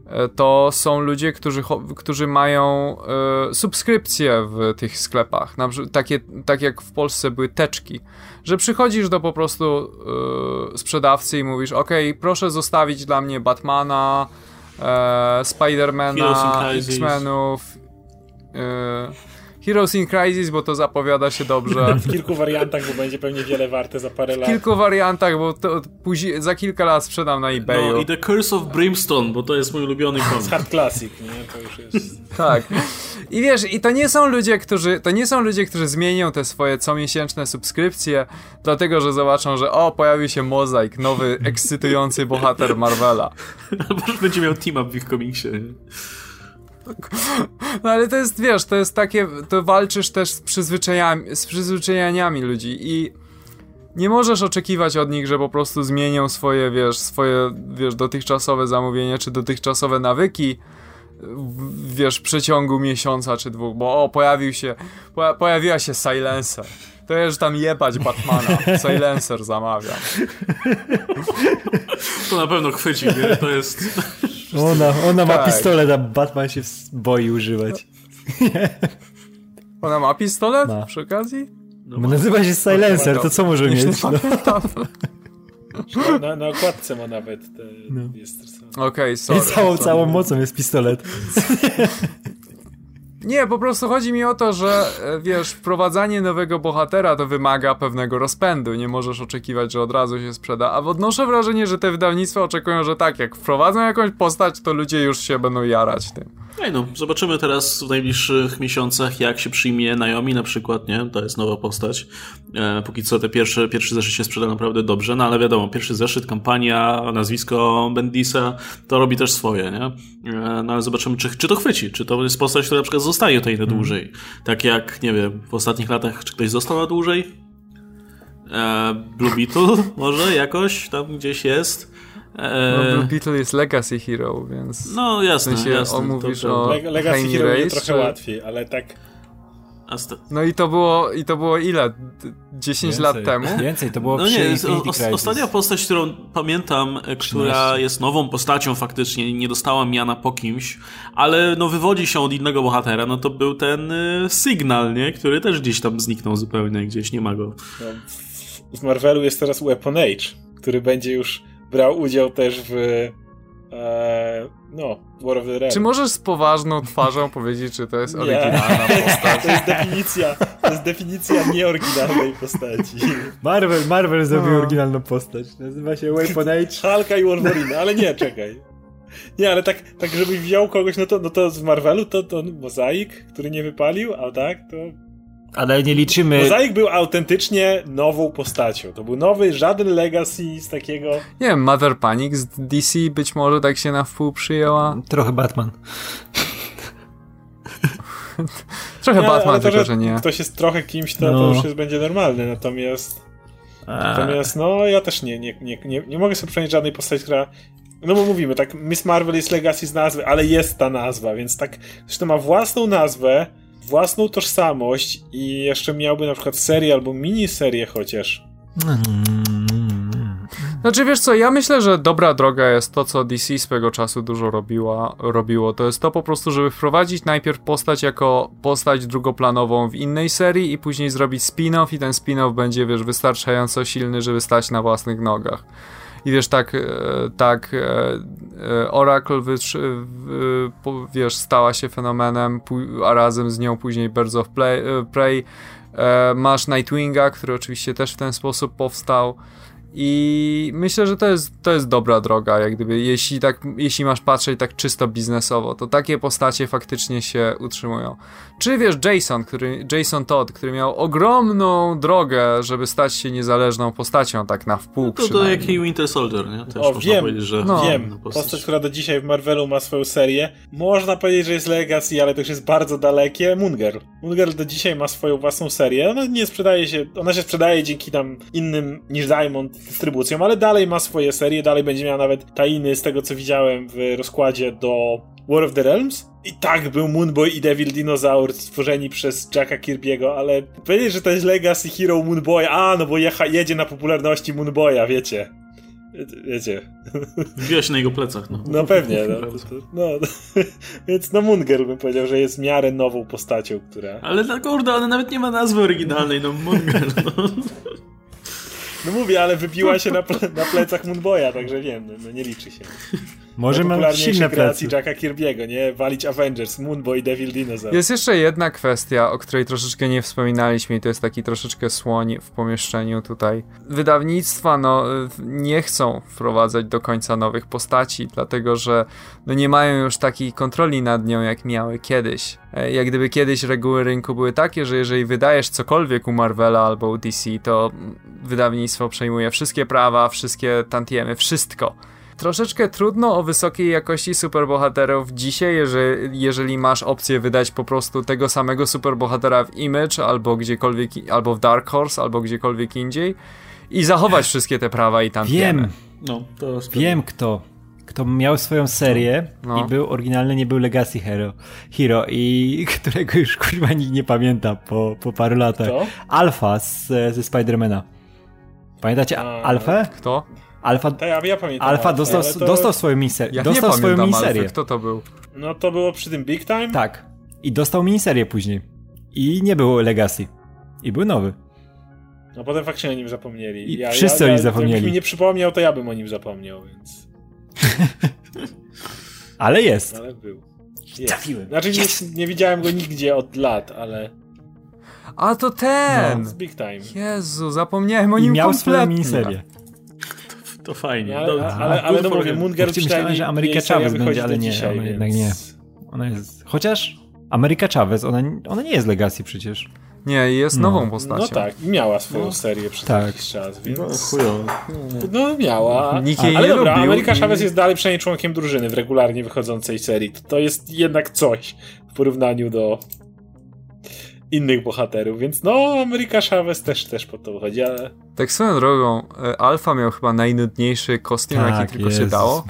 e, to są ludzie, którzy, którzy mają e, subskrypcje w tych sklepach. Na, takie, tak jak w Polsce były teczki, że przychodzisz do po prostu e, sprzedawcy i mówisz: OK, proszę zostawić dla mnie Batmana, e, Spidermana. X-Menów. e, Heroes in Crisis, bo to zapowiada się dobrze. W kilku wariantach, bo będzie pewnie wiele warte za parę W lat. kilku wariantach, bo to później, za kilka lat sprzedam na eBayu. No i The Curse of Brimstone, bo to jest mój ulubiony komiks. Hard Classic, nie? To już jest... Tak. I wiesz, i to nie są ludzie, którzy, to nie są ludzie, którzy zmienią te swoje comiesięczne subskrypcje, dlatego, że zobaczą, że o, pojawił się Mozaik, nowy, ekscytujący bohater Marvela. Albo będzie miał team-up w ich komiksie. nie? No ale to jest, wiesz, to jest takie, to walczysz też z przyzwyczajami, z przyzwyczajeniami ludzi i nie możesz oczekiwać od nich, że po prostu zmienią swoje, wiesz, swoje, wiesz, dotychczasowe zamówienia, czy dotychczasowe nawyki, wiesz, w przeciągu miesiąca czy dwóch, bo o, pojawił się, poja pojawiła się Silencer. To już tam jebać Batmana. Silencer zamawiam. To na pewno chwyci, nie? To jest... Ona, ona ma Tak. pistolet, a Batman się boi używać. Ona ma pistolet Ma. przy okazji? Bo nazywa się Silencer, to co może mieć? No. Na, na okładce ma nawet te... No. Jest Okej, sorry. I całą, sorry. całą mocą jest pistolet. Nie, po prostu chodzi mi o to, że e, wiesz, wprowadzanie nowego bohatera to wymaga pewnego rozpędu. Nie możesz oczekiwać, że od razu się sprzeda. A odnoszę wrażenie, że te wydawnictwa oczekują, że tak, jak wprowadzą jakąś postać, to ludzie już się będą jarać tym. Ej no, zobaczymy teraz w najbliższych miesiącach, jak się przyjmie Naomi na przykład, nie? To jest nowa postać. E, póki co te pierwsze, pierwszy zeszyt się sprzeda naprawdę dobrze, no ale wiadomo, pierwszy zeszyt, kampania, nazwisko Bendisa, to robi też swoje, nie? E, no ale zobaczymy, czy, czy to chwyci, czy to jest postać, która na przykład zostaje tutaj na dłużej. Tak jak, nie wiem, w ostatnich latach, czy ktoś został na dłużej? E, Blue Beetle może jakoś tam gdzieś jest. E, No, Blue Beetle jest Legacy Hero, więc... no jasne, w sensie jasne. o, mówisz to, o- to, Legacy Hero Race, trochę czy- łatwiej, ale tak... No i to było, i to było ile? D- 10 lat temu? Więcej, to było No przy nie, Infinity o, Crisis. ostatnia postać, którą pamiętam, e, która 13. jest nową postacią faktycznie, nie dostała miana po kimś, ale no wywodzi się od innego bohatera, no to był ten y, Signal, nie? Który też gdzieś tam zniknął zupełnie, gdzieś nie ma go. W, w Marvelu jest teraz Weapon Age, który będzie już brał udział też w... E, no, War of the Realms. Czy możesz z poważną twarzą powiedzieć, czy to jest Nie. oryginalna postać? To jest definicja, to jest definicja nieoryginalnej postaci. Marvel, Marvel zrobił No. oryginalną postać. Nazywa się Weapon Age. Hulka i Wolverine, ale nie, czekaj. Nie, ale tak, tak żebyś wziął kogoś, no to, no to z Marvelu to, to Mozaik, który nie wypalił, a tak to... Ale nie liczymy... Mozaik był autentycznie nową postacią. To był nowy, żaden legacy z takiego... Nie wiem, Mother Panic z DC być może tak się na wpół przyjęła. Trochę Batman. Trochę Nie, Batman, to, tylko że nie. Ktoś jest trochę kimś, to, to No. już jest, będzie normalny, natomiast... A, Natomiast no, ja też nie, nie, nie, nie, nie mogę sobie przypomnieć żadnej postaci, która... No bo mówimy, tak, Miss Marvel jest legacy z nazwy, ale jest ta nazwa, więc tak, zresztą ma własną nazwę, własną tożsamość i jeszcze miałby na przykład serię albo miniserię chociaż. Znaczy wiesz co, ja myślę, że dobra droga jest to, co DC swego czasu dużo robiła, robiło. To jest to po prostu, żeby wprowadzić najpierw postać jako postać drugoplanową w innej serii i później zrobić spin-off i ten spin-off będzie, wiesz, wystarczająco silny, żeby stać na własnych nogach. I wiesz, tak, e, tak e, e, Oracle, wiesz, stała się fenomenem, a razem z nią później Birds of Play, Prey. Masz Nightwinga, który oczywiście też w ten sposób powstał. I myślę, że to jest, to jest dobra droga, jak gdyby, jeśli, tak, jeśli masz patrzeć tak czysto biznesowo, to takie postacie faktycznie się utrzymują. Czy wiesz, Jason, który, Jason Todd, który miał ogromną drogę, żeby stać się niezależną postacią, tak na wpół No to, to przynajmniej. jak i Winter Soldier, nie? Też O, można wiem, powiedzieć, że... no. Wiem, postać, która do dzisiaj w Marvelu ma swoją serię. Można powiedzieć, że jest legacy, ale to już jest bardzo dalekie. Moon Girl do dzisiaj ma swoją własną serię. Ona nie sprzedaje się, ona się sprzedaje dzięki tam innym niż Diamond dystrybucjom, ale dalej ma swoje serie, dalej będzie miała nawet tajny z tego co widziałem w rozkładzie do War of the Realms. I tak był Moonboy i Devil Dinosaur stworzeni przez Jacka Kirby'ego, ale powiedzieć, że to jest legacy hero Moonboy, a no bo jecha, jedzie na popularności Moonboya, wiecie. Wiecie. Się na jego plecach, no. No pewnie, no. No więc no Moon Girl bym powiedział, że jest w miarę nową postacią, która... Ale tak kurde, ale nawet nie ma nazwy oryginalnej, no Moon Girl, no. No mówię, ale wybiła się na, ple na plecach Moonboya, także wiem, no, no nie liczy się. Może mam silne kreacji plecy. Jacka Kirby'ego, nie? Walić Avengers, Moonboy i Devil Dinosaur. Jest jeszcze jedna kwestia, o której troszeczkę nie wspominaliśmy i to jest taki troszeczkę słoń w pomieszczeniu tutaj. Wydawnictwa no nie chcą wprowadzać do końca nowych postaci, dlatego że no, nie mają już takiej kontroli nad nią jak miały kiedyś. E, jak gdyby kiedyś reguły rynku były takie, że jeżeli wydajesz cokolwiek u Marvela albo u DC, to wydawnictwo przejmuje wszystkie prawa, wszystkie tantiemy, wszystko troszeczkę trudno o wysokiej jakości superbohaterów dzisiaj, jeżeli, jeżeli masz opcję wydać po prostu tego samego superbohatera w Image albo gdziekolwiek, albo w Dark Horse, albo gdziekolwiek indziej i zachować wszystkie te prawa i tam Wiem, No, to wiem kto. Kto miał swoją serię No. i był oryginalny, nie był Legacy Hero, Hero i którego już kurwa nikt nie pamięta po, po paru latach. Alpha z, ze Spidermana. Pamiętacie A, Alfę? Kto? Alfa, ja, ja pamiętam. Alfa dostał, to, dostał swoją miniserię. Ja dostał nie swoją pamiętam miniserię. Alfy. Kto to był? No to było przy tym Big Time? Tak. I dostał miniserię później. I nie było Legacy. I był nowy. No potem faktycznie o nim zapomnieli. I wszyscy o nim zapomnieli. Jakbyś mi nie przypomniał, to ja bym o nim zapomniał, więc... Ale jest. Ale był. Jest. Trafiłem. Znaczy nie, nie widziałem go nigdzie od lat, ale... A to ten! Z Big Time. Jezu, zapomniałem o I nim miał swoją kompletnie. miniserię. To fajnie. No, ale, Dobrze. ale, ale, no mówię, Właściwie myślałem, że Ameryka Chavez wychodzi będzie, ale nie, dzisiaj, ona więc... jednak nie. Ona jest... Chociaż Ameryka Chavez, ona, ona nie jest Legacy przecież. Nie, jest No. nową postacią. No tak, i miała swoją No. serię przez Tak. jakiś czas, więc... No. No miała. Nikt jej Ale nie dobra, lubił Ameryka i- Chavez jest dalej przynajmniej członkiem drużyny w regularnie wychodzącej serii. To, to jest jednak coś w porównaniu do innych bohaterów, więc no Ameryka Chavez też, też po to wychodzi, ale Tak swoją drogą, e, Alfa miał chyba najnudniejszy kostium, Tak, jaki tylko się Jezus. dało.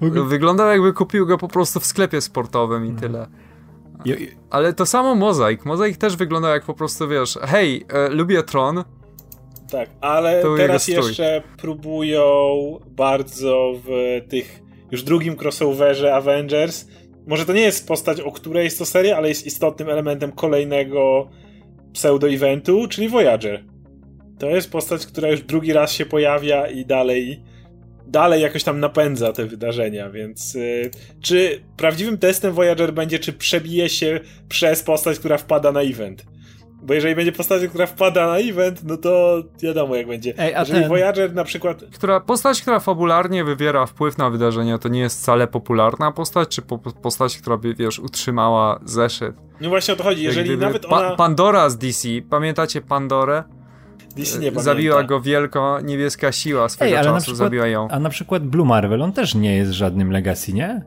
Wyglądał jakby kupił go po prostu w sklepie sportowym i tyle. I- i- Ale to samo Mozaik. Mozaik też wyglądał jak po prostu, wiesz, hej, e, lubię Tron, tak, ale teraz jeszcze próbują bardzo w tych już drugim crossoverze Avengers. Może to nie jest postać, o której jest to seria, ale jest istotnym elementem kolejnego pseudo-eventu, czyli Voyager. To jest postać, która już drugi raz się pojawia i dalej dalej jakoś tam napędza te wydarzenia, więc y, czy prawdziwym testem Voyager będzie, czy przebije się przez postać, która wpada na event? Bo jeżeli będzie postać, która wpada na event, no to wiadomo jak będzie. Ej, a jeżeli ten- Voyager na przykład która, postać, która fabularnie wywiera wpływ na wydarzenia, to nie jest wcale popularna postać, czy po, postać, która by, wiesz, utrzymała zeszyt. No właśnie o to chodzi, jeżeli gdyby nawet Pa- ona... Pandora z DC, pamiętacie Pandorę? DC nie Zabiła pamięta. go wielka niebieska siła swego Ej, ale na czasu, przykład, zabiła ją. a na przykład Blue Marvel, on też nie jest żadnym Legacy, nie?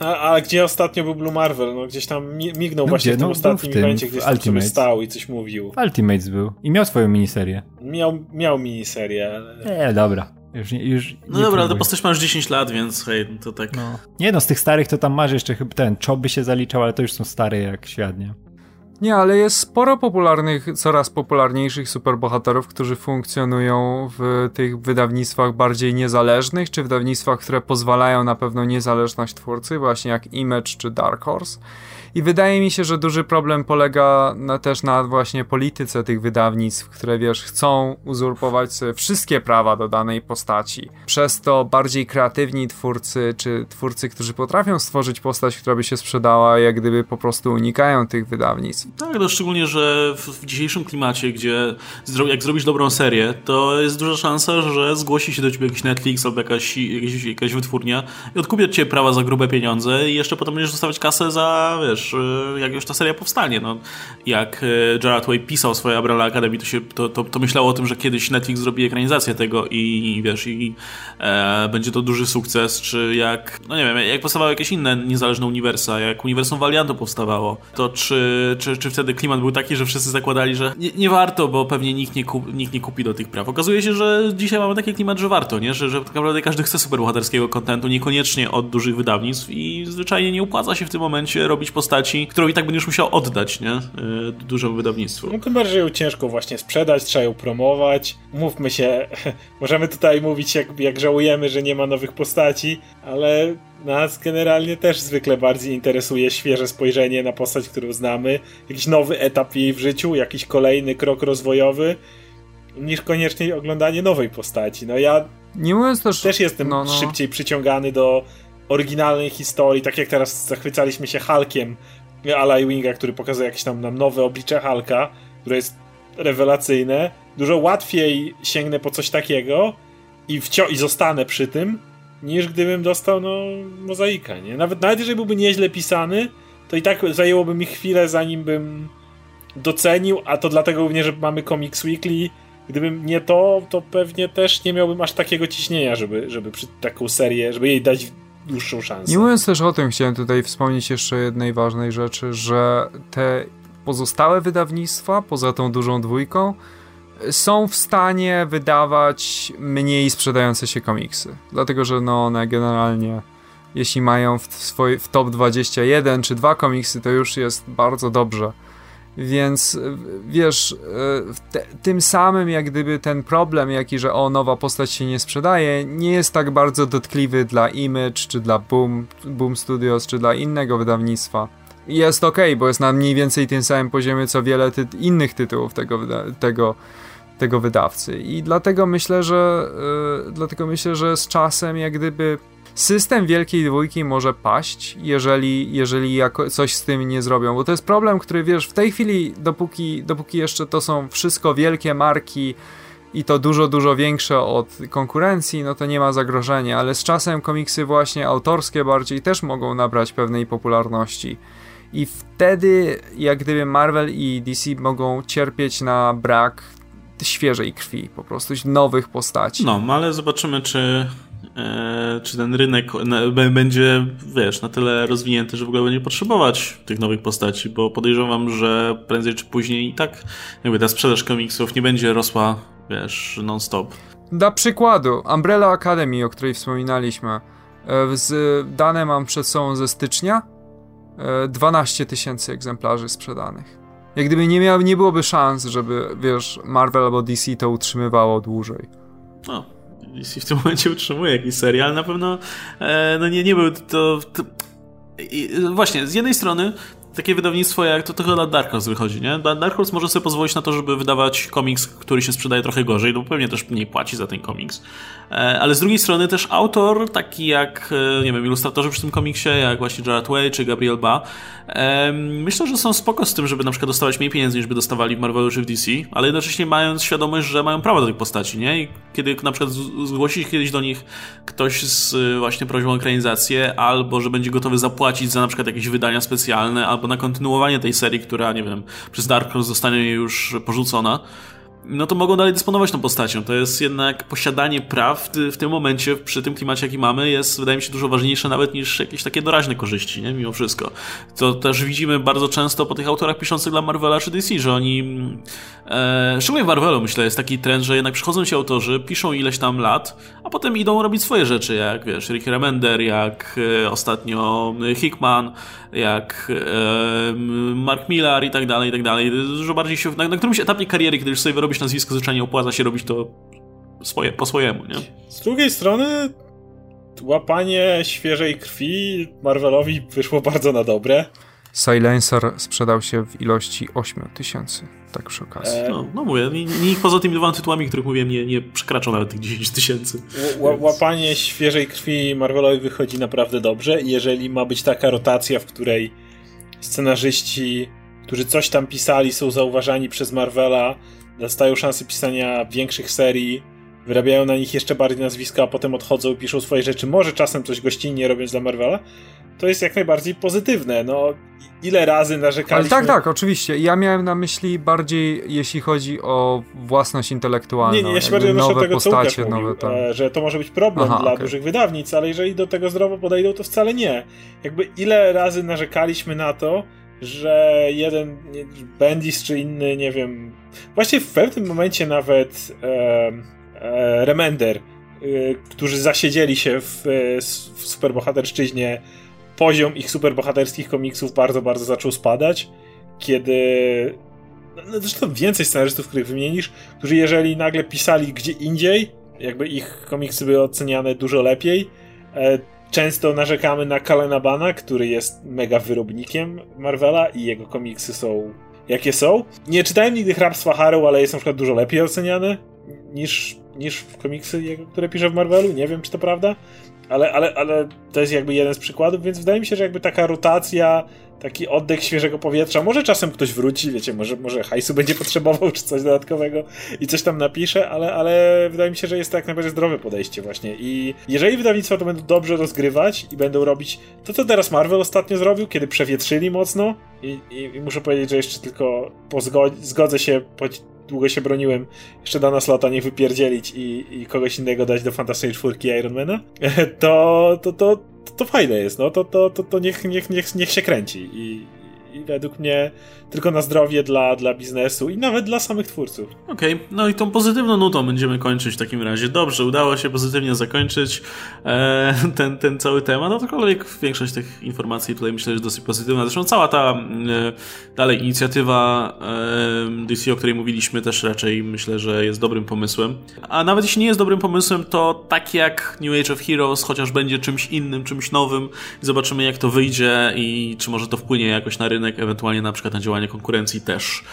A, a gdzie ostatnio był Blue Marvel? No gdzieś tam mi- mignął No właśnie gdzie? w tym No, był w ostatnim tym, evencie, w gdzieś tam sobie stał i coś mówił. w Ultimates był. I miał swoją miniserię. Miał, miał miniserię, ale... Nie, dobra. Już, nie- już No nie dobra, ale to postać ma już 10 lat, więc hej, to tak. No. Nie no, z tych starych to tam masz jeszcze chyba ten Czoby się zaliczał, ale to już są stare jak świat, nie? Ale jest sporo popularnych, coraz popularniejszych superbohaterów, którzy funkcjonują w tych wydawnictwach bardziej niezależnych, czy wydawnictwach, które pozwalają na pewną niezależność twórcy, właśnie jak Image czy Dark Horse. I wydaje mi się, że duży problem polega na, też na właśnie polityce tych wydawnictw, które wiesz, chcą uzurpować sobie wszystkie prawa do danej postaci. Przez to bardziej kreatywni twórcy, czy twórcy, którzy potrafią stworzyć postać, która by się sprzedała, jak gdyby po prostu unikają tych wydawnictw. Tak, no szczególnie, że w, w dzisiejszym klimacie, gdzie zro, jak zrobisz dobrą serię, to jest duża szansa, że zgłosi się do ciebie jakiś Netflix albo jakaś, jakaś, jakaś wytwórnia i odkupi od ciebie prawa za grube pieniądze i jeszcze potem będziesz dostawać kasę za, wiesz, y, jak już ta seria powstanie. No, jak y, Gerard Way pisał swoje Umbrella Academy, to, się, to, to, to myślało o tym, że kiedyś Netflix zrobi ekranizację tego i, i wiesz, i e, będzie to duży sukces, czy jak, no nie wiem, jak powstawały jakieś inne niezależne uniwersa, jak Uniwersum Valianto powstawało, to czy, czy, czy wtedy klimat był taki, że wszyscy zakładali, że nie, nie warto, bo pewnie nikt nie, kup, nikt nie kupi do tych praw. Okazuje się, że dzisiaj mamy taki klimat, że warto, nie? Że, że tak naprawdę każdy chce superbohaterskiego kontentu, niekoniecznie od dużych wydawnictw i zwyczajnie nie opłaca się w tym momencie robić postaci, którą i tak będziesz musiał oddać, nie? Yy, Dużemu wydawnictwu. No tym bardziej że ją ciężko właśnie sprzedać, trzeba ją promować. Mówmy się, możemy tutaj mówić jak, jak żałujemy, że nie ma nowych postaci, ale nas generalnie też zwykle bardziej interesuje świeże spojrzenie na postać, którą znamy, jakiś nowy etap jej w życiu, jakiś kolejny krok rozwojowy. niż koniecznie oglądanie nowej postaci. No ja nie mówiąc też, też jestem no, no. szybciej przyciągany do oryginalnej historii, tak jak teraz zachwycaliśmy się Hulkiem Ala Winga, który pokazuje jakieś tam nam nowe oblicze Hulka, które jest rewelacyjne. Dużo łatwiej sięgnę po coś takiego i, wcio- i zostanę przy tym, niż gdybym dostał no, mozaika, nie? Nawet, nawet jeżeli byłby nieźle pisany, to i tak zajęłoby mi chwilę, zanim bym docenił, a to dlatego również, że mamy Comics Weekly. Gdybym nie to, to pewnie też nie miałbym aż takiego ciśnienia, żeby, żeby przy taką serię, żeby jej dać dłuższą szansę. Nie mówiąc też o tym, chciałem tutaj wspomnieć jeszcze jednej ważnej rzeczy, że te pozostałe wydawnictwa, poza tą dużą dwójką, są w stanie wydawać mniej sprzedające się komiksy. Dlatego, że no one generalnie, jeśli mają w, w top 21 czy dwa komiksy, to już jest bardzo dobrze. Więc wiesz, e, te, tym samym jak gdyby ten problem, jaki, że o nowa postać się nie sprzedaje, nie jest tak bardzo dotkliwy dla Image, czy dla Boom, Boom Studios, czy dla innego wydawnictwa. Jest ok, bo jest na mniej więcej tym samym poziomie co wiele ty innych tytułów tego, tego, tego wydawcy. I dlatego myślę, że yy, dlatego myślę, że z czasem jak gdyby system wielkiej dwójki może paść, jeżeli, jeżeli jako coś z tym nie zrobią, bo to jest problem, który wiesz, w tej chwili, dopóki, dopóki jeszcze to są wszystko wielkie marki i to dużo, dużo większe od konkurencji, no to nie ma zagrożenia, ale z czasem komiksy właśnie autorskie bardziej też mogą nabrać pewnej popularności. I wtedy, jak gdyby Marvel i DC mogą cierpieć na brak świeżej krwi, po prostu nowych postaci. No, ale zobaczymy, czy czy ten rynek będzie, wiesz, na tyle rozwinięty, że w ogóle będzie potrzebować tych nowych postaci, bo podejrzewam, że prędzej czy później i tak jakby ta sprzedaż komiksów nie będzie rosła, wiesz, non-stop. Dla przykładu, Umbrella Academy, o której wspominaliśmy, e, z, dane mam przed sobą ze stycznia, 12 e, tysięcy egzemplarzy sprzedanych. Jak gdyby nie, miał, nie byłoby szans, żeby, wiesz, Marvel albo DC to utrzymywało dłużej. No, jeśli w tym momencie utrzymuje jakiś serial, na pewno e, no nie, nie był to, to i, właśnie, z jednej strony takie wydawnictwo jak to trochę na Dark Horse wychodzi, nie? Dark Horse może sobie pozwolić na to, żeby wydawać komiks, który się sprzedaje trochę gorzej, no pewnie też mniej płaci za ten komiks. E, ale z drugiej strony też autor, taki jak, e, nie wiem, ilustratorzy przy tym komiksie, jak właśnie Jared Way czy Gabriel Ba, myślę, że są spoko z tym, żeby na przykład dostawać mniej pieniędzy niż by dostawali w Marvelu czy w DC, ale jednocześnie mając świadomość, że mają prawo do tych postaci, nie? I kiedy na przykład zgłosi się kiedyś do nich ktoś z właśnie prośbą o ekranizację, albo że będzie gotowy zapłacić za na przykład jakieś wydania specjalne, albo na kontynuowanie tej serii, która, nie wiem, przez Dark Horse zostanie już porzucona, no to mogą dalej dysponować tą postacią. To jest jednak posiadanie praw w, tym momencie, przy tym klimacie, jaki mamy, jest, wydaje mi się, dużo ważniejsze nawet niż jakieś takie doraźne korzyści, nie? Mimo wszystko. To też widzimy bardzo często po tych autorach piszących dla Marvela czy DC, że oni, e, szczególnie w Marvelu, myślę, jest taki trend, że jednak przychodzą ci autorzy, piszą ileś tam lat, a potem idą robić swoje rzeczy, jak, wiesz, Rick Remender, jak e, ostatnio Hickman, jak e, Mark Millar i tak dalej, i tak dalej. Dużo bardziej się, na, na którymś etapie kariery, kiedy już sobie robisz nazwisko, zwyczajnie opłaca się robić to swoje, po swojemu, nie? Z drugiej strony łapanie świeżej krwi Marvelowi wyszło bardzo na dobre. Silencer sprzedał się w ilości 8 tysięcy, tak przy okazji. E... No, no mówię, nikt poza tymi dwoma tytułami, których mówiłem, nie, nie przekraczał nawet tych 10 tysięcy. Więc... Łapanie świeżej krwi Marvelowi wychodzi naprawdę dobrze i jeżeli ma być taka rotacja, w której scenarzyści, którzy coś tam pisali, są zauważani przez Marvela, dostają szansę pisania większych serii, wyrabiają na nich jeszcze bardziej nazwiska, a potem odchodzą i piszą swoje rzeczy, może czasem coś gościnnie robiąc dla Marvela, to jest jak najbardziej pozytywne. No, ile razy narzekaliśmy... Ale tak, tak, oczywiście. Ja miałem na myśli bardziej, jeśli chodzi o własność intelektualną. Nie, nie, ja się bardziej odnoszę do tego, postacie, co mówił, tam... E, że to może być problem Aha, dla okay. dużych wydawnic, ale jeżeli do tego zdrowo podejdą, to wcale nie. Jakby ile razy narzekaliśmy na to, że jeden Bendis czy inny, nie wiem... Właśnie w pewnym momencie nawet Remender, e, którzy zasiedzieli się w, w superbohaterszczyźnie poziom ich superbohaterskich komiksów bardzo, bardzo zaczął spadać, kiedy no, no, zresztą więcej scenarzystów, których wymienisz, którzy jeżeli nagle pisali gdzie indziej, jakby ich komiksy były oceniane dużo lepiej. E, często narzekamy na Kalena Bana, który jest mega wyrobnikiem Marvela i jego komiksy są jakie są. Nie czytałem nigdy Hrabstwa Harrow, ale jest na przykład dużo lepiej oceniany niż, niż w komiksy, które pisze w Marvelu. Nie wiem, czy to prawda, ale, ale, ale to jest jakby jeden z przykładów, więc wydaje mi się, że jakby taka rotacja taki oddech świeżego powietrza. Może czasem ktoś wróci, wiecie, może, może hajsu będzie potrzebował, czy coś dodatkowego i coś tam napisze, ale, ale wydaje mi się, że jest to jak najbardziej zdrowe podejście właśnie. I jeżeli wydawnictwa to będą dobrze rozgrywać i będą robić to, co teraz Marvel ostatnio zrobił, kiedy przewietrzyli mocno i, i, i muszę powiedzieć, że jeszcze tylko po zgodzę się, długo się broniłem, jeszcze dana slota nie wypierdzielić i, i kogoś innego dać do Fantasy 4 Ironmana, to, to, to, to, fajne jest, no. To, to, to, to niech, niech, niech, niech się kręci i według mnie tylko na zdrowie dla, dla biznesu i nawet dla samych twórców. Okej, okay. no i tą pozytywną nutą będziemy kończyć w takim razie. Dobrze, udało się pozytywnie zakończyć e, ten, ten cały temat, no większość tych informacji tutaj myślę, że dosyć pozytywna. Zresztą cała ta e, dalej inicjatywa e, DC, o której mówiliśmy też raczej myślę, że jest dobrym pomysłem. A nawet jeśli nie jest dobrym pomysłem, to tak jak New Age of Heroes, chociaż będzie czymś innym, czymś nowym i zobaczymy jak to wyjdzie i czy może to wpłynie jakoś na rynek, ewentualnie na przykład na działanie konkurencji też.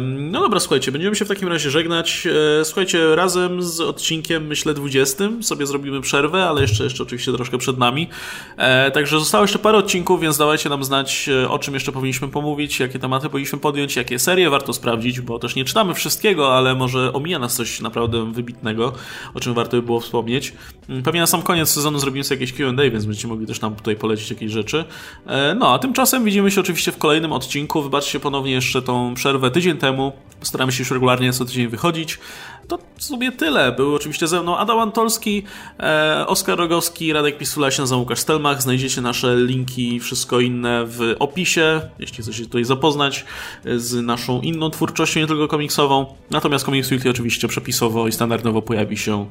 No dobra, słuchajcie, będziemy się w takim razie żegnać. E, słuchajcie, razem z odcinkiem, myślę, 20 sobie zrobimy przerwę, ale jeszcze, jeszcze oczywiście troszkę przed nami. E, także zostało jeszcze parę odcinków, więc dawajcie nam znać, e, o czym jeszcze powinniśmy pomówić, jakie tematy powinniśmy podjąć, jakie serie warto sprawdzić, bo też nie czytamy wszystkiego, ale może omija nas coś naprawdę wybitnego, o czym warto by było wspomnieć. Mm, pewnie na sam koniec sezonu zrobimy sobie jakieś Q&A, więc będziecie mogli też nam tutaj polecić jakieś rzeczy. No, a tymczasem widzimy się oczywiście w kolejnym odcinku. Wybaczcie ponownie jeszcze tą przerwę tydzień temu. Postaramy się już regularnie co tydzień wychodzić. To w sumie tyle. Był oczywiście ze mną Adam Antolski, e, Oskar Rogowski, Radek Pisula, się nazywam Łukasz Stelmach. Znajdziecie nasze linki i wszystko inne w opisie, jeśli chcecie tutaj zapoznać z naszą inną twórczością, nie tylko komiksową. Natomiast Comics Weekly oczywiście przepisowo i standardowo pojawi się e,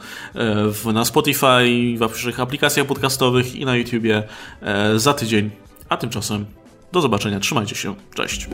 w, na Spotify, w wszystkich aplikacjach podcastowych i na YouTubie e, za tydzień. A tymczasem do zobaczenia, trzymajcie się, cześć.